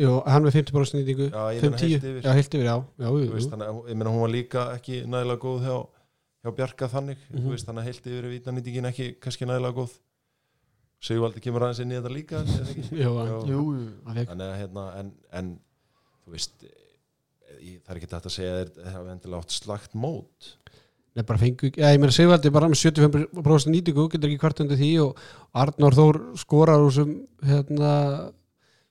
Jú, hann með 50% nýtingu. Já, ég meina 5-10, heilt yfir. já, heilt yfir, já, já, jú, veist, að- ég meina hún var líka ekki nægilega góð hjá, hjá Bjarka þannig. Mhm. þú veist, þannig að heilt yfir er vítanýtingin ekki kannski nægilega góð. Sigvaldi kemur aðeins inn í þetta líka? [LAUGHS] Jú, jú, þannig að hérna en, en þú veist ég, það er ekki þetta að segja að þeir hafa endilega átt slagt mót. Nei, bara fengu, já, ég meina Sigvaldi bara með 75% nýtingu, getur ekki hvart undir því og Arnór Þór skorar úr sem hérna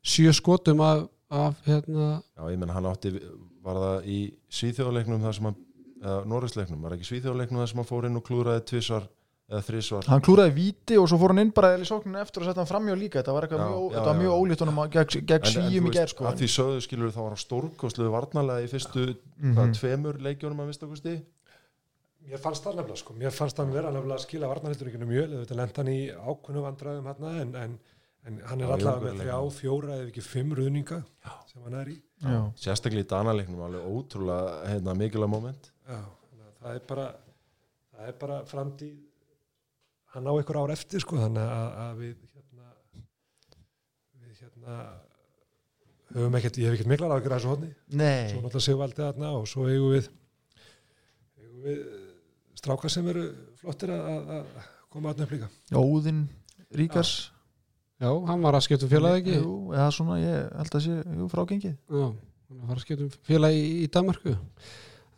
sjö skotum af, af hérna já, ég menn hann átti var það í svíþjóðleiknum þar sem hann eða Norrisleiknum, var ekki svíþjóðleiknum þar sem hann fór inn og klúraði tvisvar eða þrisvar Hann klúraði víti og svo fór hann inn bara í sókninu eftir og setja hann framjá líka Þetta var, eitthvað Já, mjög, já, þetta var já. mjög ólíkt honum að- gegn, gegn En- en svíum þú í veist, gerð sko. að því sögðu skilur þá var hann stórkostluðu varnalega í fyrstu Mhm. hvað, tveimur leikjónum að vistakusti Mér fannst það nefnilega sko, mér fannst hann vera nefnilega að skila varnarhildurikinu mjög, þetta lenda hann í ákveðnu vandræðum hérna en, en, en hann er allavega með þrjá, fjóra eða ekki fimm ruðninga sem hann er í. Já. sérstaklega í danaleiknum alveg ótrúlega hérna, mikilvæg moment. Já, að það er bara, það er bara framtíð, hann á ykkur ár eftir sko, þannig að, að við hérna, við hérna, höfum ekkert, ég hef ekkert miklar áhyggjur af þessu hodni, svo náttúrulega Sigvaldi þarna og svo eigum við, eigum við strákar sem eru flottir að, að- að koma þarna upp líka. Óðinn Ríkars. Já, hann var að skipta um félagi ekki? Jú, eða svona, ég held að sé jú, frágengið. Já, hann var að skipta um félagi í, í Danmarku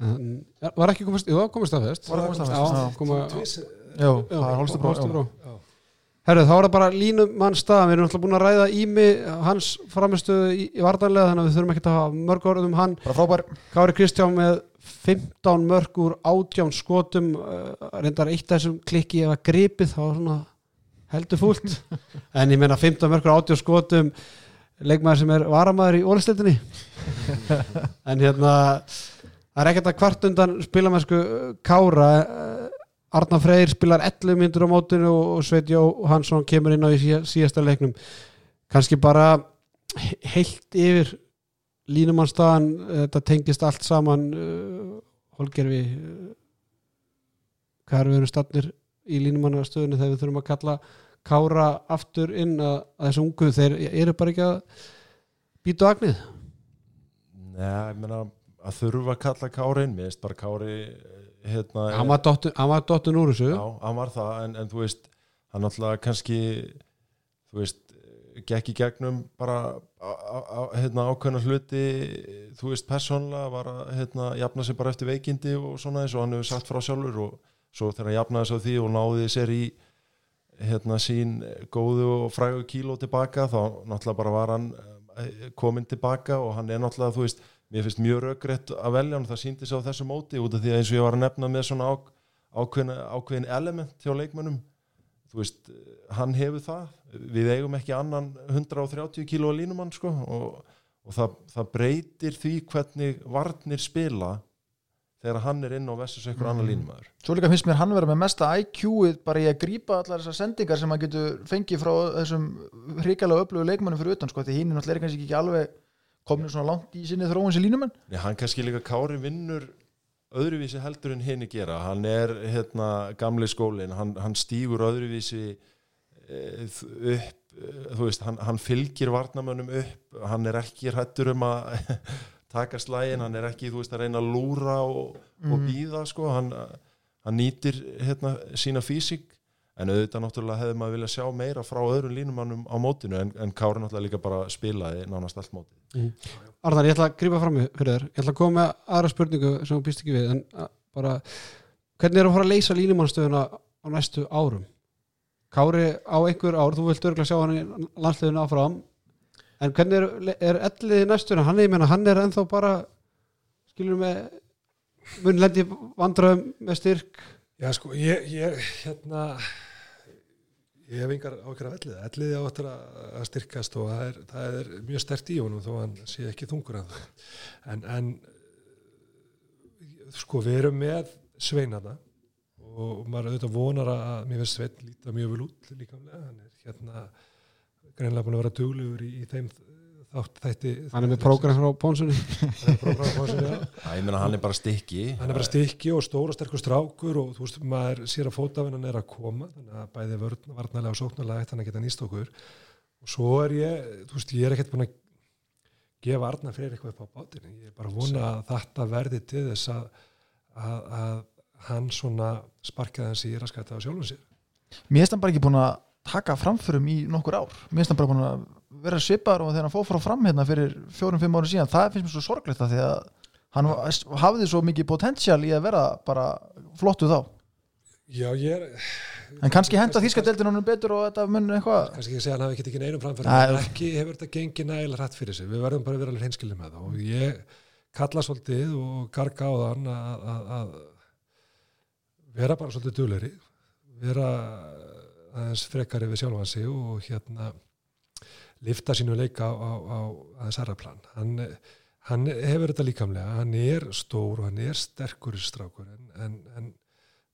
en, var ekki komast, jú, komast að fest. Var að komast að já, fest, já. Já, það er holstu brá Holstebro. já. Herru, þá er það bara línumann stað við erum alltaf búin að ræða ími hans framistöðu í, í vartanlega þannig að við þurfum ekki að hafa mörg orð um hann. Bara frábær. Kári Kristján með 15 mörg úr 18 skotum uh, reyndar eitt af þessum klikki ef að gripið þá var svona heldur fúlt. En ég meina 15 mörg úr 18 skotum leikmaður sem er varamæður í ólistildinni en hérna það er ekkert að kvart undan spilamennsku Kára uh, Arnar Freyr spilar 11 myndur á mótinu og, Sveit Jó Hansson kemur inn á í síða- síðasta leiknum. Kannski bara he- heilt yfir línumannstaðan þetta tengist allt saman holgerfi hvað er við erum stannir í línumannastöðinu þegar við þurfum að kalla Kára aftur inn að, að þessu ungu þeir eru bara ekki að býta á agnið? Nei, ég meina að þurfa að kalla Kári inn, mér veist bara Kári hérna, hann var var dottun úr þessu. Já, hann var það en, en þú veist, hann alltaf kannski þú veist gekk í gegnum bara hérna, ákveðna hluti þú veist, persónlega var að hérna, jafna sig bara eftir veikindi og svona eins og hann hefur sagt frá sjálfur og svo þegar hann jafnaði sig á því og náði sér í hérna sín góðu og frægu kíló tilbaka þá náttúrulega bara var hann eh, kominn tilbaka og hann er náttúrulega þú veist, mér finnst mjög röggrétt að velja hann, það síndi sig á þessu móti út af því að eins og ég var að nefna með svona á, ákveðin, ákveðin element hjá leikmönnum þú veist, hann hefur það við eigum ekki annan 130 kíló línumann sko og, og það, það breytir því hvernig varnir spila þegar hann er inn á versus einhver annar línumæður. Svo líka finnst mér hann vera með mesta IQ-ið bara í að grípa allar þessar sendingar sem hann getur fengið frá þessum hrikalega öflugu leikmönnum fyrir utan sko, því hinn er náttúrulega kannski ekki alveg komin svona langt í sinni þróun sem línumenn Nei, hann kannski líka Kári vinnur öðruvísi heldur en hinn gera. Hann er hérna gamli skólin hann, hann stígur öðruvísi e, upp e, þú veist, hann, hann fylgir varnamönnum upp. Hann er ekki hrættur um að taka slægin, hann er ekki þú veist að reyna að lúra og, og býða sko, hann, hann nýtir hérna sína físik en auðvitað náttúrulega hefði maður vilja sjá meira frá öðrum línumannum á mótinu en, en Kári náttúrulega líka bara spilaði nánast allt móti Arnar, ég ætla að grípa fram fyrir þér. Ég ætla að koma með aðra spurningu sem þú býst ekki við en bara hvernig er að fara að leysa línumannstöðuna á næstu árum? Kári á einhver ár, þú vilt örgulega sjá hann í landsliðinu áfram en hvernig er, er ellið í næstunum hann, ég meina, hann er ennþá bara skilur með mun lendi vandröðum með styrk. Já, sko, ég, ég hérna ég hef engar ákveður af ellið ellið á eftir að að styrkast og það er, það er mjög stert í honum þó hann sé ekki þungur en en, en sko, við erum með sveinana og maður auðvitað vonar að mér finnst svein líta mjög vel út líkamlega, hann er hérna greinlega búin að vera duglegur í, í þeim þátt þætti hann er með prógram frá Pónsunni er ég meina hann er bara stikki hann er bara stykki og stór og sterkur strákur og þú veist, maður sér að fótafinnan er að koma þannig að bæði vörn, varnarlega og sóknarlega ætti hann að geta nýst okkur. Og svo er ég, þú veist, ég er ekkert búin að gefa Arna fyrir eitthvað upp á bátinu ég er bara vona að þetta verði til þess að, að, að hann svona sparkaði hans í raskætti á sjálfum sér. Mér finnst hann bara ekki búin að taka framförum í nokkur ár. Mér finnst hann bara búin að vera svipar og þegar hann fór frá fram hérna fyrir fjórum-fimm árum síðan það finnst mér svo sorglegt að því að hann hafði svo mikið potensial í að vera bara flottu þá. Já, ég er en kannski henda þýskadeldin honum betur og þetta mun eitthvað kannski ekki segja að hann hafi ekki ekki neinum framfæri Nei, en ekki hefur þetta gengið nægilega hrætt fyrir sig. Við verðum bara að vera alveg hreinskilin með það. Og ég kalla svolítið og garga á þann að, vera bara svolítið duglegri vera aðeins frekari við sjálfan sig og hérna lifta sínu leika á, á, á aðeins herra plan. Hann, hann hefur þetta líkamlega hann er stór og hann er sterkur strákur en, en, en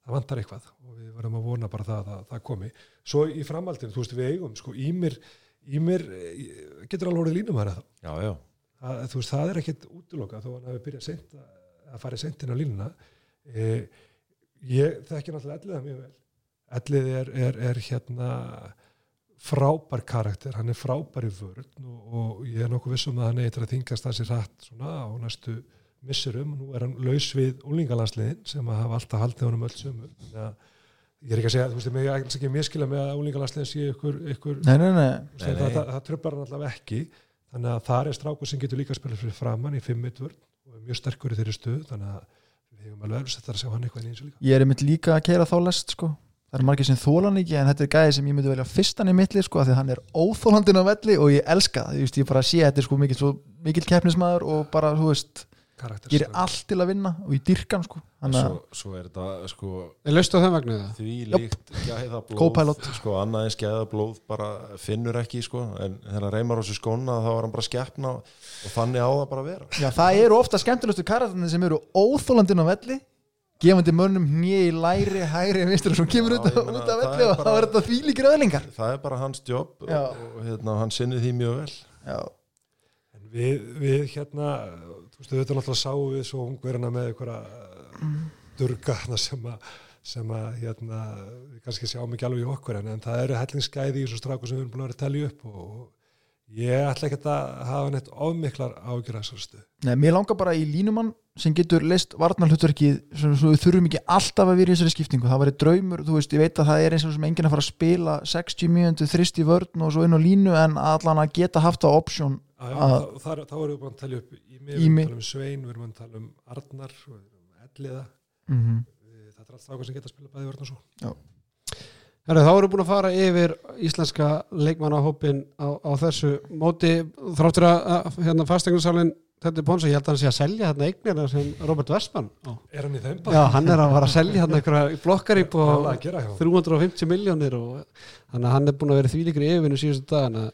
það vantar eitthvað og við verðum að vona bara það að það, það komi. Svo í framhaldinu, þú veist við eigum sko, Ímir, Ímir eh, getur alveg orðið línum hana Já, já, að, þú veist, það er ekkit útiloka þó hann hafi byrjað seint að, að fara seint inn á línuna. E, ég þekki náttúrulega ellið það mjög vel ellið er, er, er hérna frábær karakter, hann er frábær í vörn og, og ég er nokkuð vissum að hann eitthvað að þingast það sér svona á næstu missurum og nú er hann laus við úlingalansliðin sem að hafa alltaf haldið honum öll sömu Þannig að ég er ekki að segja, þú veist, ég er ekki miskila með að úlingalansliðin sé ykkur, ykkur nei, nei, nei. Nei, það, nei. það, það, það tröflar hann allavega ekki þannig að það er strákur sem getur líka að spila fyrir framann í 5-1 vörn og er mjög sterkur í þeirri stöð þannig að við hefum alveg erfist að sjá hann eitthvað í eins og líka ég er einmitt líka að keira þá lest sko. Það er margir sem þólan ekki en þetta er gæði sem ég myndi velja fyrstan í mittli sko, af því hann er óþólandin á velli og ég elska það, ég, ég bara sé að þetta er sko, mikil, svo, mikil keppnismæður og bara, þú veist karakter gerir allt til að vinna og ég dyrkan sko. Svo, svo er þetta sko er löst á þeim vegna það? því líkt gæðablóð sko annað eins gæðablóð bara finnur ekki sko en þegar reymar á sér skóna þá var hann bara skeppna og þannig á það bara að vera. Já, það eru ofta skemmtilegustu karakterinn sem eru óþólandin á velli gefandi mönnum í læri, hæri vinstur svo kemur Já, út, meina, út af velli og þá er þetta því líkir öðlingar það er bara hans jobb Já. og hérna, hann sinnir því mjög vel. Já, en við, við hérna þú veist, þetta náttúrulega sáum við svo ungverina með einhverja durga þarna sem að sem að hérna, við kannski sjáum ekki alveg í okkur en, en það eru hellingsgæði í þessu stráku sem við erum búin að vera að telja upp og ég ætla ekki að hafa neitt ofmiklar stuð Nei, mér langar bara í línumann sem getur leist varnarhlutverkið sem við þurfum ekki alltaf að vera í þessari skiptingu. Það væri draumur, þú veist, ég veit að það er eins og sem enginn að fara að spila 60 mínútu þrist í vörn og svo inn á línu en allan að geta haft á option Já, já, þá, erum við búin að telja upp Ími, við erum að tala um Svein, við erum að tala um Arnar, um Elliða, mm -hmm. Þetta er allt ákvæð sem geta að spila bæði vörn og svo. Herri, þá erum við búin að fara yfir íslenska leikmannahópin á, á þessu móti þráttur að, hérna, fastegnarsálinn þetta er Ponsa, ég held að hann sé að selja þarna eignina sem Robert Westman á. Er hann í þeim Já, hann er að fara að selja þarna einhverja blokkar upp Hvað er og að gera hjá? honum? 350 miljónir og þannig að hann er búin að vera þvílíkur í yfirvinnu síðustu dagana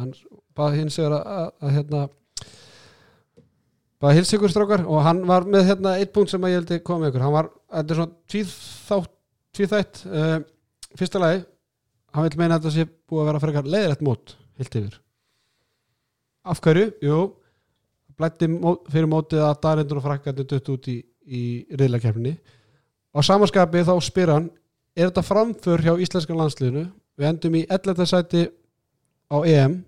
hann bað hins vegar að, að, að hérna bað hils ykkur strákar og hann var með hérna eitt punkt sem að ég held að koma ykkur hann var, þetta er svona tvíþátt tvíþætt uh, fyrsta lagi hann vil meina að þetta sé búið að vera frekar leiðrætt mót heilt yfir af hverju? Jú blætti mót, fyrir mótið að Darindur og Frakkandi dött út í, í riðlakefni á samanskapi þá spyr hann er þetta framför hjá íslenska landsliðinu við endum í 11. sæti á EM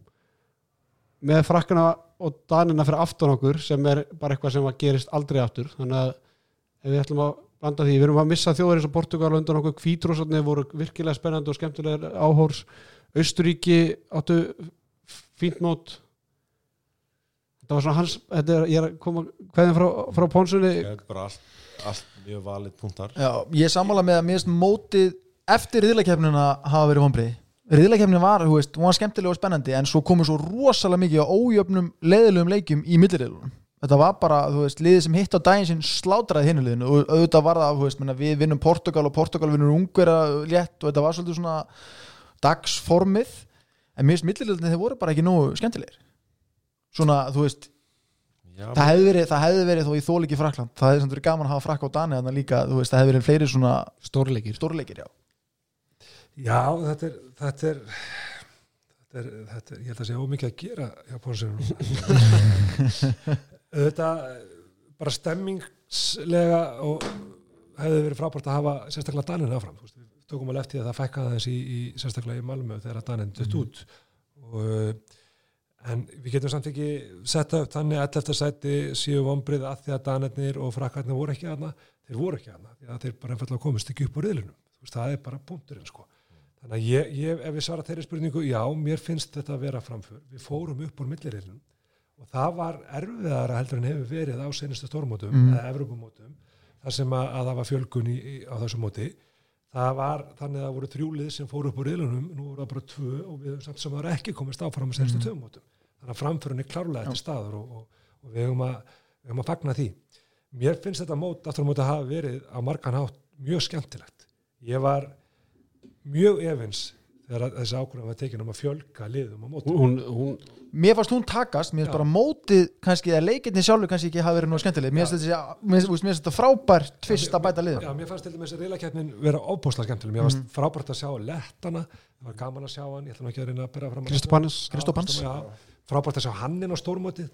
með frakkana og danina fyrir aftan okkur sem er bara eitthvað sem gerist aldrei aftur þannig að ef við ætlum að blanda því, við erum að missa þjóður eins og Portugal undan okkur. Kvítrósarnir voru virkilega spennandi og skemmtilega áhórs Austuríki áttu fínt mót. Þetta var svona hans þetta er, ég er að koma hvernig frá, frá Ponsunni Ég bara allt, allt mjög valið punktar Já, ég sammála með að finnst mótið eftir riðlakefnina hafa verið vonbrið riðlakefnin var, þú veist, hún var skemmtilega og spennandi en svo komur svo rosalega mikið á ójöfnum leiðilegum leikjum í milliriðlunum þetta var bara, þú veist, liðið sem hitt á daginn sinn slátraði hinuleginu og auðvitað var það, þú veist, menna, við vinnum Portugal og Portugal vinnur Ungvera létt og þetta var svolítið svona dagsformið. En mér finnst milliriðlunni þeir voru bara ekki nógu skemmtilegir. Svona, þú veist, Já, það hefði verið, það hefði verið þó í þóliki Frakland, það hefði samt verið gaman að hafa Frakka og Dani þannig líka, þú veist, það hefði verið fleiri svona stórleikir. stórleikir, já. Já, þetta er þetta er, þetta er, þetta er ég held að sé ómikið að gera hjá Pónsunum [LAUGHS] [LAUGHS] Þetta bara stemmingslega og hefði verið frábært að hafa sérstaklega Danin áfram Þú veist, við tókum alveg eftir að það fækkaði þess í, í sérstaklega í Malmö þegar að Danin dutt út. Og uh, en við getum samt ekki setta upp þannig að 11. sæti séu vombrið að því að Danirnir og frakkarnir voru ekki aðna þeir voru ekki aðna, því að þeir bara einfallega komist ekki upp á riðlunum, veist, það er bara punkturinn sko. Þannig að ég, ég, ef við svara þeirri spurningu, já, mér finnst þetta að vera framför. Við fórum upp úr milliriðlunum og það var erfiðara heldur en hefur verið á senustu stórmótum Mm. eða Evropamótum, þar sem að, að það var fjölgun í, á þessu móti. Það var þannig að það voru þrjúlið sem fóru upp úr riðlunum, nú voru það bara tvö og við samt sem það ekki komist áfram á senustu Mm. mm. mótum. Þannig að framförun er klárlega til staður og, og, og við höfum að, að fagna því. Mér finnst þetta mót, aftur á móti að hafa verið á margan hátt mjög skemmtilegt. Ég var mjög efins þegar þessi ákvörðan var tekin um að fjölga liðum á mótum. hún, hún, mér fannst hún takast, mér finnst bara mótið kannski, eða leikinni sjálfur kannski ekki hafa verið nú skemmtileg, mér finnst þetta- frábær tvist að bæta liðum Já, mér fannst til dæmis að reylaketnin vera óbúslega skemmtileg. Mér fannst frábært að sjá lettana, það var gaman að sjá hann, ég ætla nú ekki að reyna að byrja fram Já, Kristopans. Frábært að sjá hann inn á stórmóti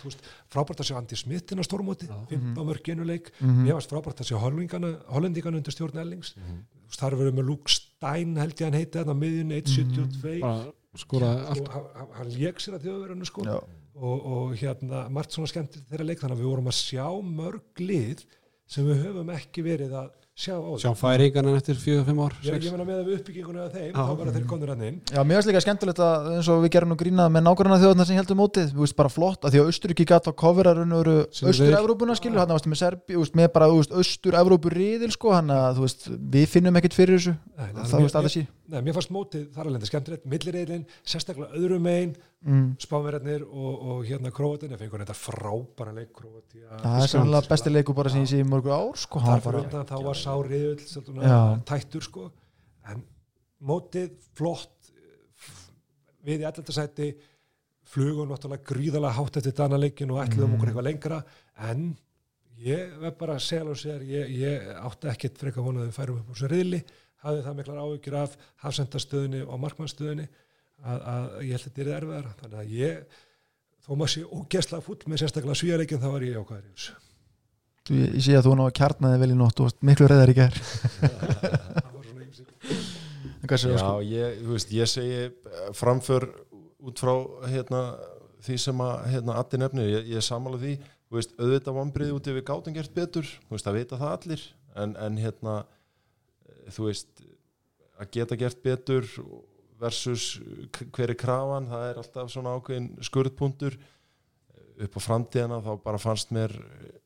frábært að sjá Andi Smith inn á stórmóti 15 mörg genuleik Mhm. mér varst frábært að sjá hollendingana, hollendingana undir stjórn Ellings. Þú veist, þar verður með Luke Stein held ég hann heiti þarna miðjun 1.72 bara skoraði allt. og hann, lék sér að þjóðverðinu sko. Já. og, og hérna margt svona skemmt þeirra leik þannig að við vorum að sjá mörg lið sem við höfum ekki verið að sjá á sjá færingarna eftir 4-5 ár ég, sex. ég meina með við uppbygginguna af þeim Já. þá bara þeir konur hann inn Já, mér finnst líka skemmtilegt að eins og við gerum nú grínað með nákvæmna þjóðarna sem heldur mótið, þú veist, bara flott að því að Austuríki gætt á kofera raun og veru Sinni Austur-Evrópuna skilur, hann varstu með Serbi, veist, með bara, Austur-Evrópu riðil, sko, hann að, þú veist, við finnum ekkert fyrir þessu, það, veist, að mér- þessi Nei, mér fannst mótið þar alveg skemmtilegt, millireilin, sérstaklega öðrum megin, mm. spáverðarnir og, og hérna Króatin, ég fengur þetta frábæra leik Króati. Það er sannlega besti leiku bara sem ég sé í mörgu ár, sko, utan þá var sá riðull tættur sko, en mótið flott við í alltaf flugum náttúrulega gríðalega hátt eftir dana leikin og ætluðum okkur eitthvað lengra. En ég verð bara að segja alveg sér, ég, ég átti ekkit frekar vonað að við færum upp úr þessu riðli. Hafði það miklar áhyggjur af hafsendastöðinni og markmannstöðinni að, að ég held að þetta er erfiðara. Þannig að ég, þó maður sé ógesla fúll með sérstaklega svíjarleikin þá var ég ákvæður í þessu. Þú- ég, sé að þú ná að kjarnaði vel í nótt og varst miklu reyðar í gær, [LAUGHS] það var svona ýmsir. En hvað séu, Já, sko, ég, þú veist, ég segi framför út frá hérna, því sem að hérna, Addi nefnir, ég, ég samála því. Þú veist, auðvitað vombriði út ef við gátum gert betur þú veist, að vita það allir. En, en hérna, þú veist að geta gert betur versus k- hver er krafan? Það er alltaf svona ákveðin skurðpuntur upp á framtíðana þá bara fannst mér eh,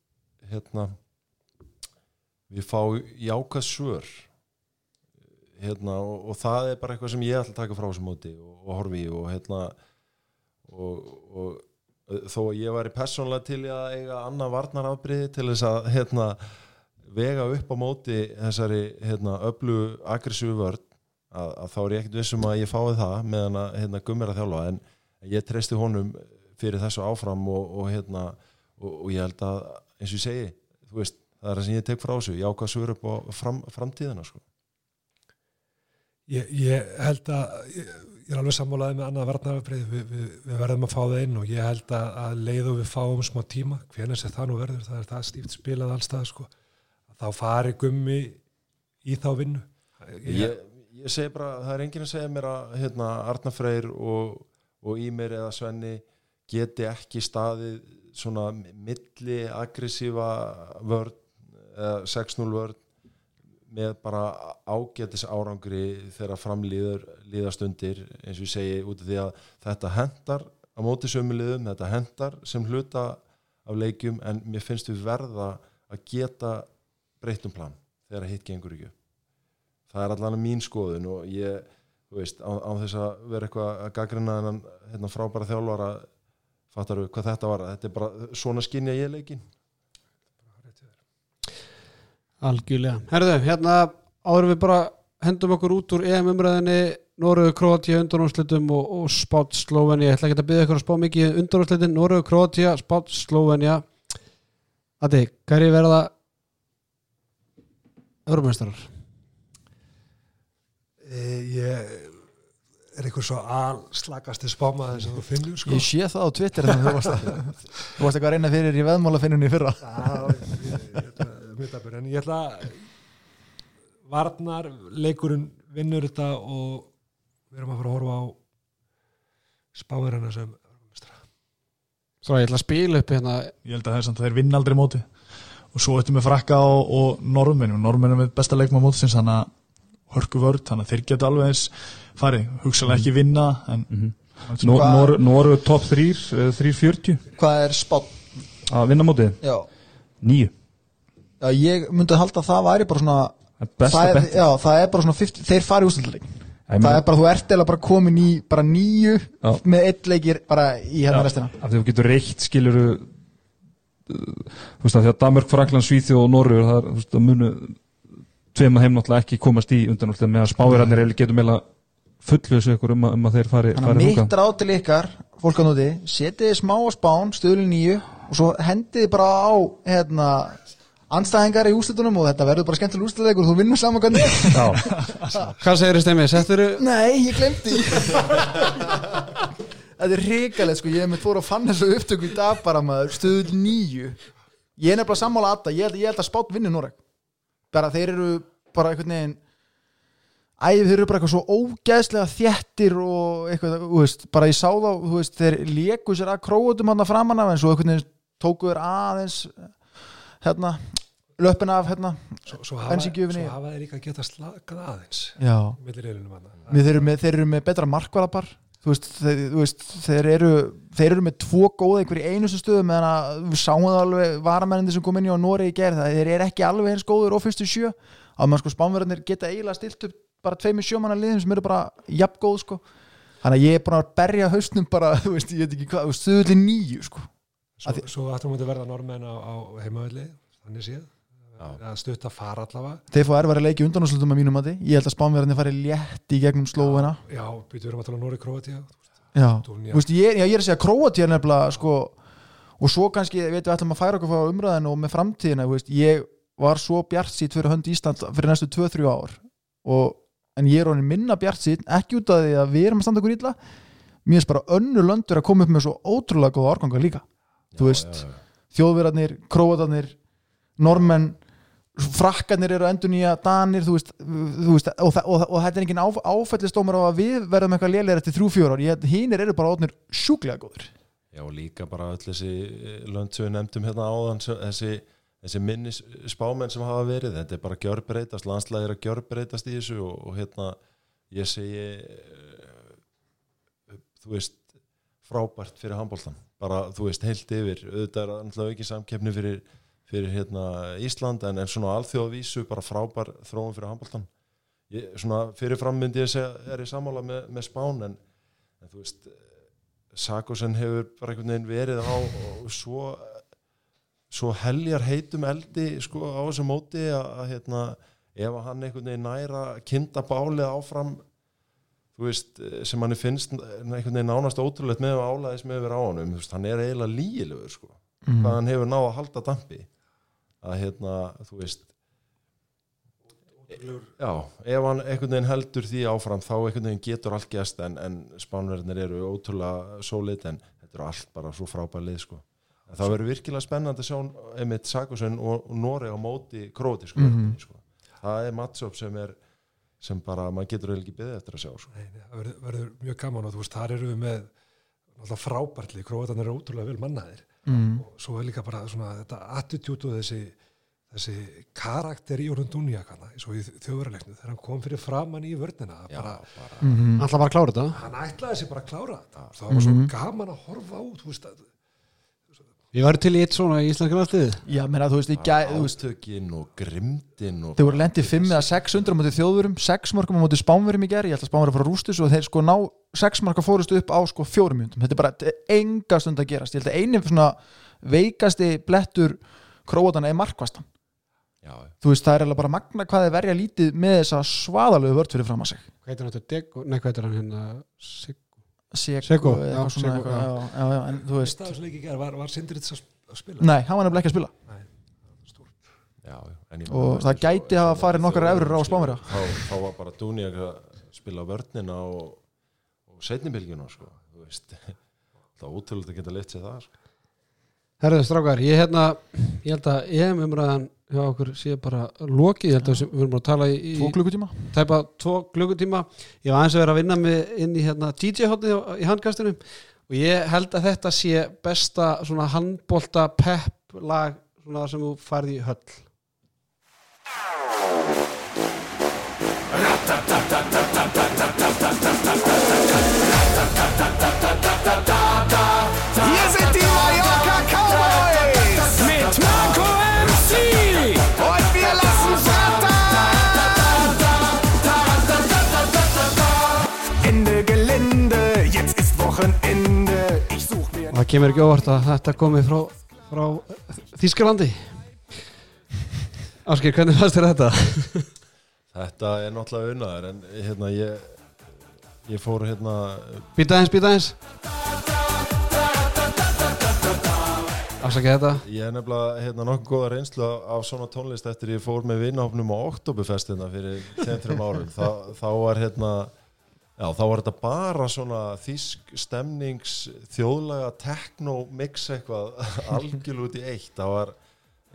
hérna við fá jákað svör. Hérna, og, og það er bara eitthvað sem ég ætla að taka frá þessu móti og, og horfi og hérna og, og þó að ég væri persónlega til að eiga annað varnarafbriði til þess að hérna, vega upp á móti þessari hérna, öllu aggressífu vörn að, að þá er ég ekkert vissum að ég fái það meðan að hérna, gummir að þjálfa en ég treysti honum fyrir þessu áfram og, og hérna og, og ég held að eins og ég segi þú veist, það er það sem ég tek frá þessu ég ákvað svör upp á fram, framtíðina sko. Ég, ég held að ég, ég er alveg sammálaði með annað varnarafbrið við, við, við verðum að fá það inn og ég held að, að leið og við fáum smá tíma hvernig sem það nú verður, það er það stíft spilað allstað sko, þá fari gummi í þá vinnu ég, ég, segi bara, það er enginn að segja mér að hérna, Arna Freyr og, og Ímir eða Svenni geti ekki staðið svona milli aggressífa eða 6-0 vörn með bara ágætis árangri þegar framlýður líðastundir eins og ég segi út af því að þetta hendar á móti sömuliðum, þetta hendar sem hluta af leikjum en mér finnst við verða að geta breyttum plan þegar hitt gengur ekki upp. Það er allan mín skoðun og ég, þú veist, á, á þess að vera eitthvað að gaggrina þennan hérna, frábæra þjálfara fattar við hvað þetta var, þetta er bara svona skinja ég leikin Algjörlega. Herðu, hérna áður við bara hendum okkur út úr EM umræðinni Noregu, Kroatia, undanúrslitum og, og Spátt, Slovenia. Ég ætla ekki að byggja ykkur að spá mikið undanúrslitin. Noregu, Kroatia, Spátt, Slovenia. Adi, hverju verða örmestrar? E, ég er einhver svo allslagasti spámaður sem þú finnur sko. Ég sé það á Twitter að þú varst eitthvað að reyna fyrir í veðmálafinnunni fyrra Já, en ég ætla varnar leikurinn vinnur þetta og við erum að fara að horfa á spáverana sem. Svo ég ætla að spila upp hérna ég held að það er samt að þeir vinna aldrei móti og svo ættum við frakka og norðmennum norðmennum er besta leikma mótisins þannig að hörku vörð, þannig að þeir geta alveg eins farið, hugsalega ekki vinna en Mhm. mm Nor, Noru top 3 eh, 340 Hvað er spátt? að vinna mótið, Já. nýju Já, ég myndi að halda að það væri bara svona Það er besta það er, bett já, það er bara svona 50, þeir fari ústildaleg Ég það er bara, þú ert eða bara komin í bara nýju Já. með eitt leikir bara í hérna restina af því þú getur reitt skiluru þú veist að því að Danmörk, Frakland, Svíþjóð og Norrur það er, þú veist, að munu tveim að heim náttúrulega ekki komast í undanúrslit með að spáverarnir eiginlega getur meila fullvisa ykkur um að, um að þeir fari, þannig fari að mitt ráð til ykkar fólk að núti, setið þið smá á spán stöðlun nýju og svo hendið þið bara á hérna anstæðingar í úslitunum og þetta verður bara skemmtileg úslilegur og þú vinnur saman hvernig Já, Hvað segir þið stemmið? Settur Nei, ég glemdi Þetta er hrikalegt sko, ég hef með fór að fann þessu upptöku í dag bara maður, stöðul nýju. Ég er nefnilega sammála að það, ég held, ég held að spátt vinni Noreg bara þeir eru bara einhvern veginn æ, þeir eru bara eitthvað svo ógeðslega þjettir og eitthvað, þú veist, bara ég sá þá þú veist, þeir léku sér að króutum hann framan af en svo einhvern veginn tóku þeir aðeins hérna, löppin af hérna Svo, svo, hafa, þeir líka geta slakað aðeins Já. Við þeir, eru með, þeir eru með betra markvarapar þú veist, þeir, þú veist, þeir, eru, þeir eru með tvo góða einhver í einustu stöðu meðan að við sáum það alveg varamennindi sem kom inn í á Noregi í gerð þeir eru ekki alveg eins góður og fyrstu sjö. Að maður sko spánverðinir geta eiginlega stilt upp bara tveimur sjómanna liðum sem eru bara jafn góð sko. Þannig að ég er búin að berja haustnum bara, [LAUGHS] þú veist, ég veit ekki hvað, stöðuleg nýju sko. Svo, ættum við að verða normenn á, á heimavalli þannig séð Já. að stutta fara allavega. Þeir fá erfæri leiki undanúslutum að mínum að ég held að spánverðinir fari létt í gegnum slóina já, við erum að tala um Nóri Króatíða Já, veist, ég, já, ég er að segja Króatíu nefnilega, sko og svo kannski, við ætlum að færa okkur frá umræðinu og með framtíðina, þú veist, ég var svo bjart sýtt fyrir hönd Ísland fyrir næstu 2-3 ár. Og, en ég er honin minna bjart sýtt, ekki út af því að við erum að standa okkur illa mér finnst bara önnur löndur að koma upp með svo ótrúlega góða árganga líka. Þú veist, já, já. þjóðverðarnir, króatarnir normenn frakkarnir eru endur nýja danir þú veist, þú veist og, þa- og, og þetta er engin áf, áfællistómar á að við verðum eitthvað lélir eftir þrjú fjóra ár. Hínir eru bara ótnir sjúklega góður Já, og líka bara öll þessi lönd sem við nefndum hérna áðan þessi, þessi minni spámenn sem hafa verið, þetta er bara gjörbreytast landslæðir að gjörbreytast í þessu og, og hérna, ég segi eh, þú veist frábært fyrir handbóltan bara, þú veist, heilt yfir. Auðvitað er alltaf ekki samkeppni fyrir, fyrir hérna Ísland en, en svona alþjóðavísu bara frábær þróun fyrir handbóltan ég, svona fyrirfram myndi ég segja er ég sammála með, með spán en, en þú veist Sakosen hefur bara einhvern veginn verið á og svo svo heljar heitum eldi sko á þessu móti að, að hérna, ef hann einhvern veginn næra kinda bálið áfram veist, sem hann finnst einhvern veginn nánast ótrúlegt með álæðis með yfir á veist, hann er eiginlega lígilegur sko, mm. hvað hann hefur náð að halda dampi að hérna, þú veist Já, ef hann einhvern veginn heldur því áfram þá einhvern veginn getur allt gæst en, en spánverðinir eru ótrúlega sólit en þetta eru allt bara svo frábælið sko. En það verður virkilega spennandi að sjá einmitt Sakusen og, Nóri á móti króti sko. Mhm. sko. það er matchup sem er sem bara maður getur eiginlega ekki beðið eftir að sjá sko. Nei, nei, það verður, verður mjög gaman og þú veist, þar eru við með alltaf frábærtli, króatarnir eru ótrúlega vel mannaðir. Mm. og svo er líka bara svona þetta attitút og þessi þessi karakter í orðun Dunjakana eins og í þjóðurleiknu þegar hann kom fyrir framann í vörnina Já, bara, bara, Mhm. Alltaf bara að klára þetta? Hann ætlaði sér bara að klára þetta. Það var svo gaman að horfa út þú veist, að, Ég var til í eitt svona í íslenska náttúðu Já, menna, þú veist, í gæ, þú veist átökin og grimdin og Þeir voru lendið 5 eða 600 á móti þjóðurum 6 markum á móti spánverum í gerð Ég held að spánverum fara rústis og þeir sko ná 6 marka fórustu upp á sko 4 mjöntum Þetta er bara enga stund að gerast. Ég held að eini svona veikasti blettur króatana er markvastan já, Þú veist, það er alveg bara magna hvað þeir verja lítið með þessa svaðalegu vörd Seko, en þú veist var, var Sindrits að sp- að spila? Nei, hann var nefnilega ekki að spila. Já, já, en ég og það gæti hafa farið nokkrar evrur á Spánverja. þá, þá var bara Dúniak að spila vörnina og, og setnibilgjuna sko, þú veist. Það er ótrúlega að geta leitt sér það sko. Herðu strákar, ég hérna ég held að EM umræðan hjá okkur sé bara lokið, ég held að við erum að tala í, Tvo klukkutíma. tæpa tvo klukkutíma. Ég var aðeins að vera að vinna með inn í hérna DJ-hotnið í handkastunum og ég held að þetta sé besta svona handbolta pepp lag svona sem þú færði í höll. Hier það kemur ekki óvart að þetta komi frá, frá Þískalandi Áskir, hvernig fannst þér þetta? þetta er náttúrulega unnaður en hérna ég ég fór hérna Býta eins, býta eins Afsakið þetta. Ég er nefnilega hérna nokkuð góða reynslu af svona tónlist eftir ég fór með vinnahopnum á Oktoberfestina fyrir 10-3 árum. Þa, þá var hérna já þá var þetta bara svona þýsk stemnings þjóðlega techno mix eitthvað [LAUGHS] algjörl út í eitt. Það var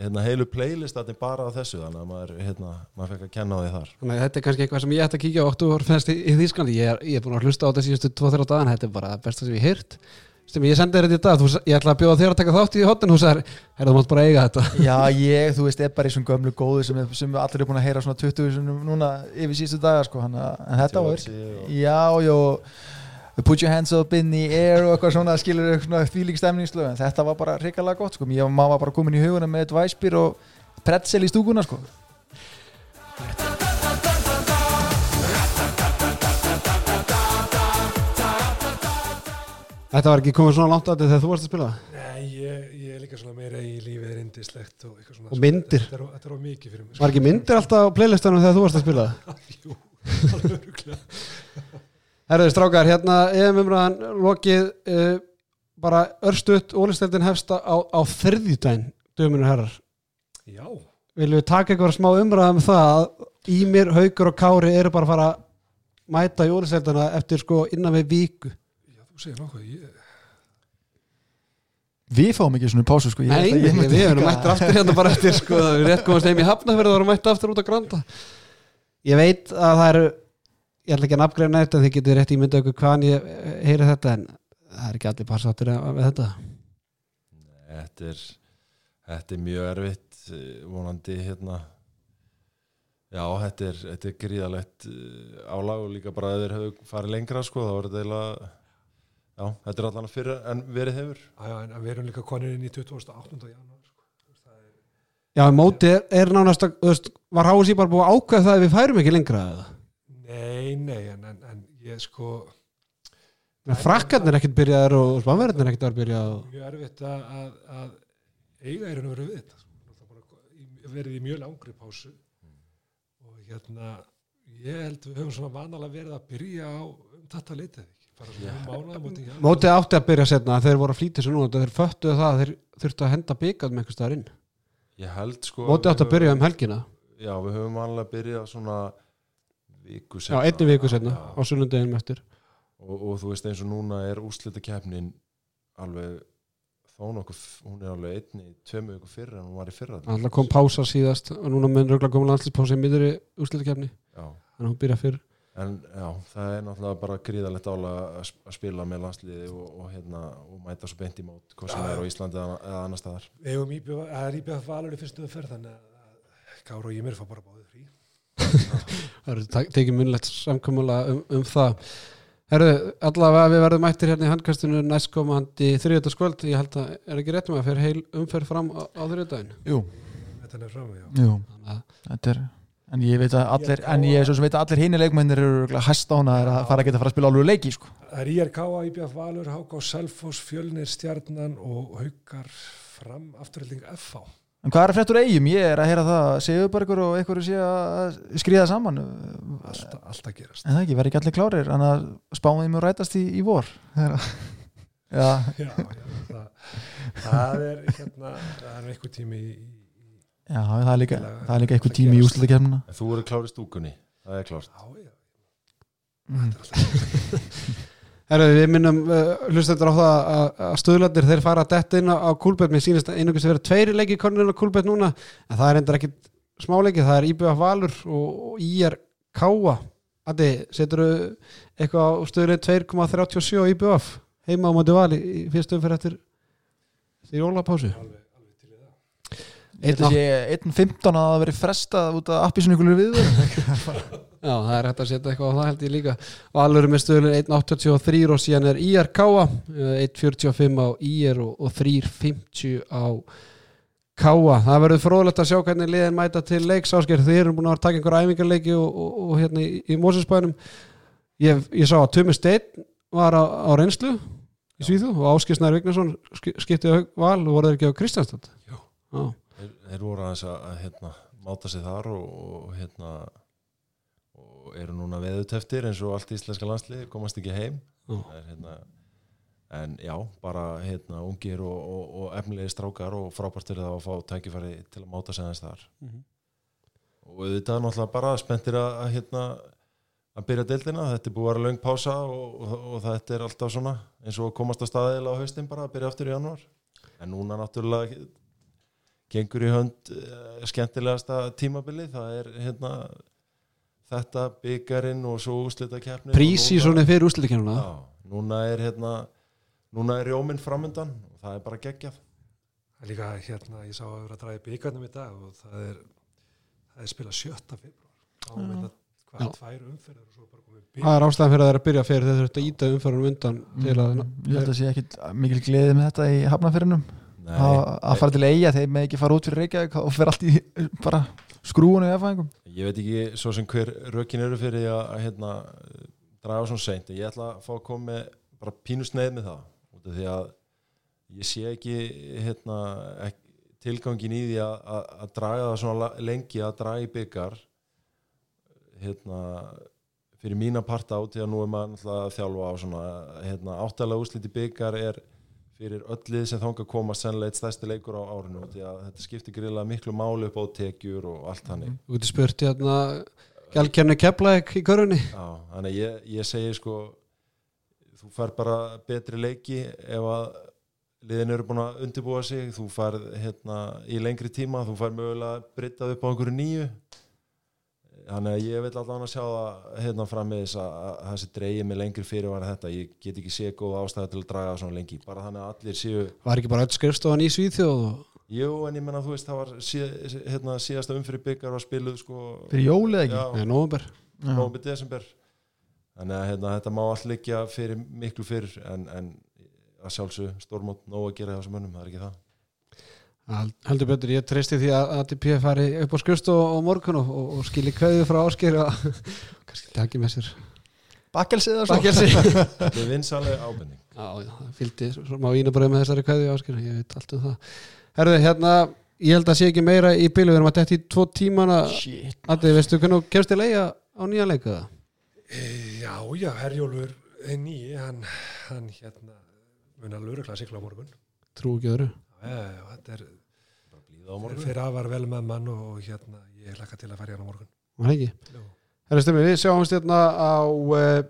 hérna heilu playlist þetta bara á þessu þannig að maður hérna maður fekk að kenna á því þar. Þannig að þetta er kannski eitthvað sem ég ætti að kíkja á oktoberfest í, í Þísklandi ég er, ég er búin að hlusta á þetta síðustu 2-3 dagan þetta er bara það besta sem ég heyrt sem ég sendi þér þetta í dag, þú, ég ætla að bjóða þér að taka þátt í hotn þú sagðir, herra þú mátt bara eiga þetta. [LAUGHS] Já, ég, þú veist, er bara í svona gömlu góðu sem, sem allir er búin að heyra svona 20 sinum núna yfir síðustu daga, sko hana, en þetta var, já, já put your hands up in the air og eitthvað svona skilur svona þvílík stemningslu en þetta var bara hrikalega gott, sko, ég og maður var bara komin í huguna með eitt væspir og pretzel í stúkuna, sko Þetta var ekki komið svona langt að þetta þegar þú varst að spila? Nei, ég, ég er líka svona meira í lífið er indislegt og eitthvað svona. Og myndir. Þetta þetta er á mikið fyrir mig Var ekki myndir alltaf á playlistanum þegar þú varst að spila? [LAUGHS] Jú, alveg örugglega. Herðu strákar, hérna EM umræðan lokið uh, bara örstutt ólisteldin hefsta á, á þriðjudaginn dömunur herrar. Já, Viljum við taka eitthvað smá umræðan um það að Ímir, Haukur og Kári eru bara að fara að mæta í ólisteldina eftir sko innan við viku þú segir nokkuð ég, Við fáum ekki svona pásu, sko. Ég Nei, við ég myndi við erum mættir aftur hérna bara eftir sko, [LAUGHS] það er rétt komast heim í Hafnafjörðu og erum mættir aftur út á Granda. Ég veit að það eru ég ætla ekki að nafngreina þetta þið getur rétt ímynda okkur hvaðan ég eh, heyri þetta en það er ekki allir passáttir með þetta. Þetta er, þetta er mjög erfitt eh, vonandi hérna. Já, þetta er, þetta er gríðalegt eh, álag og líka bara að þeir hefur farið lengra sko, þá er þetta eiginlega já, þetta er allan fyrir en verið hefur að, að, að við erum líka konir inn í 28. janúar sko. Já, móti er, er nánast að, þú veist, var HSI bara búið að ákveða það að við færum ekki lengra eða? Nei, nei, en, en, en ég sko Frakkarnir er ekkert byrjaðar og spannverðin er ekkert að byrja og... mjög erfitt að, að, að eiga er að vera við þetta sko. Í- verið í mjög langri pásu og hérna ég held við höfum svona vanalega verið að byrja á um þetta leitið ekki svona um. Mótið átti að byrja setna þeir voru að flýta sér nú þeir föttuðu það að þeir þurftu að henda byggað með einhvers staðar inn. Ég held sko Mótið átti að byrja um helgina. Já, við höfum vanlega byrjað svona viku Já, seinna. einni viku setna Já. á sunnundeginum eftir. Og, og þú veist eins og núna er úrslita keppnin alveg þó nokkuð, hún er alveg einni tveimu viku fyrr en hún var í fyrra. Alltaf kom pása síðast og núna mun röglega koma landslýspása í miðri úrslitakefni já, þannig að hún byrja fyrr en já, það er náttúrulega bara gríðalegt ála að sp- að spila með landsliði og, og, hérna, og mæta svo beint í mót hvað sem er á Íslandi eða, eða annar staðar. Það er íbjöð valur í fyrstu umferð þannig að Kára og Ýmir fá bara báðið frí. [LAUGHS] Það eru tekið munlegt samkomulega um, um það. Herðu, allavega við verðum mættir hérna í handkastinu næstkomandi þriðjöldaskvöld ég held að er ekki rétt með að fyrir heil umferð fram á, á þriðjöldaginn Jú, Þetta er fram, já. jú, Þannig að þetta er En ég veit að allir, en ég svo sem veit að allir hinni leikmennir eru hæst ána að fara að geta að fara að spila alveg leiki sko. Það er IRK, IBF Valur, HK, Selfoss, Fjölnir, Stjarnan og Haukar fram afturhalding FH. En hvað er fréttur eigum? Ég er að heyra það Sigurbergur og einhverju sé að skriða saman En Alltaf, alltaf gerast. það ekki, verði ekki allir klárir en að spáum þeim og rætast í, í vor [LAUGHS] Já, Já, já, það, það er hérna, það er einhver tími í, í já, það er líka það er líka einhver tími í úslutakefnina En þú eru klár í stúkunni, það er klárt. Já, já. Herðu, við minnum uh, hlustendur á það að, að stöðlandir þeir fara að detta inn á, á kúlbett mér sýnist að einhvers að vera tveiri leiki konurinn á kúlbett núna en það er endur ekkit smáleiki. Það er IBF Valur og, og IR Káa. Addi, setur eitthvað á stöðlinn 2,37 á IBF heima á móti vali í fyrstum fyrir eftir því jólapásu? Alveg, alveg til í það. Ég held að sé 1.15 að það veri frestað út af appi sem ykkur við [LAUGHS] Já, það er hægt að setja eitthvað á það held ég líka. Valur er með stöðlinn 1.83 og síðan er IR Káa eh, 1.45 á IR og, og 3.50 á Káa, það verður fróðlegt að sjá hvernig liðin mæta til leiks ásker þið eru búin að vera að taka einhver æfingarleiki og, og, og hérna í, í Mósinsbænum ég, ég sá að Tumi Steinn var á, á reynslu í Svíðu og Ásker Snær Vignarsson sk- skiptið á val og voru þeir ekki á Kristjánstad Jú. Já, þeir, voru aðeins að, að hérna, máta sig þar og, og hérna og eru núna veðuteftir eins og allt íslenska landslið komast ekki heim. Það er, hérna, en já, bara hérna, ungir og, og, og efnilegi strákar og frábært er það að fá tækifæri til að máta sig aðeins þar Mhm. og þetta er náttúrulega bara spenntir að, að hérna að byrja deildina, þetta er búið að vera löng pása og, þetta er alltaf svona eins og komast á staðilega á haustin bara að byrja aftur í januar en núna náttúrulega gengur í hönd uh, skemmtilegasta tímabili það er hérna þetta byggarinn og svo úslita keppni Prísísoni fyrir úsliðkennuna Já, núna er hérna núna er rjóminn framundan og það er bara geggjað Það er líka hérna, ég sá að vera að draga í byggarnum í dag og það er, það er spilað 7. februar. Já. meina, hvað, tvær umferðar og svo bara komið Það byggar. er ástæðan fyrir að það er að byrja fyrir að íta umförunum undan til að Mm, Ég held að sé ekki mikil gleði með þetta í hafnafyrinum Nei, að fara til eiga þeir með ekki fara út fyrir Reykjavík og fyrir allt í bara skrúinu í erfæðingum ég veit ekki svo sem hver rökin eru fyrir að, hérna, draga svona seint en ég ætla að fá að koma með bara pínu sneið með það út af því að ég sé ekki, hérna, ekki tilgangin í því að, að, að draga það svona lengi að draga í byggar hérna fyrir mína parta át því að nú er maður að þjálfa á svona hérna, áttalega úsliti byggar er fyrir öll lið sem þanga komast sennilega eitt stærsti leikur á árinu því að þetta skiptir gríðlega miklu máli upp á tekjur og allt þannig. Þú getur spurt hérna Gjálkjarni Keflæk í körfunni. Já, þannig að ég, ég segi sko þú fær bara betri leiki ef að liðin eru búin að undirbúa sig. Þú fær hérna í lengri tíma þú fær mögulega brittað upp á einhverju nýju þannig að ég vil allan að sjá það hérna fram með þess að, að þessi dreigi með lengri fyrirvara þetta. Ég get ekki séð góð ástæða til að draga það svona lengi. Bara þannig að allir séu Var ekki bara öll skrifstofan í Svíþjóð og Jú, en ég menna þú veist það var síð, hérna, síðasta umfyrir byggar var spiluð sko. Fyrir jólið ekki? Já, Já. nómið desember. Þannig að hérna, þetta má allt liggja fyrir miklu fyrr en, en að sjálfsög stórmót nóg að gera þessum mönnum, það er ekki það Hald- Heldur betur, ég treysti því að ATP fari upp á skrifstof á morgun og, og, og skili kveðið frá ásker og [LAUGHS] kannski taki með sér Bakkelsið eða svo Bakkelsi [LAUGHS] þetta er vinsaleg ábending Já, já, það fylgdi svo má ínabröð með þessari kveðið ásker ég veit allt um það Herðu, hérna, ég held að sé ekki meira í bílu við erum að detti í tvo tímana Shit. Addi, veistu hvernig kemst til eiga á nýja leika það? E, já, já, Herjólfur er nýi, hann, hann hérna mun að lurugla sigla á morgun. Trú ekki öðru þetta er, bara blíða á er morgun fyrir afar vel með mann og, og hérna, ég hlakka til að fara hérna á morgun. Það ekki? Já. Herðu, stemmi, við sjáumst hérna á uh,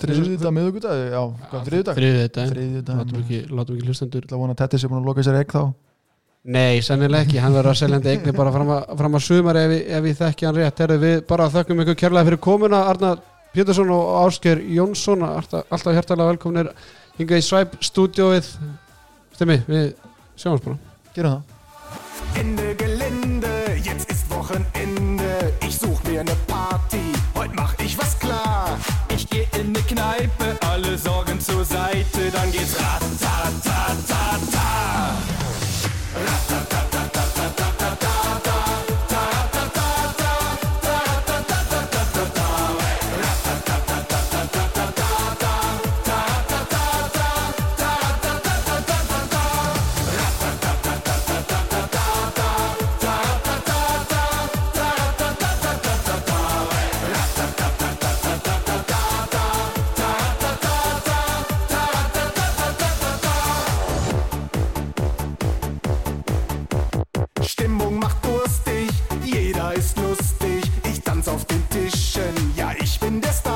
Þriðjudag, miðugudag, já, Þriðjudag, Látum ekki, látum ekki hlustendur Ég ætla að vona að Tetti sé búin að loka sér egg þá? Nei, sennilega ekki, hann verður að seljandi eigni bara fram að, fram að sumar ef, ef ég þekki hann rétt. Herðu, við bara þökkum ykkur kærlega fyrir komuna Arnar Pétursson og Ásker Jónsson. Alltaf, alltaf hjertalega velkomnir hingað í Svæp stúdióið Stemmi, við Sjáumst bara. Gerum það. Ende Gelände, jetzt ist Wochenende. Ich such mir ne Party, heute mach ich was klar. Ich geh in ne Kneipe, alle Sorgen zur Seite, dann geht's rat, tat, tat, tat, tat. en